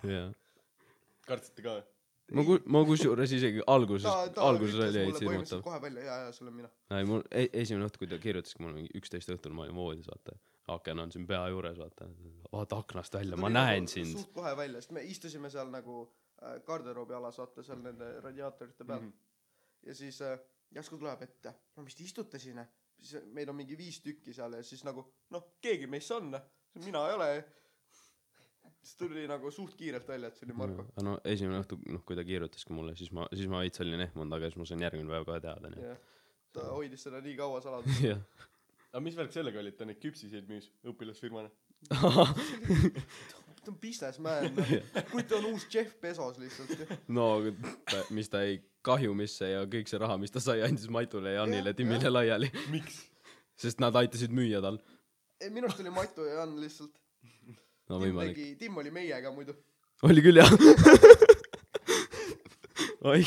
kartsite ka või ma ku-, ma kusjuures isegi alguses ta, ta alguses oli põhimõtteliselt hirmutav. kohe välja, jaa, jaa, see olen mina. ei mul e- esimene õhtu, kui ta kirjutaski mulle mingi üksteist õhtul, ma olin voodis, vaata. aken on siin pea juures, vaata. vaata aknast välja, ma näen sind. suht kohe välja, sest me istusime seal nagu äh, garderoobialas, vaata seal nende radiaatorite peal mm. -hmm. ja siis äh, järsku tuleb ette, no mis te istute siin, siis meid on mingi viis tükki seal ja siis nagu noh, keegi meist on, mina ei ole. Siis tuli nagu suht kiirelt välja, et see oli Marko. no esimene õhtu, noh, kui ta kirjutaski mulle, siis ma, siis ma veits olin ehmunud, aga siis ma sain järgmine päev ka teada, nii jah, ta hoidis seda nii kaua saladuses. et. aga mis värk sellega oli et ta neid küpsiseid müüs õpilasfirmana ta on businessman, noh. kui ta on uus Jeff Bezos lihtsalt. no ta, mis ta ei kahjumisse ja kõik see raha, mis ta sai, andis Matule ja Annile, Jah, Timmile laiali, miks sest nad aitasid müüa tal. ei, minu arust oli Matu ja Jan lihtsalt. No Tim võimalik. tegi, Tim oli meiega muidu. oli küll jah. oi,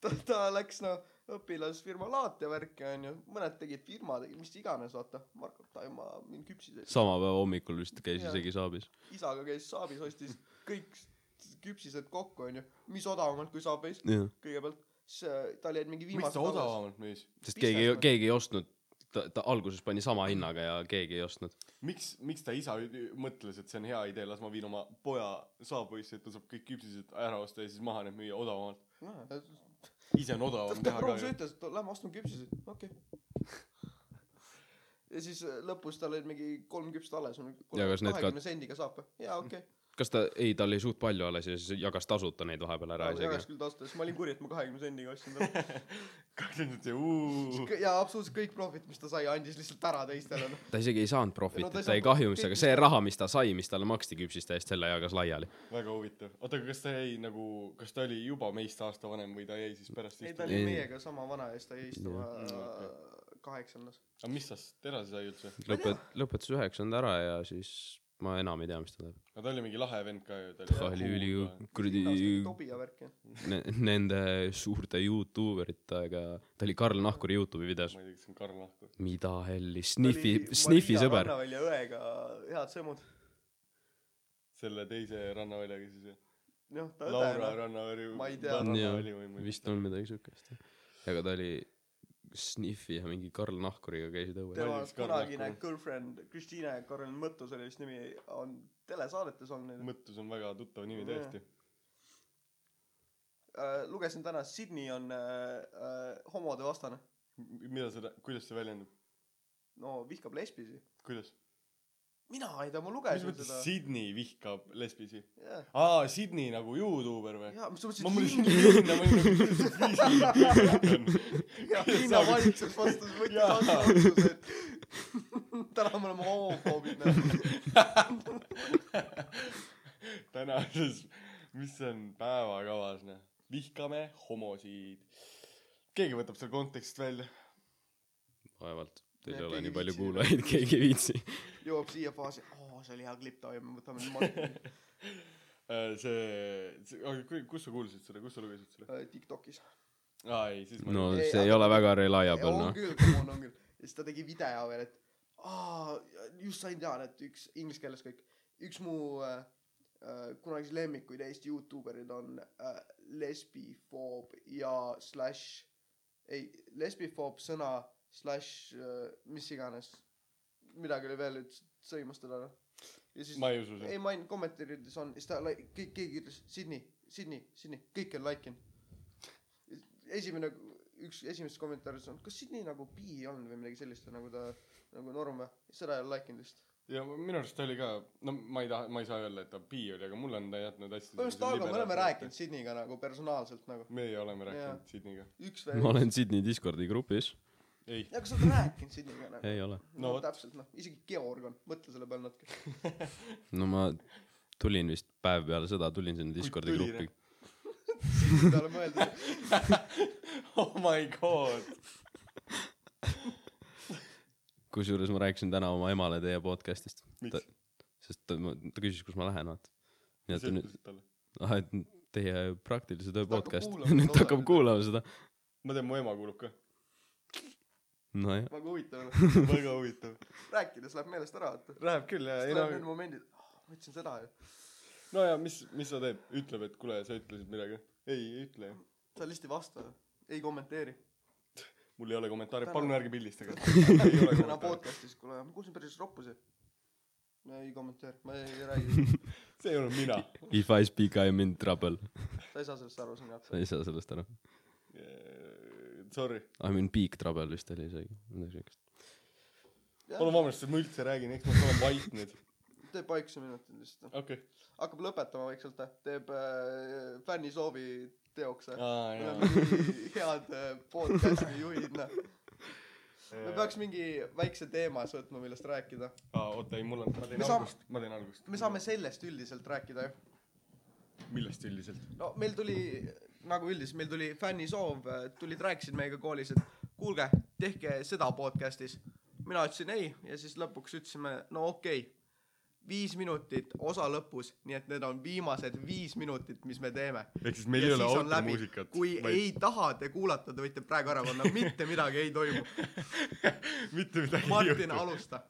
ta, ta läks no õpilasfirma laat ja värki onju, mõned tegid firma, tegid mis iganes, vaata. Marko Taima mind küpsis, sama päeva hommikul vist käis Jaa. isegi saabis. isaga käis saabis, ostis kõik küpsised kokku onju, mis odavamalt kui saabis kõigepealt, siis tal jäid mingi miks viimased ta odavamalt müüs sest keegi keegi ei ostnud, ta, ta alguses pani sama hinnaga ja keegi ei ostnud. miks miks ta isa mõtles et see on hea idee las ma viin oma poja saabuisse et ta saab kõik küpsised ära osta ja siis maha need müüa odavamalt ta ise on odavam teha ka ju ütles, et lähme ostame küpsiseid, okei okay.. ja siis äh, lõpus tal olid mingi kolm küpsist alles, Ja kas need ka- kahekümne sendiga saab või? jaa, okei okay.. Kas ta, ei, tal oli suht palju alles ja siis jagas tasuta neid vahepeal ära jagas isegi. küll tasuta, siis ma olin kuri, et ma kahekümne sendiga ostsin talle. kakskümmend see uu ja absoluutselt kõik profit, mis ta sai, andis lihtsalt ära teistele, noh. ta isegi ei saanud No profitit ta ei no,, ta ei saanud kahjumis, profitti, aga see raha, mis ta sai, mis talle maksti küpsiste eest, selle jagas laiali. väga huvitav oota aga kas ta jäi nagu kas ta oli juba meist aasta vanem või ta jäi siis pärast ei, ta oli Ei. meiega sama vana ja siis ta jäi istuma Jah. kaheksandas. aga mis tast edasi sai üldse lõpet-, lõpetas üheksanda ära ja siis ma enam ei tea, mis ta teeb. aga ta oli mingi lahe vend ka ju ta oli üli kuradi nende suurte Youtube eritega, ta oli Karl Nahkuri Youtube'i videos. ma ei tea kas see on Karl Nahkur mida helli, Sniffi, Sniffi sõber. rannavälja õega head semud. selle teise rannaväljaga siis jah noh, ta Laura õde, Rannaväli Ma ei tea. Või vist on midagi siukest. aga ta oli Sniffi ja mingi Karl Nahkuriga käisid õues. tema Karl kunagine girlfriend Kristiine Karel Mõttus oli vist nimi, on telesaadetes olnud. mõttus on väga tuttav nimi tõesti Äh, lugesin täna, Sydney on äh, äh, homode vastane. M- mida seda kuidas see väljendub no vihkab lesbisi. kuidas mina ei tea, ma lugesin seda. Sydney vihkab lesbisi? Jah, aa Sydney nagu Youtuber või? Jaa, mis sa ma mõtlesid mõtlesin ma nagu kuidas viisi ja linnavalitsus vastas, võttis vastu otsuse, et täna me oleme homofoobid, noh. tänases mis on päevakavas noh vihkame homosid. Keegi võtab selle kontekstist välja. Vaevalt, teil ei ole nii palju kuulajaid, keegi ei viitsi. jõuab siia faasi, oo, see oli hea klipp, davai, me võtame nüüd maha. Äh, see see aga kus sa kuulsid seda kus sa lugesid seda Tiktokis. aa ei siis ma no ei see ei ole väga reliable on noh. küll, come on, on küll. ja siis ta tegi video veel, et aa, just sain teada, et üks inglise keeles kõik, üks mu äh, äh, kunagisi lemmikuid Eesti Youtuberid on äh, lesbifoob ja slash ei lesbifoob sõna slash äh, mis iganes. Midagi oli veel ütles sõimas teda noh ja siis ma ei usu ei sind. ma olin kommentaarides on siis ta like, kõik keegi ütles Sydney Sydney Sydney kõik on like inud esimene üks esimesest kommentaaridest on kas Sydney nagu bi on või midagi sellist nagu ta nagu norm või? Seda ei ole like inud vist. Ja minu arust ta oli ka, no ma ei taha, ma ei saa öelda, et ta bi oli, aga mulle on ta jätnud hästi põhimõtteliselt Taago me oleme rääkinud Sydneyga nagu personaalselt nagu. Meie oleme rääkinud Sydneyga. ma olen Sydney Discordi grupis. ei, ja kas sa oled rääkinud Sydneyga nagu ei ole. no, No täpselt noh isegi Georg on mõtle selle peale natuke no ma tulin vist päev peale seda, tulin sinna Discordi gruppi. Sydney peale mõeldes oh my god. kusjuures ma rääkisin täna oma emale teie podcast'ist, sest ta, ta küsis, kus ma lähen, vaata. sa ta nüüd, ütlesid talle? ah, et teie praktilise töö podcast, nüüd ta hakkab kuulama seda. ma tean, mu ema kuulub ka. nojah, väga huvitav noh. väga huvitav. rääkides läheb meelest ära vaata Läheb küll jah, ei tulevad need no, momendid oh, ma ütlesin seda ju no ja mis, mis sa teed, ütleb, et kuule, sa ütlesid midagi. ei, ei ütle ju. sa lihtsalt ei vasta ei kommenteeri mul ei ole kommentaare, palun ärge pildistage. täna podcast'is kuule ma kuulsin päris roppusi ma ei kommenteeri ma ei, ei räägi see ei olnud mina. if I speak I am in trouble. sa ei saa sellest aru see on sa ei saa sellest aru. Sorry, I m in big trouble vist oli isegi, midagi siukest. palun vabandust, et ma üldse räägin, eks ma olen vait nüüd. teeb paikse minutid lihtsalt okei. hakkab lõpetama vaikselt teeb äh, teoks aa, me jaa. oleme nii head äh, podcast'i juhid noh me peaks mingi väikse teema siis võtma millest rääkida aa, oota, ei, mul on, ma teen Me saame- algust, ma teen algust. me saame sellest üldiselt rääkida ju millest üldiselt? no meil tuli nagu üldiselt meil tuli fännisoov tulid rääkisid meiega koolis et kuulge tehke seda podcast'is. Mina ütlesin ei ja siis lõpuks ütlesime no okei okay. viis minutit osa lõpus nii et need on viimased viis minutit mis me teeme. Ehk siis meil Ja ei ole automuusikat. kui vaid... ei taha te kuulata te võite praegu ära panna. Mitte midagi ei toimu. Mitte midagi Martin alusta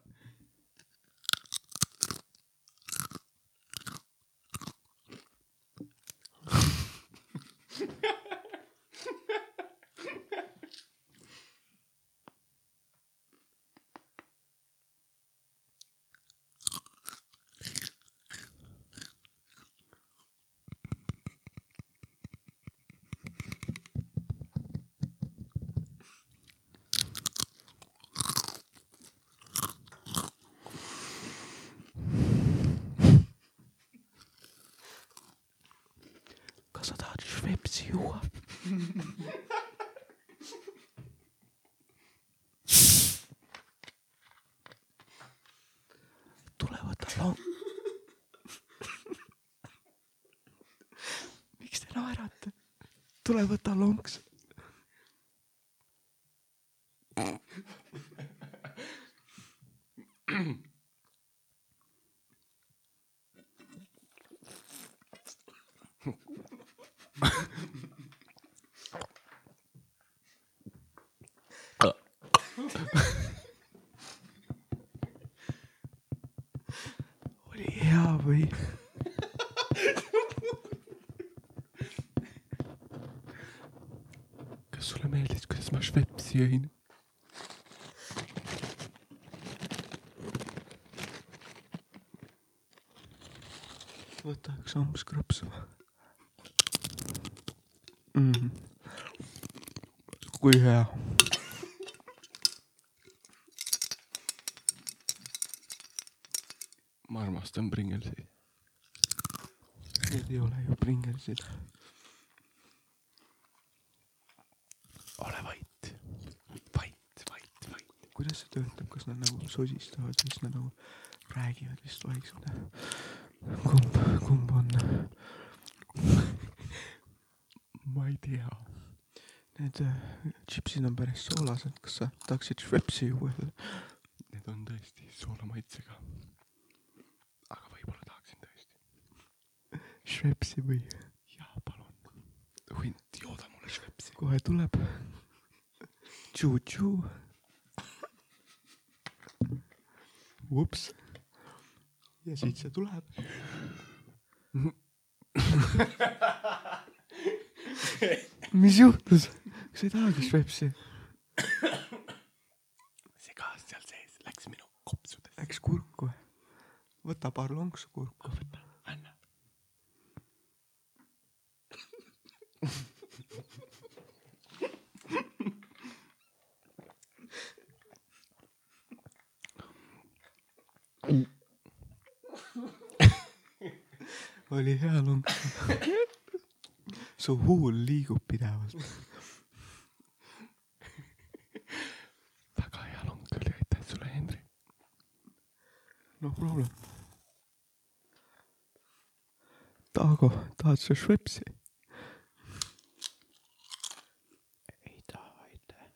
live at the longs ma Švepsi jõin? võta üks amps krõpsu mm.. -hmm. kui hea. ma armastan Pringelsi. Need ei ole ju Pringelsid. ole vait, vait, vait, vait. Kuidas see töötab, kas nad nagu sosistavad siis nad nagu räägivad vist vaikselt? kumb, kumb on? ma ei tea. Need äh, tšipsid on päris soolased, kas sa tahaksid Švepsi juua? Need on tõesti soolamaitsega. aga võib-olla tahaksin tõesti. Švepsi või? jaa, palun. hunt, jooda mulle švepsi. kohe tuleb. Tšu-tšu. ups. ja siit see tuleb. mis juhtus? kas ei tahagi Schweppesi? see gaas seal sees läks minu kopsudesse. Läks kurku. võta paar lonksu kurku. anna. oli hea lonks. Su huul liigub pidevalt. väga hea long oli, aitäh sulle, Henri. no problem. Taago, tahad sa Schweppesi? ei taha, aitäh.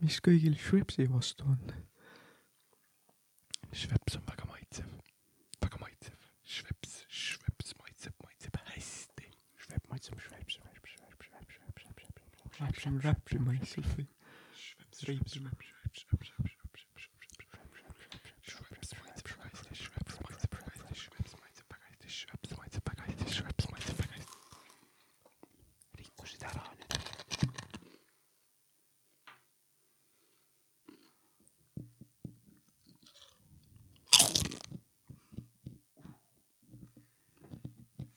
mis kõigil Schweppesi vastu on? Räpsime lihtsalt või? Reipsime. rikkusid ära nüüd.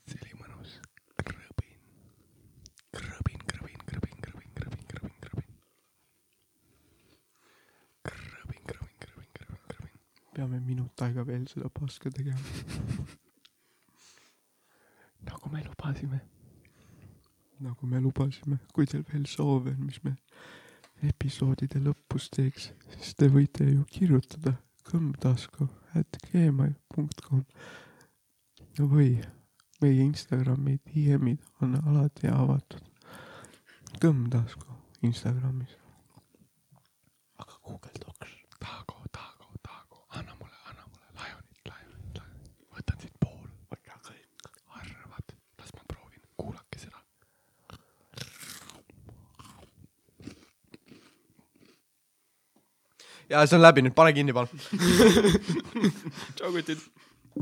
see oli mõnus. krõbin, krõbin, krõbin, krõbin, krõbin, krõbin, krõbin, krõbin. krõbin, krõbin, krõbin, krõbin, krõbin. peame minut aega veel seda paska tegema, nagu me lubasime. nagu me lubasime. kui teil veel soove on, mis me episoodide lõpus teeks, siis te võite ju kirjutada kõmmtasku at gmail.com või meie Instagrami DM-id on alati avatud. kõmmtasku Instagramis. aga Google Docs. Taago, Taago, Taago, anna mulle, anna mulle Lionit, Lionit, Lionit. võtan siit pool. võta kõik. arvad, las ma proovin, kuulake seda. Ja see on läbi nüüd, pane kinni palun. tšau, kutid.